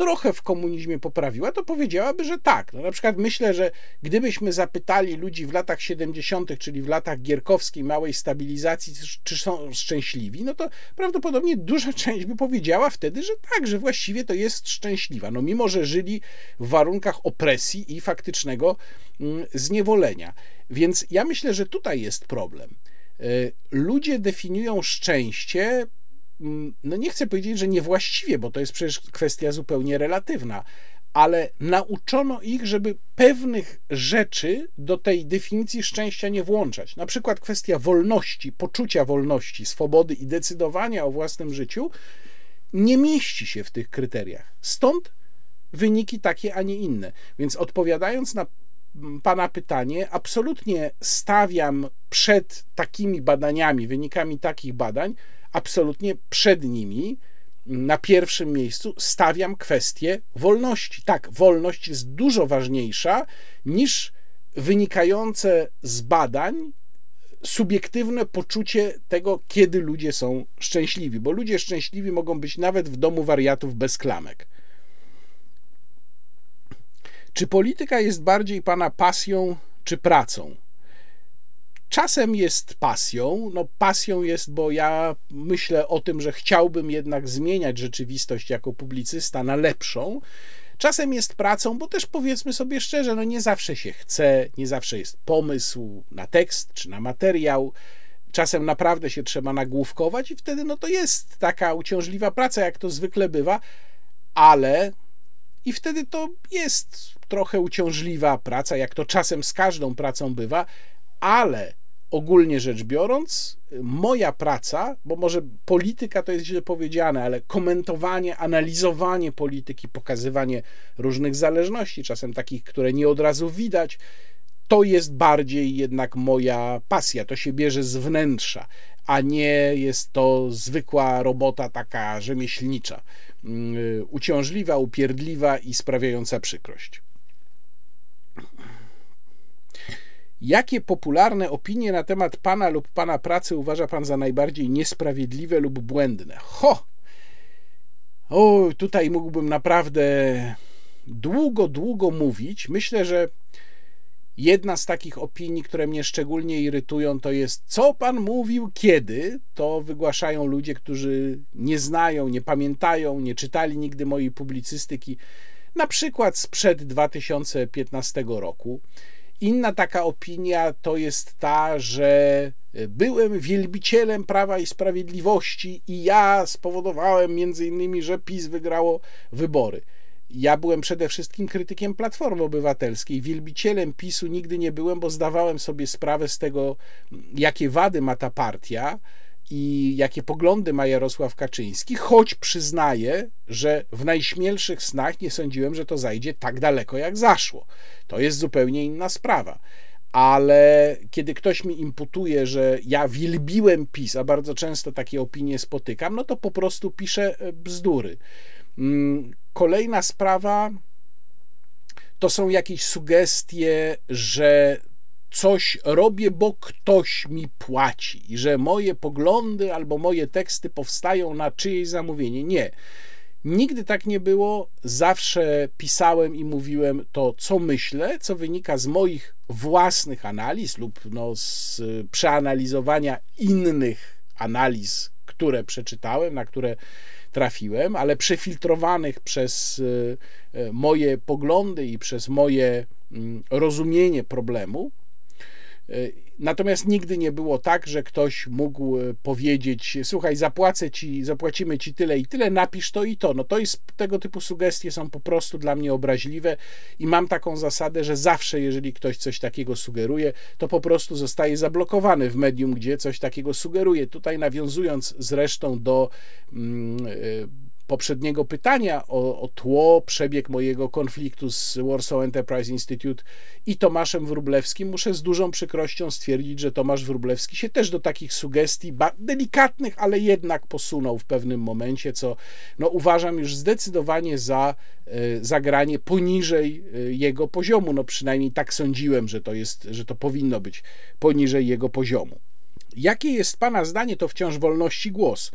trochę w komunizmie poprawiła, to powiedziałaby, że tak. No na przykład myślę, że gdybyśmy zapytali ludzi w latach 70., czyli w latach gierkowskiej małej stabilizacji, czy są szczęśliwi, no to prawdopodobnie duża <laughs> część by powiedziała wtedy, że tak, że właściwie to jest szczęśliwa. No mimo, że żyli w warunkach opresji i faktycznego mm, zniewolenia. Więc ja myślę, że tutaj jest problem. E, ludzie definiują szczęście no nie chcę powiedzieć, że niewłaściwie, bo to jest przecież kwestia zupełnie relatywna, ale nauczono ich, żeby pewnych rzeczy do tej definicji szczęścia nie włączać. Na przykład kwestia wolności, poczucia wolności, swobody i decydowania o własnym życiu nie mieści się w tych kryteriach. Stąd wyniki takie, a nie inne. Więc odpowiadając na Pana pytanie, absolutnie stawiam przed takimi badaniami, wynikami takich badań, absolutnie przed nimi na pierwszym miejscu stawiam kwestię wolności. Tak, wolność jest dużo ważniejsza niż wynikające z badań subiektywne poczucie tego, kiedy ludzie są szczęśliwi, bo ludzie szczęśliwi mogą być nawet w domu wariatów bez klamek. Czy polityka jest bardziej pana pasją czy pracą? Czasem jest pasją. No, pasją jest, bo ja myślę o tym, że chciałbym jednak zmieniać rzeczywistość jako publicysta na lepszą. Czasem jest pracą, bo też powiedzmy sobie szczerze, no nie zawsze się chce, nie zawsze jest pomysł na tekst czy na materiał. Czasem naprawdę się trzeba nagłówkować i wtedy no to jest taka uciążliwa praca, jak to zwykle bywa, ale i wtedy to jest trochę uciążliwa praca, jak to czasem z każdą pracą bywa, ale ogólnie rzecz biorąc, moja praca, bo może polityka to jest źle powiedziane, ale komentowanie, analizowanie polityki, pokazywanie różnych zależności, czasem takich, które nie od razu widać, to jest bardziej jednak moja pasja. To się bierze z wnętrza, a nie jest to zwykła robota taka rzemieślnicza, mm, uciążliwa, upierdliwa i sprawiająca przykrość. Jakie popularne opinie na temat pana lub pana pracy uważa pan za najbardziej niesprawiedliwe lub błędne? Ho! O, tutaj mógłbym naprawdę długo, długo mówić. Myślę, że jedna z takich opinii, które mnie szczególnie irytują, to jest co pan mówił kiedy? To wygłaszają ludzie, którzy nie znają, nie pamiętają, nie czytali nigdy mojej publicystyki, na przykład sprzed 2015 roku. Inna taka opinia to jest ta, że byłem wielbicielem Prawa i Sprawiedliwości i ja spowodowałem między innymi, że PiS wygrało wybory. Ja byłem przede wszystkim krytykiem Platformy Obywatelskiej. Wielbicielem PiSu nigdy nie byłem, bo zdawałem sobie sprawę z tego, jakie wady ma ta partia i jakie poglądy ma Jarosław Kaczyński, choć przyznaję, że w najśmielszych snach nie sądziłem, że to zajdzie tak daleko, jak zaszło. To jest zupełnie inna sprawa. Ale kiedy ktoś mi imputuje, że ja wielbiłem PiS, a bardzo często takie opinie spotykam, no to po prostu piszę e, bzdury. Mm, kolejna sprawa to są jakieś sugestie, że coś robię, bo ktoś mi płaci i że moje poglądy albo moje teksty powstają na czyjeś zamówienie. Nie. Nigdy tak nie było. Zawsze pisałem i mówiłem to, co myślę, co wynika z moich własnych analiz lub no, z przeanalizowania innych analiz, które przeczytałem, na które trafiłem, ale przefiltrowanych przez e, e, moje poglądy i przez moje mm, rozumienie problemu. E, natomiast nigdy nie było tak, że ktoś mógł e, powiedzieć: Słuchaj, zapłacę ci, zapłacimy ci tyle i tyle, napisz to i to. No to jest tego typu sugestie są po prostu dla mnie obraźliwe i mam taką zasadę, że zawsze, jeżeli ktoś coś takiego sugeruje, to po prostu zostaje zablokowany w medium, gdzie coś takiego sugeruje. Tutaj nawiązując zresztą do. Mm, e, poprzedniego pytania o, o tło, przebieg mojego konfliktu z Warsaw Enterprise Institute i Tomaszem Wróblewskim, muszę z dużą przykrością stwierdzić, że Tomasz Wróblewski się też do takich sugestii, delikatnych, ale jednak posunął w pewnym momencie, co no, uważam już zdecydowanie za e, zagranie poniżej e, jego poziomu. No przynajmniej tak sądziłem, że to jest, że to powinno być poniżej jego poziomu. Jakie jest Pana zdanie, to wciąż wolności głos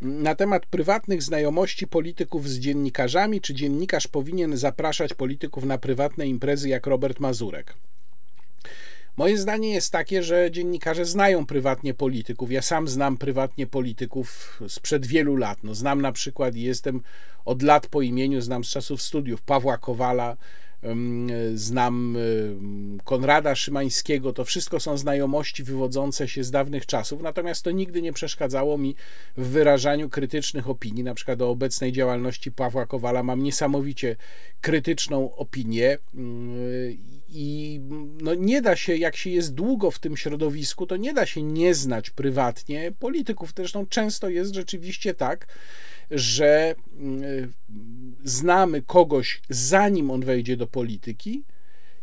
na temat prywatnych znajomości polityków z dziennikarzami, czy dziennikarz powinien zapraszać polityków na prywatne imprezy jak Robert Mazurek. Moje zdanie jest takie, że dziennikarze znają prywatnie polityków. Ja sam znam prywatnie polityków sprzed wielu lat. No, znam na przykład i jestem od lat po imieniu, znam z czasów studiów Pawła Kowala, znam Konrada Szymańskiego, to wszystko są znajomości wywodzące się z dawnych czasów, natomiast to nigdy nie przeszkadzało mi w wyrażaniu krytycznych opinii. Na przykład o obecnej działalności Pawła Kowala mam niesamowicie krytyczną opinię i no nie da się, jak się jest długo w tym środowisku, to nie da się nie znać prywatnie polityków. Zresztą często jest rzeczywiście tak, że mm, znamy kogoś zanim on wejdzie do polityki,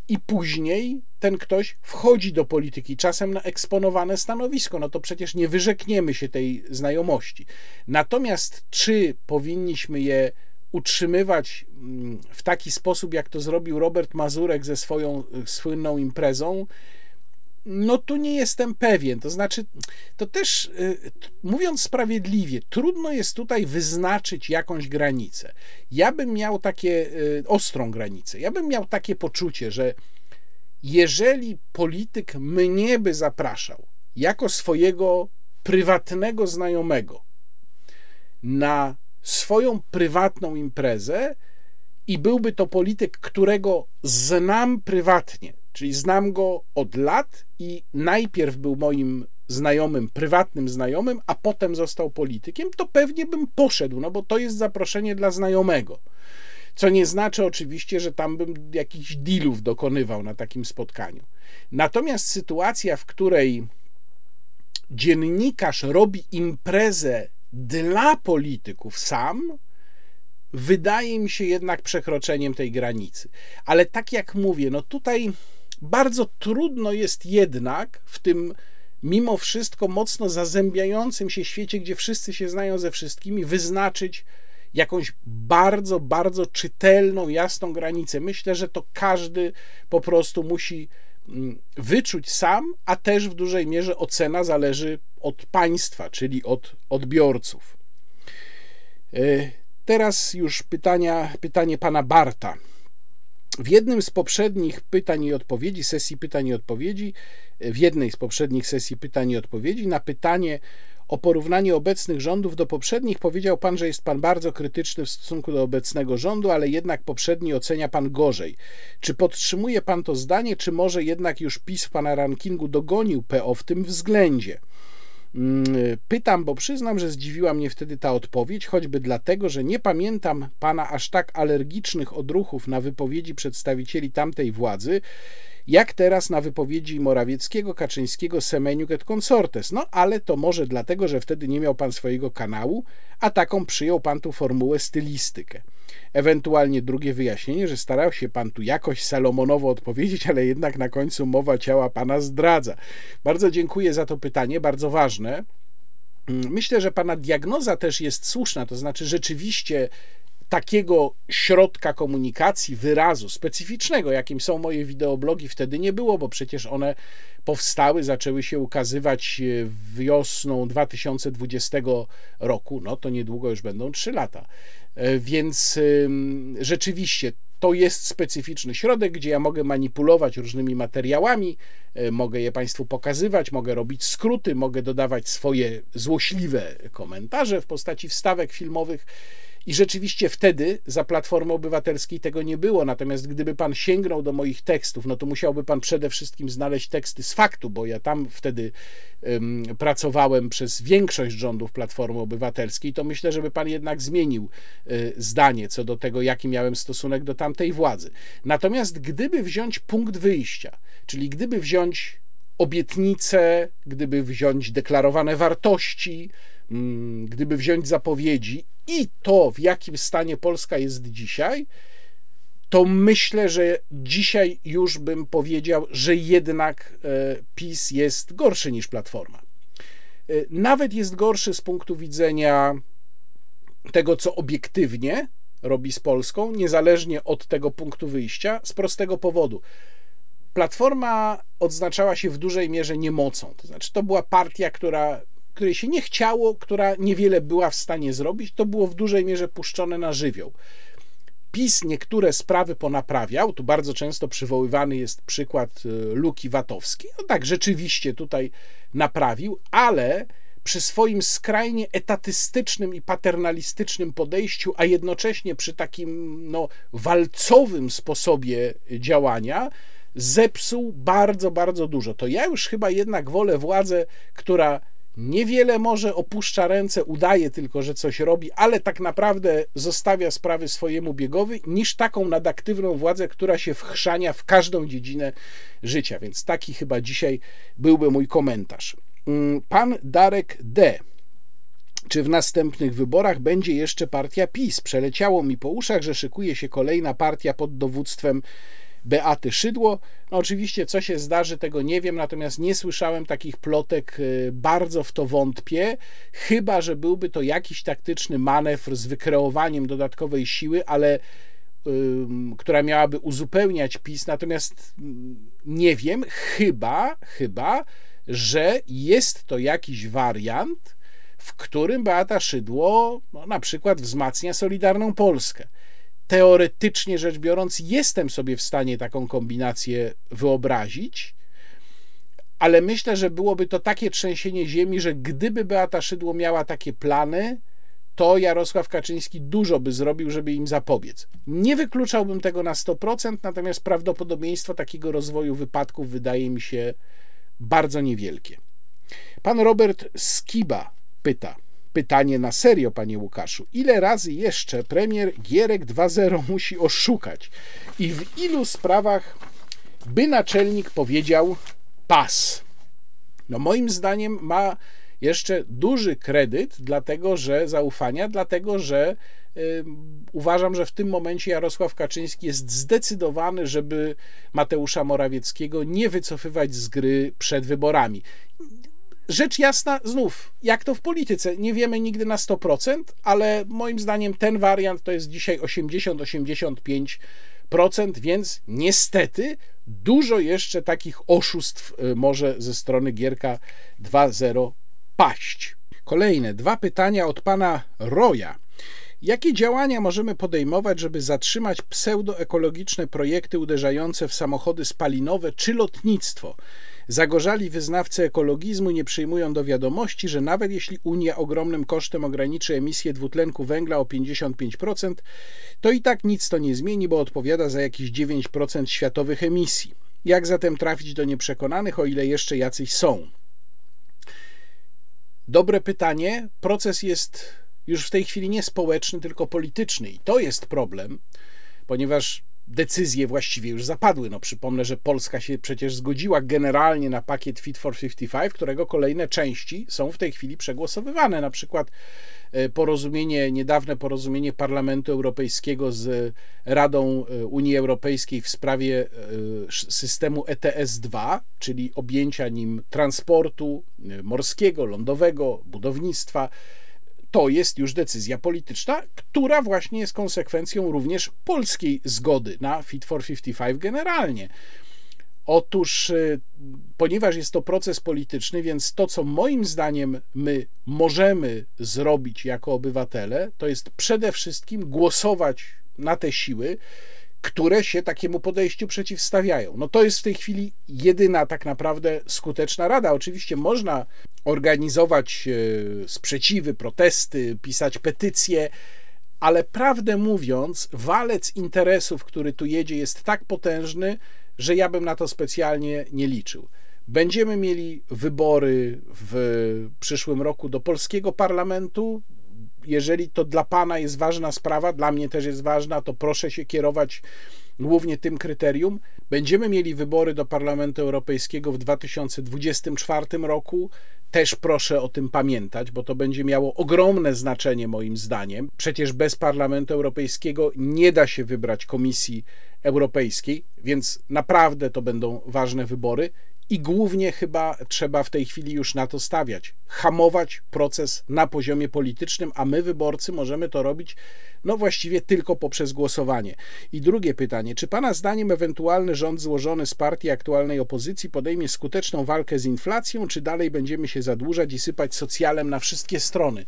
i później ten ktoś wchodzi do polityki, czasem na eksponowane stanowisko. No to przecież nie wyrzekniemy się tej znajomości. Natomiast czy powinniśmy je utrzymywać mm, w taki sposób, jak to zrobił Robert Mazurek ze swoją słynną imprezą, no tu nie jestem pewien. To znaczy, to też y, mówiąc sprawiedliwie, trudno jest tutaj wyznaczyć jakąś granicę. Ja bym miał takie y, ostrą granicę. Ja bym miał takie poczucie, że jeżeli polityk mnie by zapraszał jako swojego prywatnego znajomego na swoją prywatną imprezę i byłby to polityk, którego znam prywatnie, czyli znam go od lat i najpierw był moim znajomym, prywatnym znajomym, a potem został politykiem, to pewnie bym poszedł, no bo to jest zaproszenie dla znajomego. Co nie znaczy oczywiście, że tam bym jakichś dealów dokonywał na takim spotkaniu. Natomiast sytuacja, w której dziennikarz robi imprezę dla polityków sam, wydaje mi się jednak przekroczeniem tej granicy. Ale tak jak mówię, no tutaj bardzo trudno jest jednak w tym mimo wszystko mocno zazębiającym się świecie, gdzie wszyscy się znają ze wszystkimi, wyznaczyć jakąś bardzo, bardzo czytelną, jasną granicę. Myślę, że to każdy po prostu musi mm, wyczuć sam, a też w dużej mierze ocena zależy od państwa, czyli od odbiorców. E, teraz już pytania, pytanie pana Barta. W jednym z poprzednich pytań i odpowiedzi, sesji pytań i odpowiedzi, w jednej z poprzednich sesji pytań i odpowiedzi na pytanie o porównanie obecnych rządów do poprzednich powiedział pan, że jest pan bardzo krytyczny w stosunku do obecnego rządu, ale jednak poprzedni ocenia pan gorzej. Czy podtrzymuje pan to zdanie, czy może jednak już PiS w pana rankingu dogonił PO w tym względzie? Mm, pytam, bo przyznam, że zdziwiła mnie wtedy ta odpowiedź, choćby dlatego, że nie pamiętam pana aż tak alergicznych odruchów na wypowiedzi przedstawicieli tamtej władzy, jak teraz na wypowiedzi Morawieckiego, Kaczyńskiego, Semeniuk et consortes. No ale to może dlatego, że wtedy nie miał pan swojego kanału, a taką przyjął pan tu formułę stylistykę. Ewentualnie drugie wyjaśnienie, że starał się pan tu jakoś salomonowo odpowiedzieć, ale jednak na końcu mowa ciała pana zdradza. Bardzo dziękuję za to pytanie, bardzo ważne. Myślę, że pana diagnoza też jest słuszna, to znaczy rzeczywiście takiego środka komunikacji, wyrazu specyficznego, jakim są moje wideoblogi, wtedy nie było, bo przecież one powstały, zaczęły się ukazywać e, wiosną 2020 roku. No to niedługo już będą 3 lata. E, więc rzeczywiście to jest specyficzny środek, gdzie ja mogę manipulować różnymi materiałami, e, mogę je Państwu pokazywać, mogę robić skróty, mogę dodawać swoje złośliwe komentarze w postaci wstawek filmowych i rzeczywiście wtedy za Platformy Obywatelskiej tego nie było. Natomiast gdyby pan sięgnął do moich tekstów, no to musiałby pan przede wszystkim znaleźć teksty z faktu, bo ja tam wtedy um, pracowałem przez większość rządów Platformy Obywatelskiej, to myślę, żeby pan jednak zmienił y, zdanie co do tego, jaki miałem stosunek do tamtej władzy. Natomiast gdyby wziąć punkt wyjścia, czyli gdyby wziąć obietnice, gdyby wziąć deklarowane wartości, gdyby wziąć zapowiedzi i to, w jakim stanie Polska jest dzisiaj, to myślę, że dzisiaj już bym powiedział, że jednak e, PiS jest gorszy niż Platforma. E, nawet jest gorszy z punktu widzenia tego, co obiektywnie robi z Polską, niezależnie od tego punktu wyjścia, z prostego powodu. Platforma odznaczała się w dużej mierze niemocą. To znaczy, to była partia, która której się nie chciało, która niewiele była w stanie zrobić, to było w dużej mierze puszczone na żywioł. PiS niektóre sprawy ponaprawiał, tu bardzo często przywoływany jest przykład y, Luki Watowskiej. No tak, rzeczywiście tutaj naprawił, ale przy swoim skrajnie etatystycznym i paternalistycznym podejściu, a jednocześnie przy takim no, walcowym sposobie działania, zepsuł bardzo, bardzo dużo. To ja już chyba jednak wolę władzę, która Niewiele może opuszcza ręce, udaje tylko, że coś robi, ale tak naprawdę zostawia sprawy swojemu biegowi, niż taką nadaktywną władzę, która się wchrzania w każdą dziedzinę życia. Więc taki chyba dzisiaj byłby mój komentarz. Mm, pan Darek D. Czy w następnych wyborach będzie jeszcze partia PiS? Przeleciało mi po uszach, że szykuje się kolejna partia pod dowództwem Beaty Szydło. No oczywiście, co się zdarzy, tego nie wiem, natomiast nie słyszałem takich plotek, y, bardzo w to wątpię, chyba że byłby to jakiś taktyczny manewr z wykreowaniem dodatkowej siły, ale która miałaby uzupełniać PiS, natomiast mm, nie wiem, chyba, chyba, że jest to jakiś wariant, w którym Beata Szydło no, na przykład wzmacnia Solidarną Polskę teoretycznie rzecz biorąc, jestem sobie w stanie taką kombinację wyobrazić, ale myślę, że byłoby to takie trzęsienie ziemi, że gdyby Beata Szydło miała takie plany, to Jarosław Kaczyński dużo by zrobił, żeby im zapobiec. Nie wykluczałbym tego na 100%, natomiast prawdopodobieństwo takiego rozwoju wypadków wydaje mi się bardzo niewielkie. Pan Robert Skiba pyta: Pytanie na serio, panie Łukaszu. Ile razy jeszcze premier Gierek 2.0 musi oszukać? I w ilu sprawach by naczelnik powiedział pas? No moim zdaniem ma jeszcze duży kredyt, dlatego że zaufania, dlatego że uważam, że w tym momencie Jarosław Kaczyński jest zdecydowany, żeby Mateusza Morawieckiego nie wycofywać z gry przed wyborami. Rzecz jasna, znów, jak to w polityce, nie wiemy nigdy na 100%, ale moim zdaniem ten wariant to jest dzisiaj 80-85%, więc niestety dużo jeszcze takich oszustw y, może ze strony Gierka 2.0 paść. Kolejne dwa pytania od pana Roja. Jakie działania możemy podejmować, żeby zatrzymać pseudoekologiczne projekty uderzające w samochody spalinowe czy lotnictwo? Zagorzali wyznawcy ekologizmu nie przyjmują do wiadomości, że nawet jeśli Unia ogromnym kosztem ograniczy emisję dwutlenku węgla o 55%, to i tak nic to nie zmieni, bo odpowiada za jakieś 9% światowych emisji. Jak zatem trafić do nieprzekonanych, o ile jeszcze jacyś są? Dobre pytanie. Proces jest już w tej chwili nie społeczny, tylko polityczny. I to jest problem, ponieważ decyzje właściwie już zapadły. No, przypomnę, że Polska się przecież zgodziła generalnie na pakiet Fit for 55, którego kolejne części są w tej chwili przegłosowywane. Na przykład e, porozumienie, niedawne porozumienie Parlamentu Europejskiego z Radą e, Unii Europejskiej w sprawie e, systemu ETS-2, czyli objęcia nim transportu morskiego, lądowego, budownictwa to jest już decyzja polityczna, która właśnie jest konsekwencją również polskiej zgody na Fit for 55 generalnie. Otóż, y, ponieważ jest to proces polityczny, więc to, co moim zdaniem my możemy zrobić jako obywatele, to jest przede wszystkim głosować na te siły, które się takiemu podejściu przeciwstawiają. No to jest w tej chwili jedyna tak naprawdę skuteczna rada. Oczywiście można organizować e, sprzeciwy, protesty, pisać petycje, ale prawdę mówiąc, walec interesów, który tu jedzie, jest tak potężny, że ja bym na to specjalnie nie liczył. Będziemy mieli wybory w przyszłym roku do polskiego parlamentu jeżeli to dla Pana jest ważna sprawa, dla mnie też jest ważna, to proszę się kierować głównie tym kryterium. Będziemy mieli wybory do Parlamentu Europejskiego w 2024 roku. Też proszę o tym pamiętać, bo to będzie miało ogromne znaczenie moim zdaniem. Przecież bez Parlamentu Europejskiego nie da się wybrać Komisji Europejskiej, więc naprawdę to będą ważne wybory i głównie chyba trzeba w tej chwili już na to stawiać. Hamować proces na poziomie politycznym, a my, wyborcy, możemy to robić no właściwie tylko poprzez głosowanie. I drugie pytanie: czy Pana zdaniem ewentualny rząd złożony z partii aktualnej opozycji podejmie skuteczną walkę z inflacją, czy dalej będziemy się zadłużać i sypać socjalem na wszystkie strony?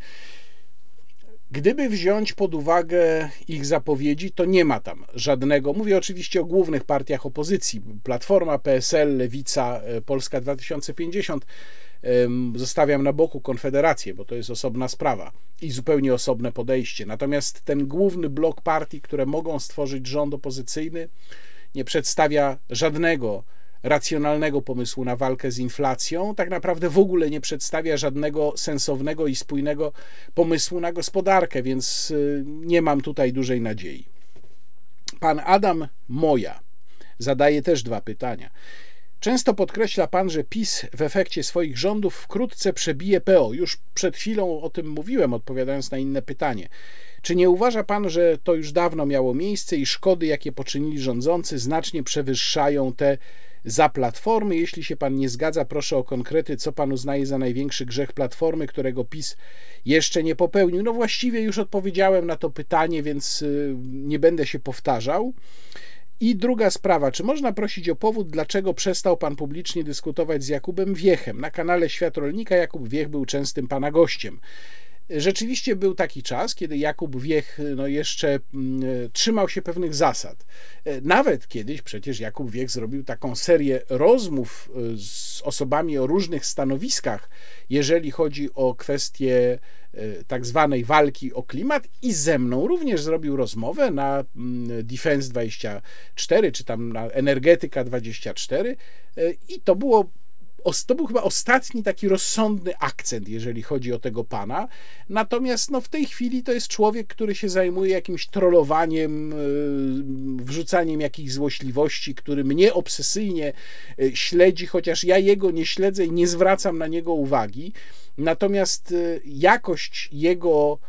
Gdyby wziąć pod uwagę ich zapowiedzi, to nie ma tam żadnego. Mówię oczywiście o głównych partiach opozycji: Platforma, PSL, Lewica, e, Polska 2050. Zostawiam na boku Konfederację, bo to jest osobna sprawa i zupełnie osobne podejście. Natomiast ten główny blok partii, które mogą stworzyć rząd opozycyjny, nie przedstawia żadnego racjonalnego pomysłu na walkę z inflacją, tak naprawdę w ogóle nie przedstawia żadnego sensownego i spójnego pomysłu na gospodarkę, więc y, nie mam tutaj dużej nadziei. Pan Adam Moja zadaje też dwa pytania. Często podkreśla pan, że PiS w efekcie swoich rządów wkrótce przebije PO. Już przed chwilą o tym mówiłem, odpowiadając na inne pytanie. Czy nie uważa pan, że to już dawno miało miejsce i szkody, jakie poczynili rządzący, znacznie przewyższają te za Platformy. Jeśli się pan nie zgadza, proszę o konkrety, co pan uznaje za największy grzech Platformy, którego PiS jeszcze nie popełnił. No właściwie już odpowiedziałem na to pytanie, więc y, nie będę się powtarzał. I druga sprawa, czy można prosić o powód, dlaczego przestał pan publicznie dyskutować z Jakubem Wiechem? Na kanale Świat Rolnika Jakub Wiech był częstym pana gościem. Rzeczywiście był taki czas, kiedy Jakub Wiech no, jeszcze mm, trzymał się pewnych zasad. E, nawet kiedyś przecież Jakub Wiech zrobił taką serię rozmów e, z osobami o różnych stanowiskach, jeżeli chodzi o kwestie e, tak zwanej walki o klimat i ze mną również zrobił rozmowę na mm, Defense 24 czy tam na Energetyka 24 i to było to był chyba ostatni taki rozsądny akcent, jeżeli chodzi o tego pana. Natomiast no, w tej chwili to jest człowiek, który się zajmuje jakimś trollowaniem, yy, wrzucaniem jakichś złośliwości, który mnie obsesyjnie yy, śledzi, chociaż ja jego nie śledzę i nie zwracam na niego uwagi. Natomiast yy, jakość jego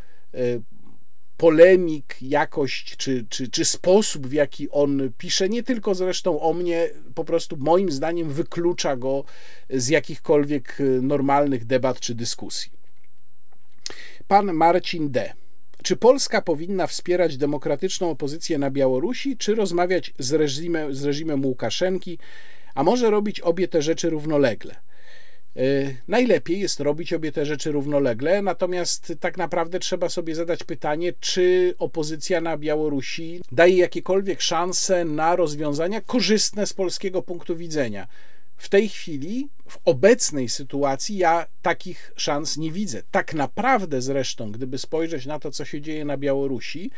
polemik, jakość czy, czy, czy sposób, w jaki on pisze, nie tylko zresztą o mnie, po prostu moim zdaniem wyklucza go z jakichkolwiek y, normalnych debat czy dyskusji. Pan Marcin D. Czy Polska powinna wspierać demokratyczną opozycję na Białorusi, czy rozmawiać z reżimem, z reżimem Łukaszenki, a może robić obie te rzeczy równolegle? E, najlepiej jest robić obie te rzeczy równolegle, natomiast tak naprawdę trzeba sobie zadać pytanie, czy opozycja na Białorusi daje jakiekolwiek szanse na rozwiązania korzystne z polskiego punktu widzenia. W tej chwili, w obecnej sytuacji, ja takich szans nie widzę. Tak naprawdę zresztą, gdyby spojrzeć na to, co się dzieje na Białorusi,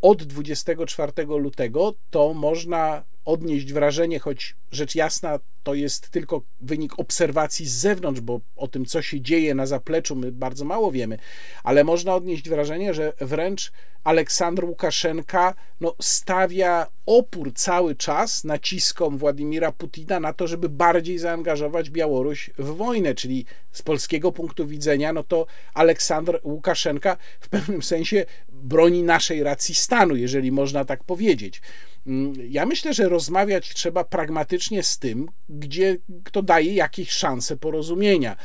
od 24 lutego, to można odnieść wrażenie, choć rzecz jasna to jest tylko wynik obserwacji z zewnątrz, bo o tym, co się dzieje na zapleczu, my bardzo mało wiemy, ale można odnieść wrażenie, że wręcz Aleksandr Łukaszenka no, stawia opór cały czas naciskom Władimira Putina na to, żeby bardziej zaangażować Białoruś w wojnę, czyli z polskiego punktu widzenia, no to Aleksandr Łukaszenka w pewnym sensie broni naszej racji stanu, jeżeli można tak powiedzieć. Mm, ja myślę, że rozmawiać trzeba pragmatycznie z tym, gdzie kto daje jakieś szanse porozumienia.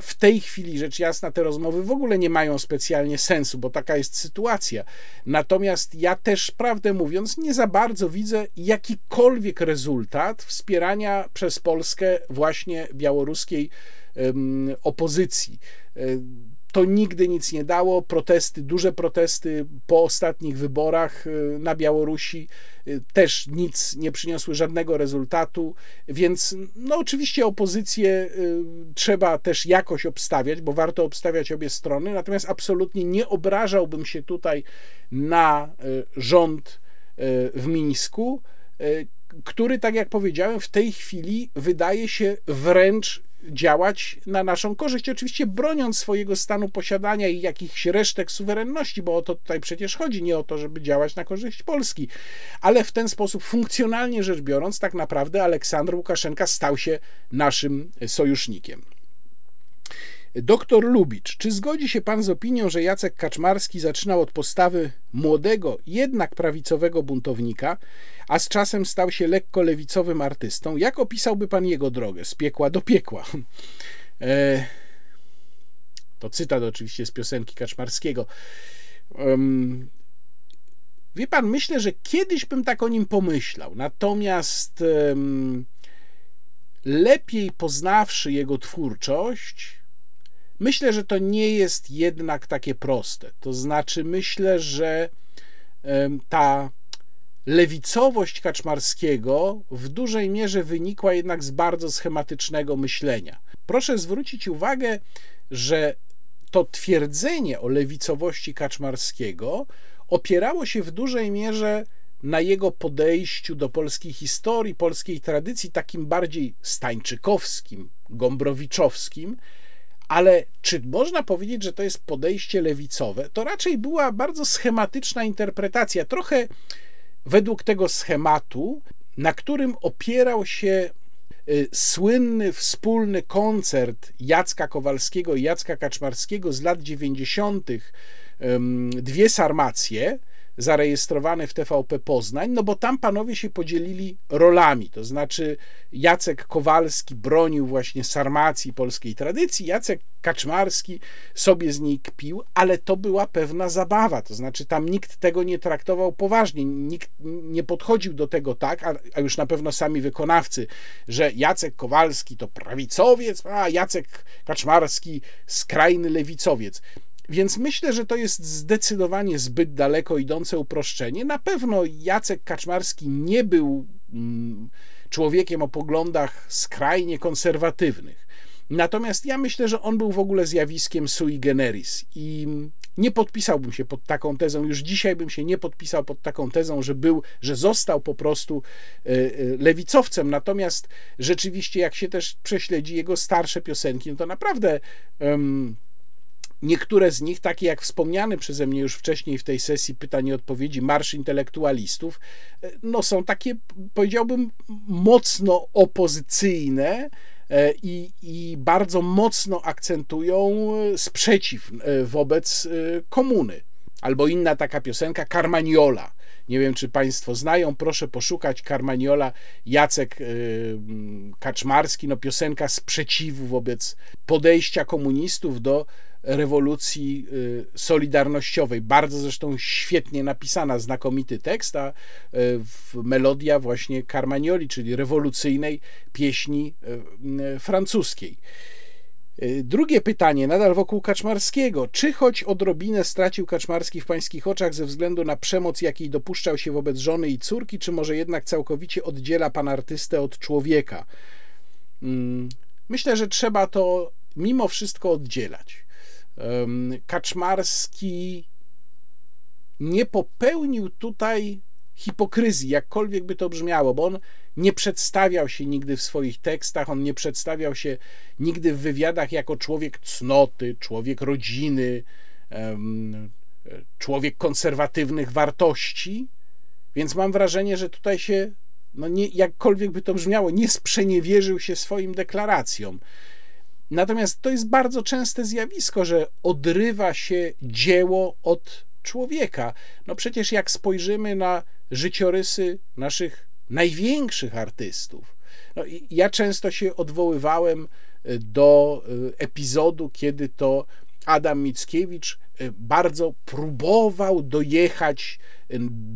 W tej chwili, rzecz jasna, te rozmowy w ogóle nie mają specjalnie sensu, bo taka jest sytuacja. Natomiast ja też, prawdę mówiąc, nie za bardzo widzę jakikolwiek rezultat wspierania przez Polskę właśnie białoruskiej opozycji to nigdy nic nie dało. Protesty, duże protesty po ostatnich wyborach y, na Białorusi y, też nic nie przyniosły żadnego rezultatu, więc no oczywiście opozycję y, trzeba też jakoś obstawiać, bo warto obstawiać obie strony, natomiast absolutnie nie obrażałbym się tutaj na rząd w Mińsku, który, tak jak powiedziałem, w tej chwili wydaje się wręcz działać na naszą korzyść, oczywiście broniąc swojego stanu posiadania i jakichś resztek suwerenności, bo o to tutaj przecież chodzi, nie o to, żeby działać na korzyść Polski, ale w ten sposób funkcjonalnie rzecz biorąc, tak naprawdę Aleksander Łukaszenka stał się naszym sojusznikiem. Doktor Lubicz, czy zgodzi się pan z opinią, że Jacek Kaczmarski zaczynał od postawy młodego, jednak prawicowego buntownika, a z czasem stał się lekko lewicowym artystą? Jak opisałby pan jego drogę z piekła do piekła? E, to cytat oczywiście z piosenki Kaczmarskiego. wie pan, myślę, że kiedyś bym tak o nim pomyślał, natomiast lepiej poznawszy jego twórczość, Myślę, że to nie jest jednak takie proste. To znaczy, myślę, że ta lewicowość Kaczmarskiego w dużej mierze wynikła jednak z bardzo schematycznego myślenia. Proszę zwrócić uwagę, że to twierdzenie o lewicowości Kaczmarskiego opierało się w dużej mierze na jego podejściu do polskiej historii, polskiej tradycji, takim bardziej stańczykowskim, gombrowiczowskim, ale czy można powiedzieć, że to jest podejście lewicowe? To raczej była bardzo schematyczna interpretacja, trochę według tego schematu, na którym opierał się y, słynny wspólny koncert Jacka Kowalskiego i Jacka Kaczmarskiego z lat 90., dwie sarmacje zarejestrowany w TVP Poznań, no bo tam panowie się podzielili rolami, to znaczy Jacek Kowalski bronił właśnie sarmacji polskiej tradycji, Jacek Kaczmarski sobie z niej kpił, ale to była pewna zabawa, to znaczy tam nikt tego nie traktował poważnie, nikt nie podchodził do tego tak, a, już na pewno sami wykonawcy, że Jacek Kowalski to prawicowiec, a Jacek Kaczmarski skrajny lewicowiec. Więc myślę, że to jest zdecydowanie zbyt daleko idące uproszczenie. Na pewno Jacek Kaczmarski nie był mm, człowiekiem o poglądach skrajnie konserwatywnych. Natomiast ja myślę, że on był w ogóle zjawiskiem sui generis i nie podpisałbym się pod taką tezą, już dzisiaj bym się nie podpisał pod taką tezą, że był, że został po prostu e, e, lewicowcem. Natomiast rzeczywiście, jak się też prześledzi jego starsze piosenki, no to naprawdę. Um, Niektóre z nich, takie jak wspomniany przeze mnie już wcześniej w tej sesji pytań i odpowiedzi, Marsz Intelektualistów, e, no są takie, powiedziałbym, mocno opozycyjne e, i, i bardzo mocno akcentują sprzeciw e, wobec komuny. Albo inna taka piosenka, Carmaniola. Nie wiem, czy Państwo znają, proszę poszukać Carmaniola, Jacek Kaczmarski, no piosenka sprzeciwu wobec podejścia komunistów do rewolucji y, solidarnościowej. Bardzo zresztą świetnie napisana, znakomity tekst, a y, melodia właśnie Carmagnoli, czyli rewolucyjnej pieśni y, francuskiej. Drugie pytanie, nadal wokół Kaczmarskiego. Czy choć odrobinę stracił Kaczmarski w pańskich oczach ze względu na przemoc, jakiej dopuszczał się wobec żony i córki, czy może jednak całkowicie oddziela pan artystę od człowieka? Mm, myślę, że trzeba to mimo wszystko oddzielać. Kaczmarski nie popełnił tutaj hipokryzji, jakkolwiek by to brzmiało, bo on nie przedstawiał się nigdy w swoich tekstach, on nie przedstawiał się nigdy w wywiadach jako człowiek cnoty, człowiek rodziny, człowiek konserwatywnych wartości, więc mam wrażenie, że tutaj się, no nie, jakkolwiek by to brzmiało, nie sprzeniewierzył się swoim deklaracjom. Natomiast to jest bardzo częste zjawisko, że odrywa się dzieło od człowieka. No przecież jak spojrzymy na życiorysy naszych największych artystów, no ja często się odwoływałem e, do e, epizodu, kiedy to Adam Mickiewicz e, bardzo próbował dojechać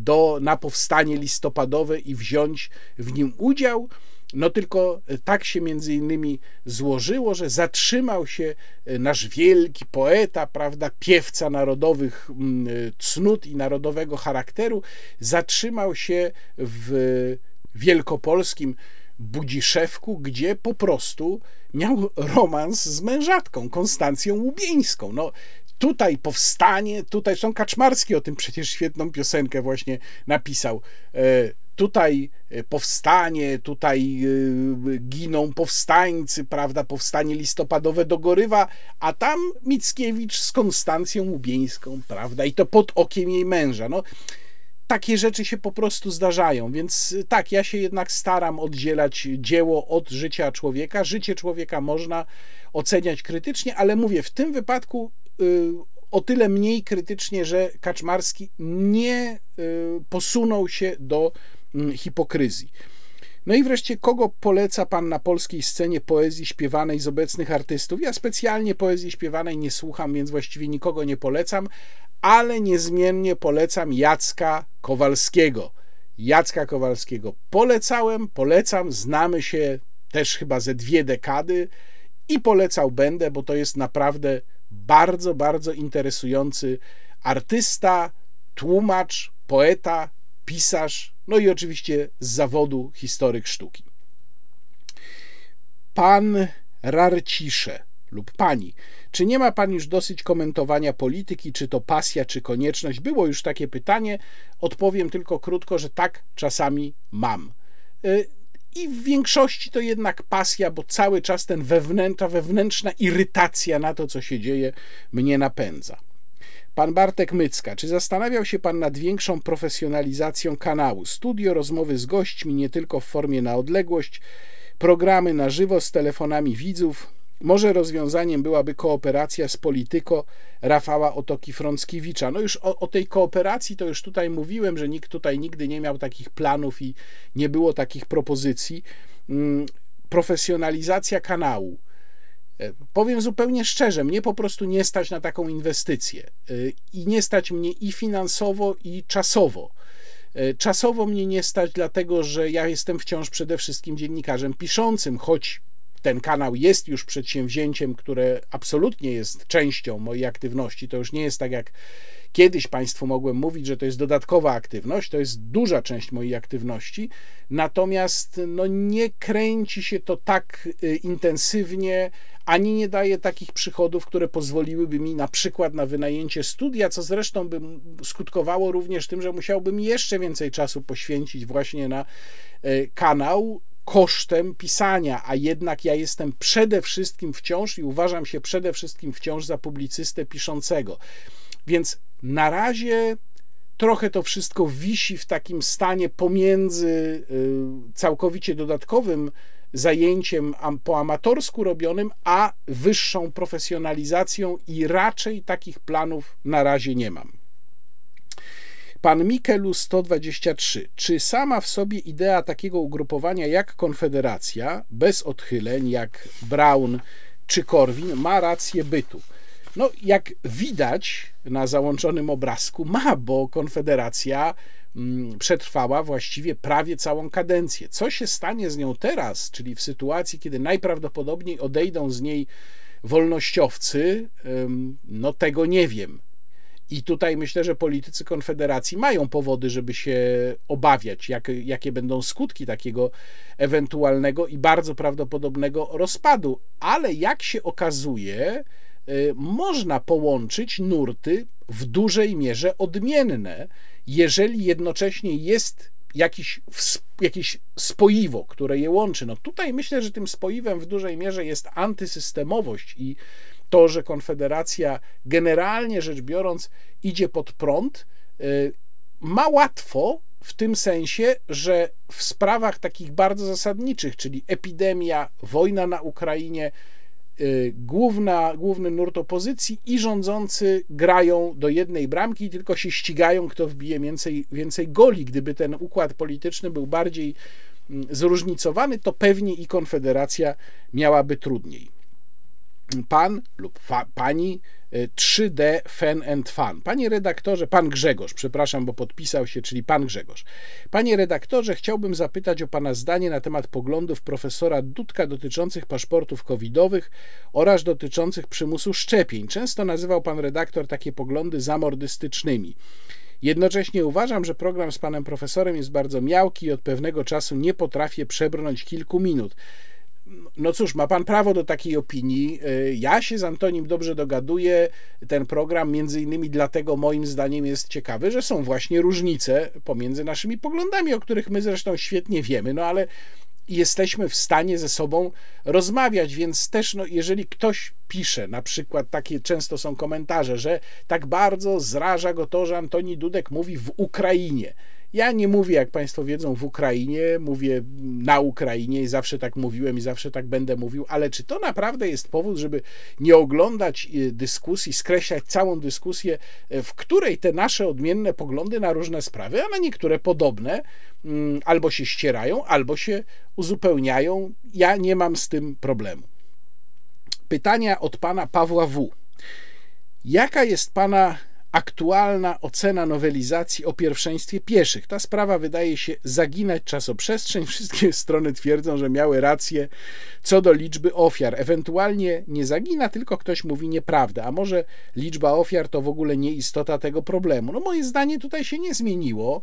do, na powstanie listopadowe i wziąć w nim udział. No tylko e, tak się między innymi złożyło, że zatrzymał się e, nasz wielki poeta, prawda, piewca narodowych mm, e, cnót i narodowego charakteru, zatrzymał się w wielkopolskim Budziszewku, gdzie po prostu miał romans z mężatką, Konstancją Łubieńską. No, tutaj powstanie, tutaj, zresztą Kaczmarski o tym przecież świetną piosenkę właśnie napisał tutaj e, powstanie, tutaj e, giną powstańcy, prawda, powstanie listopadowe dogorywa, a tam Mickiewicz z Konstancją Łubieńską, prawda, i to pod okiem jej męża. No, takie rzeczy się po prostu zdarzają, więc e, tak, ja się jednak staram oddzielać dzieło od życia człowieka. Życie człowieka można oceniać krytycznie, ale mówię, w tym wypadku o tyle mniej krytycznie, że Kaczmarski nie posunął się do hipokryzji. No i wreszcie, kogo poleca Pan na polskiej scenie poezji śpiewanej z obecnych artystów? Ja specjalnie poezji śpiewanej nie słucham, więc właściwie nikogo nie polecam, ale niezmiennie polecam Jacka Kowalskiego. Jacka Kowalskiego polecałem, polecam, znamy się też chyba ze dwie dekady i polecał będę, bo to jest naprawdę bardzo, bardzo interesujący artysta, tłumacz, poeta, pisarz, no i oczywiście z zawodu historyk sztuki. Pan Rarcisze lub pani, czy nie ma pan już dosyć komentowania polityki, czy to pasja, czy konieczność? Było już takie pytanie. Odpowiem tylko krótko, że tak, czasami mam. Y, I w większości to jednak pasja, bo cały czas ten wewnętrzna, wewnętrzna irytacja na to, co się dzieje, mnie napędza. Pan Bartek Mycka, czy zastanawiał się Pan nad większą profesjonalizacją kanału? Studio, rozmowy z gośćmi, nie tylko w formie na odległość, programy na żywo z telefonami widzów. Może rozwiązaniem byłaby kooperacja z Polityko Rafała Otoki-Frąckiewicza. No już o, o, tej kooperacji to już tutaj mówiłem, że nikt tutaj nigdy nie miał takich planów i nie było takich propozycji. Mm, profesjonalizacja kanału powiem zupełnie szczerze, mnie po prostu nie stać na taką inwestycję e, i nie stać mnie i finansowo, i czasowo. E, czasowo mnie nie stać, dlatego że ja jestem wciąż przede wszystkim dziennikarzem piszącym, choć ten kanał jest już przedsięwzięciem, które absolutnie jest częścią mojej aktywności. To już nie jest tak jak kiedyś Państwu mogłem mówić, że to jest dodatkowa aktywność, to jest duża część mojej aktywności, natomiast no, nie kręci się to tak y, intensywnie, ani nie daje takich przychodów, które pozwoliłyby mi na przykład na wynajęcie studia, co zresztą by skutkowało również tym, że musiałbym jeszcze więcej czasu poświęcić właśnie na y, kanał, kosztem pisania, a jednak ja jestem przede wszystkim wciąż i uważam się przede wszystkim wciąż za publicystę piszącego. Więc na razie trochę to wszystko wisi w takim stanie pomiędzy y, całkowicie dodatkowym zajęciem po amatorsku robionym, a wyższą profesjonalizacją i raczej takich planów na razie nie mam. Pan Mikelu 123. Czy sama w sobie idea takiego ugrupowania jak Konfederacja, bez odchyleń jak Brown czy Korwin, ma rację bytu? No, jak widać na załączonym obrazku, ma, bo Konfederacja mm, przetrwała właściwie prawie całą kadencję. Co się stanie z nią teraz, czyli w sytuacji, kiedy najprawdopodobniej odejdą z niej wolnościowcy, no tego nie wiem. I tutaj myślę, że politycy Konfederacji mają powody, żeby się obawiać, jak, jakie będą skutki takiego ewentualnego i bardzo prawdopodobnego rozpadu. Ale jak się okazuje, y, można połączyć nurty w dużej mierze odmienne, jeżeli jednocześnie jest jakiś, jakieś spoiwo, które je łączy. No tutaj myślę, że tym spoiwem w dużej mierze jest antysystemowość i to, że Konfederacja generalnie rzecz biorąc idzie pod prąd, y, ma łatwo w tym sensie, że w sprawach takich bardzo zasadniczych, czyli epidemia, wojna na Ukrainie, y, główna, główny nurt opozycji i rządzący grają do jednej bramki, tylko się ścigają, kto wbije więcej, więcej goli. Gdyby ten układ polityczny był bardziej mm, zróżnicowany, to pewnie i Konfederacja miałaby trudniej pan lub fa, pani 3D e, Fan and Fan. Panie redaktorze, pan Grzegorz, przepraszam, bo podpisał się, czyli pan Grzegorz. Panie redaktorze, chciałbym zapytać o pana zdanie na temat poglądów profesora Dudka dotyczących paszportów covidowych oraz dotyczących przymusu szczepień. Często nazywał pan redaktor takie poglądy zamordystycznymi. Jednocześnie uważam, że program z panem profesorem jest bardzo miałki i od pewnego czasu nie potrafię przebrnąć kilku minut. No cóż, ma pan prawo do takiej opinii. Y, ja się z Antonim dobrze dogaduję. Ten program, między innymi, dlatego moim zdaniem jest ciekawy, że są właśnie różnice pomiędzy naszymi poglądami, o których my zresztą świetnie wiemy, no ale jesteśmy w stanie ze sobą rozmawiać, więc też, no, jeżeli ktoś pisze, na przykład takie często są komentarze, że tak bardzo zraża go to, że Antoni Dudek mówi w Ukrainie ja nie mówię, jak Państwo wiedzą, w Ukrainie, mówię na Ukrainie i zawsze tak mówiłem i zawsze tak będę mówił, ale czy to naprawdę jest powód, żeby nie oglądać y, dyskusji, skreślać całą dyskusję, y, w której te nasze odmienne poglądy na różne sprawy, a na niektóre podobne, mm, albo się ścierają, albo się uzupełniają? Ja nie mam z tym problemu. Pytania od pana Pawła W. Jaka jest pana aktualna ocena nowelizacji o pierwszeństwie pieszych. Ta sprawa wydaje się zaginać czasoprzestrzeń. <laughs> Wszystkie strony twierdzą, że miały rację co do liczby ofiar. Ewentualnie nie zagina, tylko ktoś mówi nieprawdę. A może liczba ofiar to w ogóle nie istota tego problemu? No moje zdanie tutaj się nie zmieniło.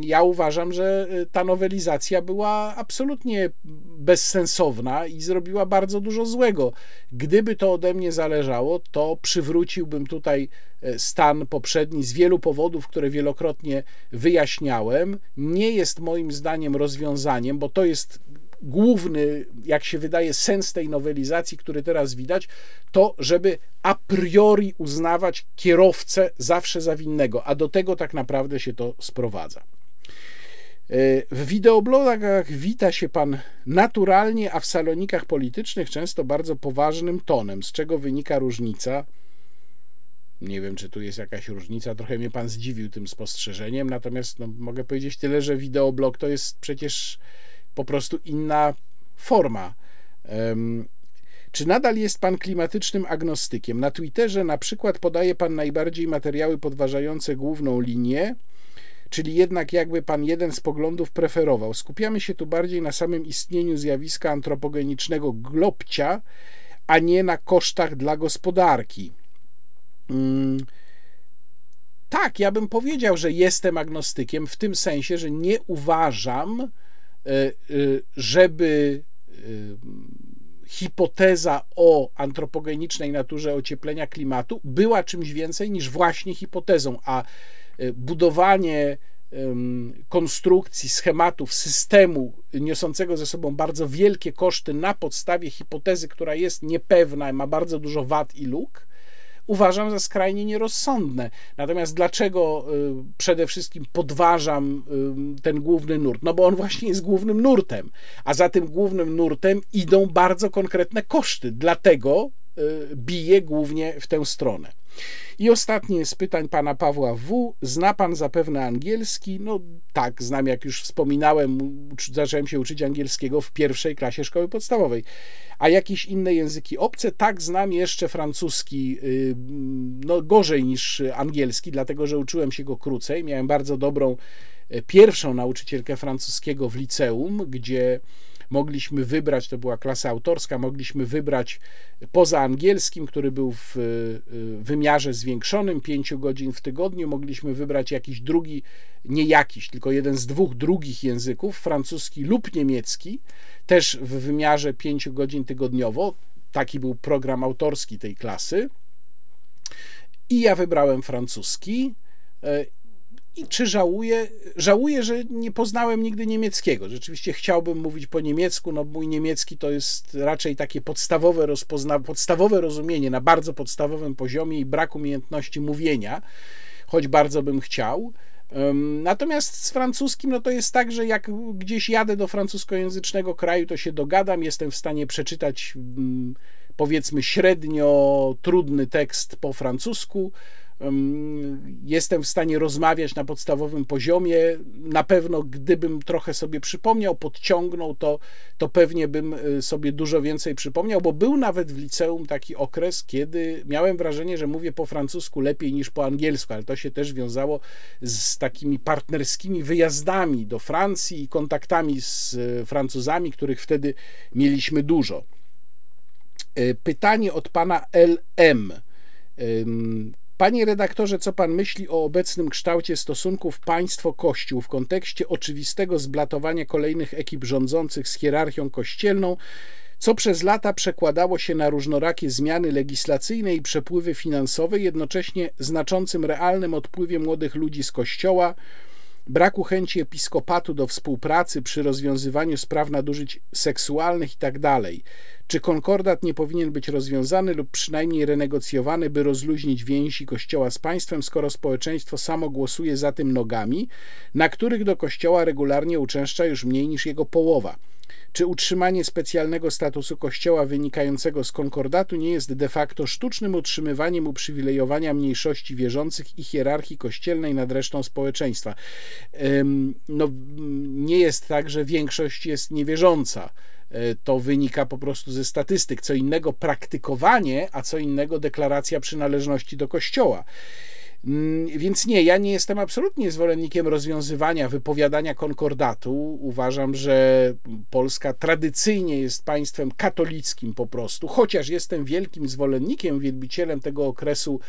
Ja uważam, że y, ta nowelizacja była absolutnie bezsensowna i zrobiła bardzo dużo złego. Gdyby to ode mnie zależało, to przywróciłbym tutaj stan poprzedni z wielu powodów, które wielokrotnie wyjaśniałem. Nie jest moim zdaniem rozwiązaniem, bo to jest główny, jak się wydaje, sens tej nowelizacji, który teraz widać, to żeby a priori uznawać kierowcę zawsze za winnego, a do tego tak naprawdę się to sprowadza. W wideoblogach wita się pan naturalnie, a w salonikach politycznych często bardzo poważnym tonem, z czego wynika różnica. Nie wiem, czy tu jest jakaś różnica. Trochę mnie pan zdziwił tym spostrzeżeniem, natomiast no, mogę powiedzieć tyle, że wideoblog to jest przecież po prostu inna forma. Czy nadal jest pan klimatycznym agnostykiem? Na Twitterze na przykład podaje pan najbardziej materiały podważające główną linię czyli jednak jakby pan jeden z poglądów preferował. Skupiamy się tu bardziej na samym istnieniu zjawiska antropogenicznego globcia, a nie na kosztach dla gospodarki. Hmm. Tak, ja bym powiedział, że jestem agnostykiem w tym sensie, że nie uważam, e, e, żeby e, hipoteza o antropogenicznej naturze ocieplenia klimatu była czymś więcej niż właśnie hipotezą, a budowanie konstrukcji, schematów, systemu niosącego ze sobą bardzo wielkie koszty na podstawie hipotezy, która jest niepewna, ma bardzo dużo wad i luk, uważam za skrajnie nierozsądne. Natomiast dlaczego y, przede wszystkim podważam y, ten główny nurt? No bo on właśnie jest głównym nurtem, a za tym głównym nurtem idą bardzo konkretne koszty. Dlatego y, bije głównie w tę stronę. I ostatnie z pytań pana Pawła W. Zna pan zapewne angielski? No tak, znam, jak już wspominałem, zacząłem się uczyć angielskiego w pierwszej klasie szkoły podstawowej. A jakieś inne języki obce? Tak, znam jeszcze francuski, y, no gorzej niż angielski, dlatego że uczyłem się go krócej. Miałem bardzo dobrą e, pierwszą nauczycielkę francuskiego w liceum, gdzie mogliśmy wybrać, to była klasa autorska, mogliśmy wybrać poza angielskim, który był w y, wymiarze zwiększonym, 5 godzin w tygodniu, mogliśmy wybrać jakiś drugi, nie jakiś, tylko jeden z dwóch drugich języków, francuski lub niemiecki, też w wymiarze 5 godzin tygodniowo. Taki był program autorski tej klasy. I ja wybrałem francuski e, i czy żałuję? Żałuję, że nie poznałem nigdy niemieckiego. Rzeczywiście chciałbym mówić po niemiecku, no mój niemiecki to jest raczej takie podstawowe, rozpozna, podstawowe rozumienie na bardzo podstawowym poziomie i brak umiejętności mówienia, choć bardzo bym chciał. Natomiast z francuskim, no to jest tak, że jak gdzieś jadę do francuskojęzycznego kraju, to się dogadam, jestem w stanie przeczytać mm, powiedzmy średnio trudny tekst po francusku jestem w stanie rozmawiać na podstawowym poziomie. Na pewno, gdybym trochę sobie przypomniał, podciągnął, to, to pewnie bym y, sobie dużo więcej przypomniał, bo był nawet w liceum taki okres, kiedy miałem wrażenie, że mówię po francusku lepiej niż po angielsku, ale to się też wiązało z takimi partnerskimi wyjazdami do Francji i kontaktami z y, Francuzami, których wtedy mieliśmy dużo. Y, pytanie od pana LM. Panie redaktorze, co pan myśli o obecnym kształcie stosunków państwo-kościół w kontekście oczywistego zblatowania kolejnych ekip rządzących z hierarchią kościelną, co przez lata przekładało się na różnorakie zmiany legislacyjne i przepływy finansowe, jednocześnie znaczącym realnym odpływie młodych ludzi z kościoła, braku chęci episkopatu do współpracy przy rozwiązywaniu spraw nadużyć seksualnych itd. Tak Czy konkordat nie powinien być rozwiązany lub przynajmniej renegocjowany, by rozluźnić więzi Kościoła z państwem, skoro społeczeństwo samo głosuje za tym nogami, na których do Kościoła regularnie uczęszcza już mniej niż jego połowa? Czy utrzymanie specjalnego statusu Kościoła wynikającego z konkordatu nie jest de facto sztucznym utrzymywaniem uprzywilejowania mniejszości wierzących i hierarchii kościelnej nad resztą społeczeństwa? No, nie jest tak, że większość jest niewierząca. E, to wynika po prostu ze statystyk. Co innego praktykowanie, a co innego deklaracja przynależności do Kościoła. Mm, więc nie, ja nie jestem absolutnie zwolennikiem rozwiązywania, wypowiadania konkordatu. Uważam, że Polska tradycyjnie jest państwem katolickim po prostu, chociaż jestem wielkim zwolennikiem, wielbicielem tego okresu,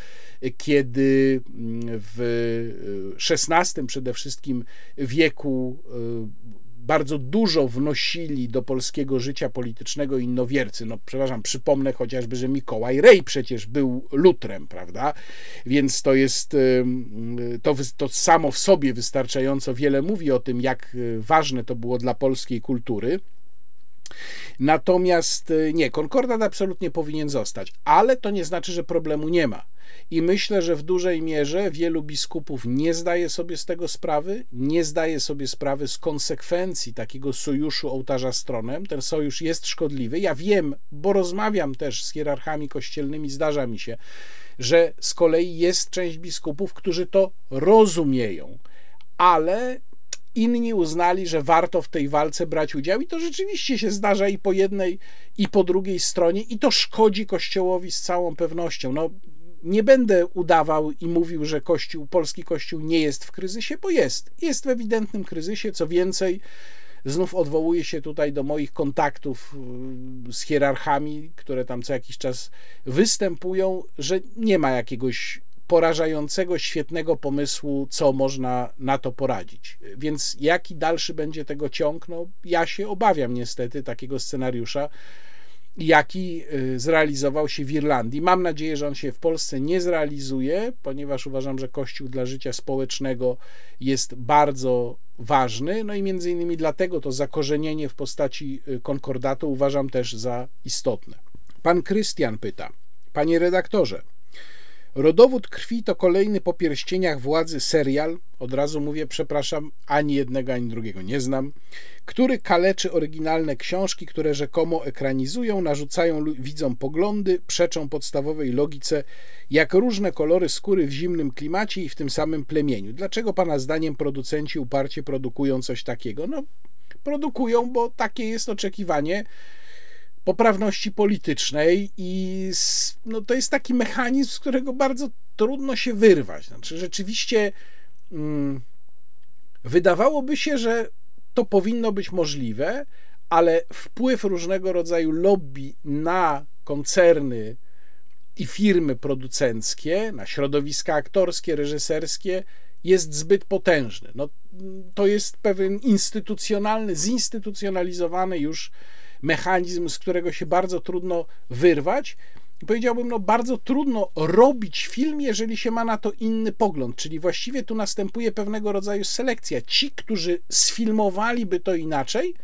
kiedy mm, w XVI przede wszystkim wieku y, bardzo dużo wnosili do polskiego życia politycznego innowiercy. No, przepraszam, przypomnę chociażby, że Mikołaj Rej przecież był lutrem, prawda? Więc to jest, to, to samo w sobie wystarczająco wiele mówi o tym, jak y, ważne to było dla polskiej kultury. Natomiast y, nie, konkordat absolutnie powinien zostać, ale to nie znaczy, że problemu nie ma. I myślę, że w dużej mierze wielu biskupów nie zdaje sobie z tego sprawy, nie zdaje sobie sprawy z konsekwencji takiego sojuszu ołtarza stronem. Ten sojusz jest szkodliwy. Ja wiem, bo rozmawiam też z hierarchami kościelnymi, zdarza mi się, że z kolei jest część biskupów, którzy to rozumieją, ale inni uznali, że warto w tej walce brać udział, i to rzeczywiście się zdarza i po jednej, i po drugiej stronie, i to szkodzi Kościołowi z całą pewnością. No, nie będę udawał i mówił, że Kościół, polski Kościół nie jest w kryzysie, bo jest. Jest w ewidentnym kryzysie. Co więcej, znów odwołuję się tutaj do moich kontaktów y, z hierarchami, które tam co jakiś czas występują, że nie ma jakiegoś porażającego, świetnego pomysłu, co można na to poradzić. Więc jaki dalszy będzie tego ciąg? No, ja się obawiam niestety takiego scenariusza jaki y, zrealizował się w Irlandii. Mam nadzieję, że on się w Polsce nie zrealizuje, ponieważ uważam, że Kościół dla życia społecznego jest bardzo ważny. No i między innymi dlatego to zakorzenienie w postaci y, konkordatu uważam też za istotne. Pan Krystian pyta: Panie redaktorze, Rodowód krwi to kolejny po pierścieniach władzy serial, od razu mówię, przepraszam, ani jednego, ani drugiego nie znam, który kaleczy oryginalne książki, które rzekomo ekranizują, narzucają widzom poglądy, przeczą podstawowej logice, jak różne kolory skóry w zimnym klimacie i w tym samym plemieniu. Dlaczego pana zdaniem producenci uparcie produkują coś takiego? No, produkują, bo takie jest oczekiwanie poprawności politycznej i no, to jest taki mechanizm, z którego bardzo trudno się wyrwać. Znaczy, rzeczywiście hmm, wydawałoby się, że to powinno być możliwe, ale wpływ różnego rodzaju lobby na koncerny i firmy producenckie, na środowiska aktorskie, reżyserskie jest zbyt potężny. No, to jest pewien instytucjonalny, zinstytucjonalizowany już mechanizm, z którego się bardzo trudno wyrwać. Powiedziałbym, no bardzo trudno robić film, jeżeli się ma na to inny pogląd, czyli właściwie tu następuje pewnego rodzaju selekcja. Ci, którzy sfilmowaliby to inaczej,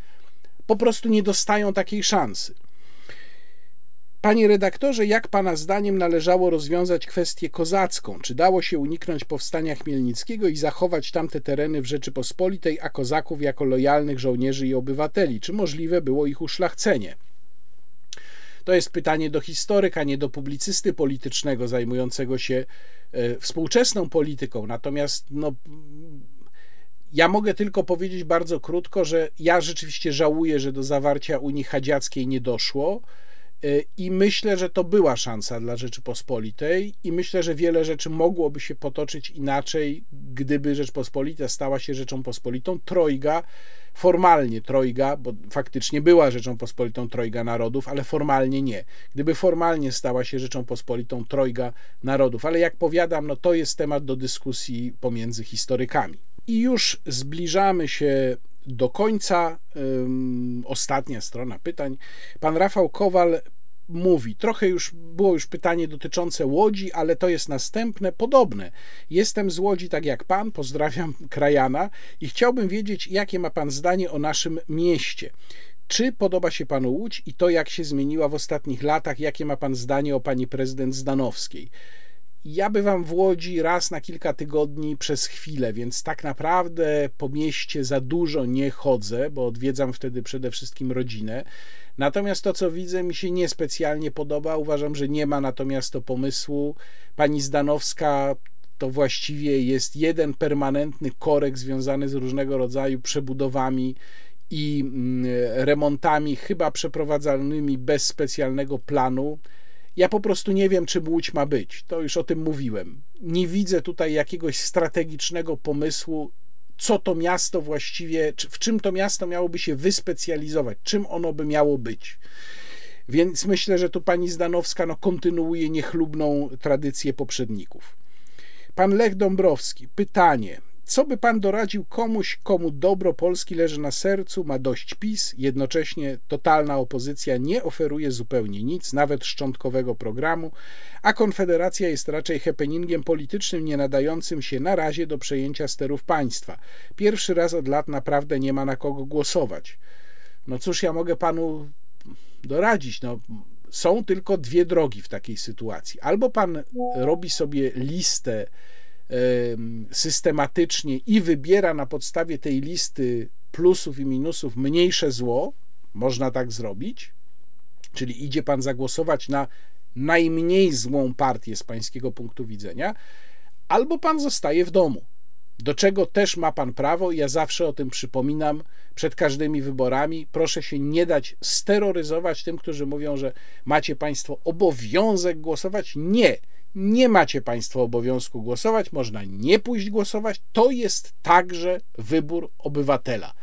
po prostu nie dostają takiej szansy. Panie redaktorze, jak Pana zdaniem należało rozwiązać kwestię kozacką? Czy dało się uniknąć powstania Chmielnickiego i zachować tamte tereny w Rzeczypospolitej, a kozaków jako lojalnych żołnierzy i obywateli? Czy możliwe było ich uszlachcenie? To jest pytanie do historyka, nie do publicysty politycznego zajmującego się e, współczesną polityką. Natomiast no, ja mogę tylko powiedzieć bardzo krótko, że ja rzeczywiście żałuję, że do zawarcia Unii Hadziackiej nie doszło I myślę, że to była szansa dla Rzeczypospolitej, i myślę, że wiele rzeczy mogłoby się potoczyć inaczej, gdyby Rzeczpospolita stała się Rzeczą Pospolitą. Trojga, formalnie trojga, bo faktycznie była Rzeczą Pospolitą trojga narodów, ale formalnie nie. Gdyby formalnie stała się Rzeczą Pospolitą trojga narodów, ale jak powiadam, no to jest temat do dyskusji pomiędzy historykami. I już zbliżamy się do końca. Ostatnia strona pytań. Pan Rafał Kowal mówi. Trochę już było już pytanie dotyczące Łodzi, ale to jest następne, podobne. Jestem z Łodzi tak jak pan, pozdrawiam <laughs> krajana i chciałbym wiedzieć, jakie ma pan zdanie o naszym mieście. Czy podoba się panu Łódź i to, jak się zmieniła w ostatnich latach? Jakie ma pan zdanie o pani prezydent Zdanowskiej? Ja bywam w Łodzi raz na kilka tygodni przez chwilę, więc tak naprawdę po mieście za dużo nie chodzę, bo odwiedzam wtedy przede wszystkim rodzinę. Natomiast to, co widzę, mi się niespecjalnie podoba. Uważam, że nie ma natomiast to pomysłu. Pani Zdanowska to właściwie jest jeden permanentny korek związany z różnego rodzaju przebudowami i mm, remontami, chyba przeprowadzanymi bez specjalnego planu. Ja po prostu nie wiem, czym Łódź ma być. To już o tym mówiłem. Nie widzę tutaj jakiegoś strategicznego pomysłu, co to miasto właściwie, w czym to miasto miałoby się wyspecjalizować, czym ono by miało być. Więc myślę, że tu pani Zdanowska no, kontynuuje niechlubną tradycję poprzedników. Pan Lech Dąbrowski, pytanie. Co by pan doradził komuś, komu dobro Polski leży na sercu, ma dość PiS, jednocześnie totalna opozycja nie oferuje zupełnie nic, nawet szczątkowego programu, a Konfederacja jest raczej happeningiem politycznym nie nadającym się na razie do przejęcia sterów państwa. Pierwszy raz od lat naprawdę nie ma na kogo głosować. No cóż ja mogę panu doradzić? No, są tylko dwie drogi w takiej sytuacji. Albo pan robi sobie listę systematycznie i wybiera na podstawie tej listy plusów i minusów mniejsze zło, można tak zrobić, czyli idzie pan zagłosować na najmniej złą partię z pańskiego punktu widzenia, albo pan zostaje w domu. Do czego też ma pan prawo, ja zawsze o tym przypominam przed każdymi wyborami. Proszę się nie dać steroryzować tym, którzy mówią, że macie państwo obowiązek głosować. Nie Nie macie Państwo obowiązku głosować, można nie pójść głosować. To jest także wybór obywatela,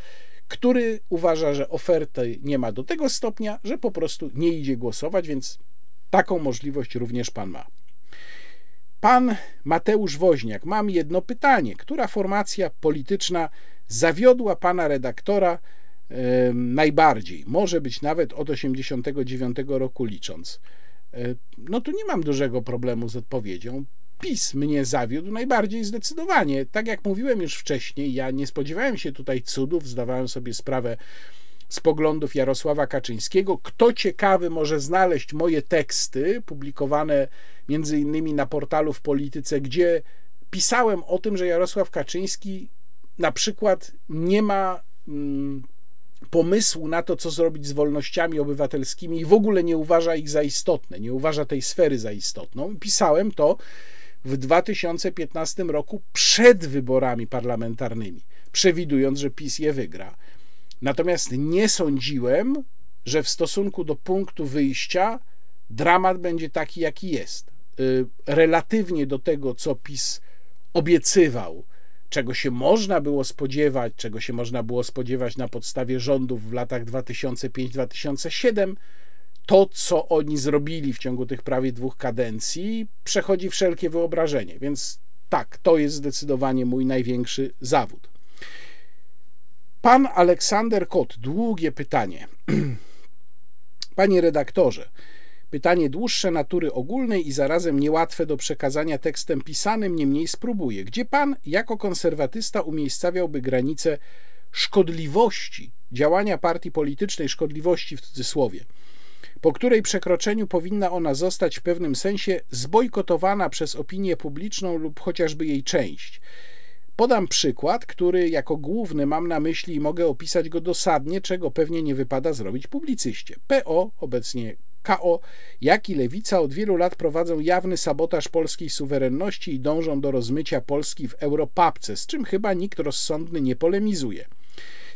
który uważa, że oferty nie ma do tego stopnia, że po prostu nie idzie głosować, więc taką możliwość również Pan ma. Pan Mateusz Woźniak, mam jedno pytanie. Która formacja polityczna zawiodła pana redaktora e, najbardziej? Może być nawet od 89 roku licząc. E, no tu nie mam dużego problemu z odpowiedzią. PiS mnie zawiódł najbardziej zdecydowanie. Tak jak mówiłem już wcześniej, ja nie spodziewałem się tutaj cudów, zdawałem sobie sprawę z poglądów Jarosława Kaczyńskiego. Kto ciekawy może znaleźć moje teksty publikowane między innymi na portalu w Polityce, gdzie pisałem o tym, że Jarosław Kaczyński na przykład nie ma mm, pomysłu na to, co zrobić z wolnościami obywatelskimi i w ogóle nie uważa ich za istotne, nie uważa tej sfery za istotną. Pisałem to w 2015 roku przed wyborami parlamentarnymi, przewidując, że PiS je wygra. Natomiast nie sądziłem, że w stosunku do punktu wyjścia dramat będzie taki, jaki jest. Y, relatywnie do tego, co PiS obiecywał, czego się można było spodziewać, czego się można było spodziewać na podstawie rządów w latach 2005-2007, to, co oni zrobili w ciągu tych prawie dwóch kadencji, przechodzi wszelkie wyobrażenie. Więc tak, to jest zdecydowanie mój największy zawód. Pan Aleksander Kot, długie pytanie. <clears throat> Panie redaktorze, pytanie dłuższe natury ogólnej i zarazem niełatwe do przekazania tekstem pisanym, niemniej spróbuję. Gdzie pan jako konserwatysta umiejscawiałby granicę szkodliwości działania partii politycznej, szkodliwości w cudzysłowie, po której przekroczeniu powinna ona zostać w pewnym sensie zbojkotowana przez opinię publiczną lub chociażby jej część? Podam przykład, który jako główny mam na myśli i mogę opisać go dosadnie, czego pewnie nie wypada zrobić publicyście. PO, obecnie KO, jak i Lewica od wielu lat prowadzą jawny sabotaż polskiej suwerenności i dążą do rozmycia Polski w europapce, z czym chyba nikt rozsądny nie polemizuje.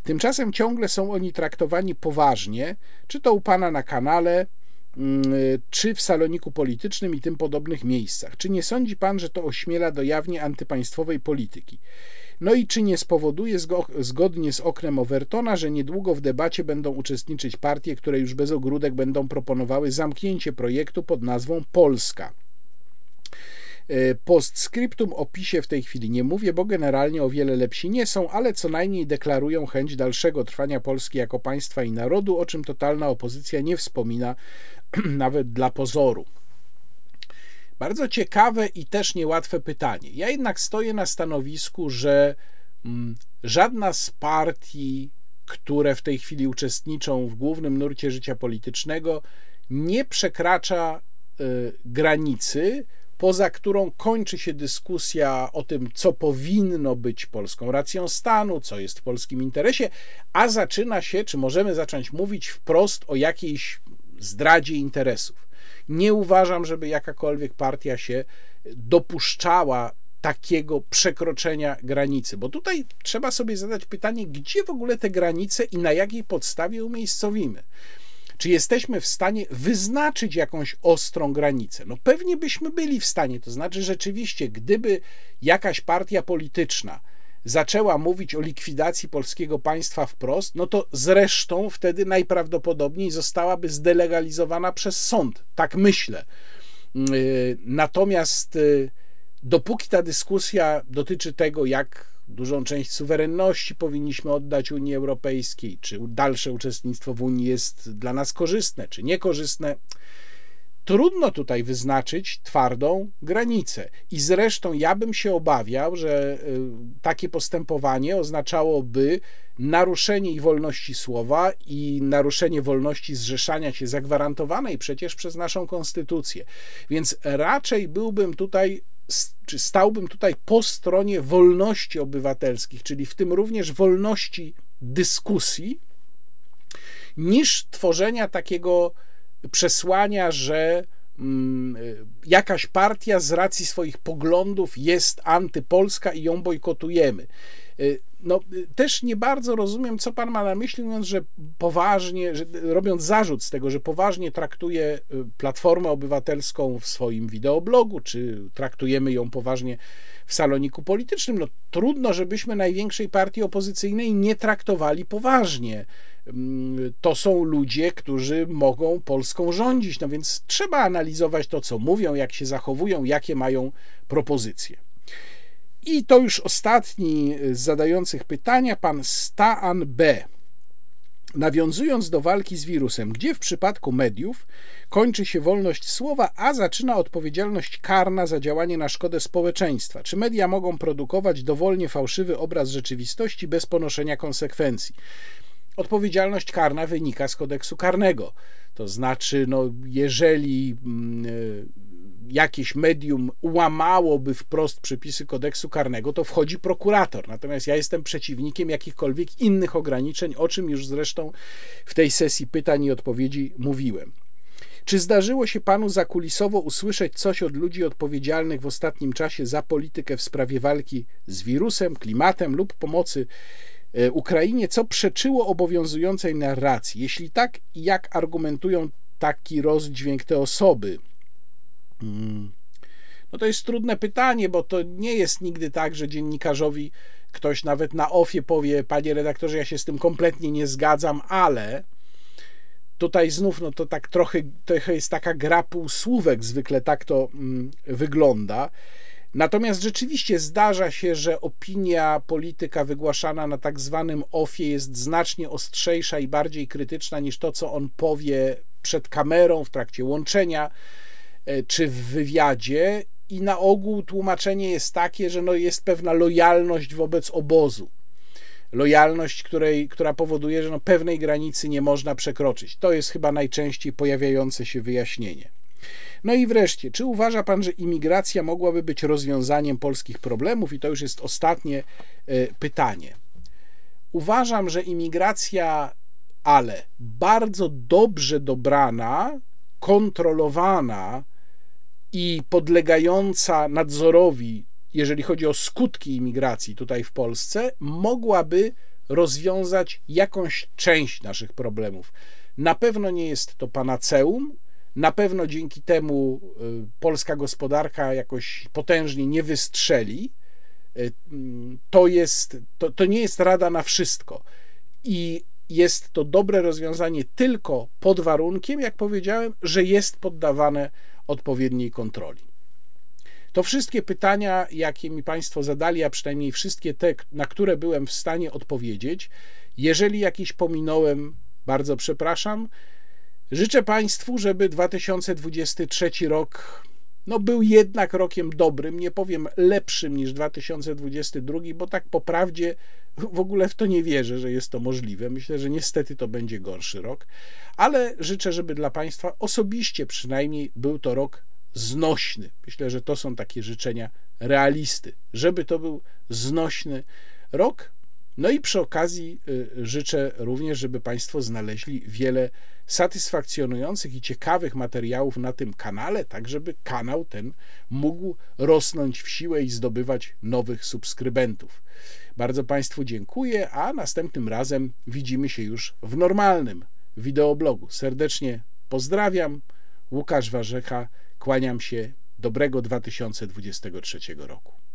Tymczasem ciągle są oni traktowani poważnie, czy to u pana na kanale, Mm, czy w saloniku politycznym i tym podobnych miejscach. Czy nie sądzi pan, że to ośmiela do jawnie antypaństwowej polityki? No i czy nie spowoduje zgodnie z oknem Overtona, że niedługo w debacie będą uczestniczyć partie, które już bez ogródek będą proponowały zamknięcie projektu pod nazwą Polska? E, postscriptum o PiSie w tej chwili nie mówię, bo generalnie o wiele lepsi nie są, ale co najmniej deklarują chęć dalszego trwania Polski jako państwa i narodu, o czym totalna opozycja nie wspomina <clears throat> nawet dla pozoru. Bardzo ciekawe i też niełatwe pytanie. Ja jednak stoję na stanowisku, że mm, żadna z partii, które w tej chwili uczestniczą w głównym nurcie życia politycznego, nie przekracza y, granicy, poza którą kończy się dyskusja o tym, co powinno być polską racją stanu, co jest w polskim interesie, a zaczyna się, czy możemy zacząć mówić wprost o jakiejś zdradzie interesów. Nie uważam, żeby jakakolwiek partia się dopuszczała takiego przekroczenia granicy, bo tutaj trzeba sobie zadać pytanie, gdzie w ogóle te granice i na jakiej podstawie umiejscowimy. Czy jesteśmy w stanie wyznaczyć jakąś ostrą granicę? No pewnie byśmy byli w stanie. To znaczy, rzeczywiście, gdyby jakaś partia polityczna zaczęła mówić o likwidacji polskiego państwa wprost, no to zresztą wtedy najprawdopodobniej zostałaby zdelegalizowana przez sąd. Tak myślę. Y, natomiast y, dopóki ta dyskusja dotyczy tego, jak dużą część suwerenności powinniśmy oddać Unii Europejskiej, czy dalsze uczestnictwo w Unii jest dla nas korzystne, czy niekorzystne, trudno tutaj wyznaczyć twardą granicę. I zresztą ja bym się obawiał, że y, takie postępowanie oznaczałoby naruszenie i wolności słowa i naruszenie wolności zrzeszania się zagwarantowanej przecież przez naszą konstytucję. Więc raczej byłbym tutaj czy stałbym tutaj po stronie wolności obywatelskich, czyli w tym również wolności dyskusji, niż tworzenia takiego przesłania, że mm, jakaś partia z racji swoich poglądów jest antypolska i ją bojkotujemy. Y, no, y, też nie bardzo rozumiem, co pan ma na myśli, mówiąc, że poważnie, że, robiąc zarzut z tego, że poważnie traktuje Platformę Obywatelską w swoim wideoblogu, czy traktujemy ją poważnie w saloniku politycznym. No, trudno, żebyśmy największej partii opozycyjnej nie traktowali poważnie. Mm, to są ludzie, którzy mogą Polską rządzić, no więc trzeba analizować to, co mówią, jak się zachowują, jakie mają propozycje. I to już ostatni z zadających pytania, pan Staan B. Nawiązując do walki z wirusem, gdzie w przypadku mediów kończy się wolność słowa, a zaczyna odpowiedzialność karna za działanie na szkodę społeczeństwa? Czy media mogą produkować dowolnie fałszywy obraz rzeczywistości bez ponoszenia konsekwencji? Odpowiedzialność karna wynika z kodeksu karnego. To znaczy, no, jeżeli mm, jakieś medium łamałoby wprost przepisy kodeksu karnego, to wchodzi prokurator. Natomiast ja jestem przeciwnikiem jakichkolwiek innych ograniczeń, o czym już zresztą w tej sesji pytań i odpowiedzi mówiłem. Czy zdarzyło się panu zakulisowo usłyszeć coś od ludzi odpowiedzialnych w ostatnim czasie za politykę w sprawie walki z wirusem, klimatem lub pomocy e, Ukrainie, co przeczyło obowiązującej narracji? Jeśli tak, jak argumentują taki rozdźwięk te osoby? Mm. No to jest trudne pytanie, bo to nie jest nigdy tak, że dziennikarzowi ktoś nawet na ofie powie, panie redaktorze, ja się z tym kompletnie nie zgadzam, ale tutaj znów, no to tak trochę, trochę jest taka gra półsłówek, zwykle tak to mm, wygląda. Natomiast rzeczywiście zdarza się, że opinia polityka wygłaszana na tak zwanym ofie jest znacznie ostrzejsza i bardziej krytyczna niż to, co on powie przed kamerą w trakcie łączenia E, czy w wywiadzie i na ogół tłumaczenie jest takie, że no jest pewna lojalność wobec obozu. Lojalność, której, która powoduje, że no pewnej granicy nie można przekroczyć. To jest chyba najczęściej pojawiające się wyjaśnienie. No i wreszcie, czy uważa Pan, że imigracja mogłaby być rozwiązaniem polskich problemów? I to już jest ostatnie e, pytanie. Uważam, że imigracja, ale bardzo dobrze dobrana, kontrolowana, i podlegająca nadzorowi, jeżeli chodzi o skutki imigracji tutaj w Polsce, mogłaby rozwiązać jakąś część naszych problemów. Na pewno nie jest to panaceum, na pewno dzięki temu y, polska gospodarka jakoś potężnie nie wystrzeli. Y, to, jest, to, to nie jest rada na wszystko. I jest to dobre rozwiązanie tylko pod warunkiem, jak powiedziałem, że jest poddawane odpowiedniej kontroli. To wszystkie pytania, jakie mi Państwo zadali, a przynajmniej wszystkie te, na które byłem w stanie odpowiedzieć. Jeżeli jakieś pominąłem, bardzo przepraszam. Życzę Państwu, żeby 2023 rok no, był jednak rokiem dobrym, nie powiem lepszym niż 2022, bo tak po prawdzie w ogóle w to nie wierzę, że jest to możliwe. Myślę, że niestety to będzie gorszy rok, ale życzę, żeby dla Państwa osobiście przynajmniej był to rok znośny. Myślę, że to są takie życzenia realisty, żeby to był znośny rok. No i przy okazji y, życzę również, żeby Państwo znaleźli wiele satysfakcjonujących i ciekawych materiałów na tym kanale, tak żeby kanał ten mógł rosnąć w siłę i zdobywać nowych subskrybentów. Bardzo Państwu dziękuję, a następnym razem widzimy się już w normalnym wideoblogu. Serdecznie pozdrawiam. Łukasz Warzecha, kłaniam się. Dobrego 2023 roku.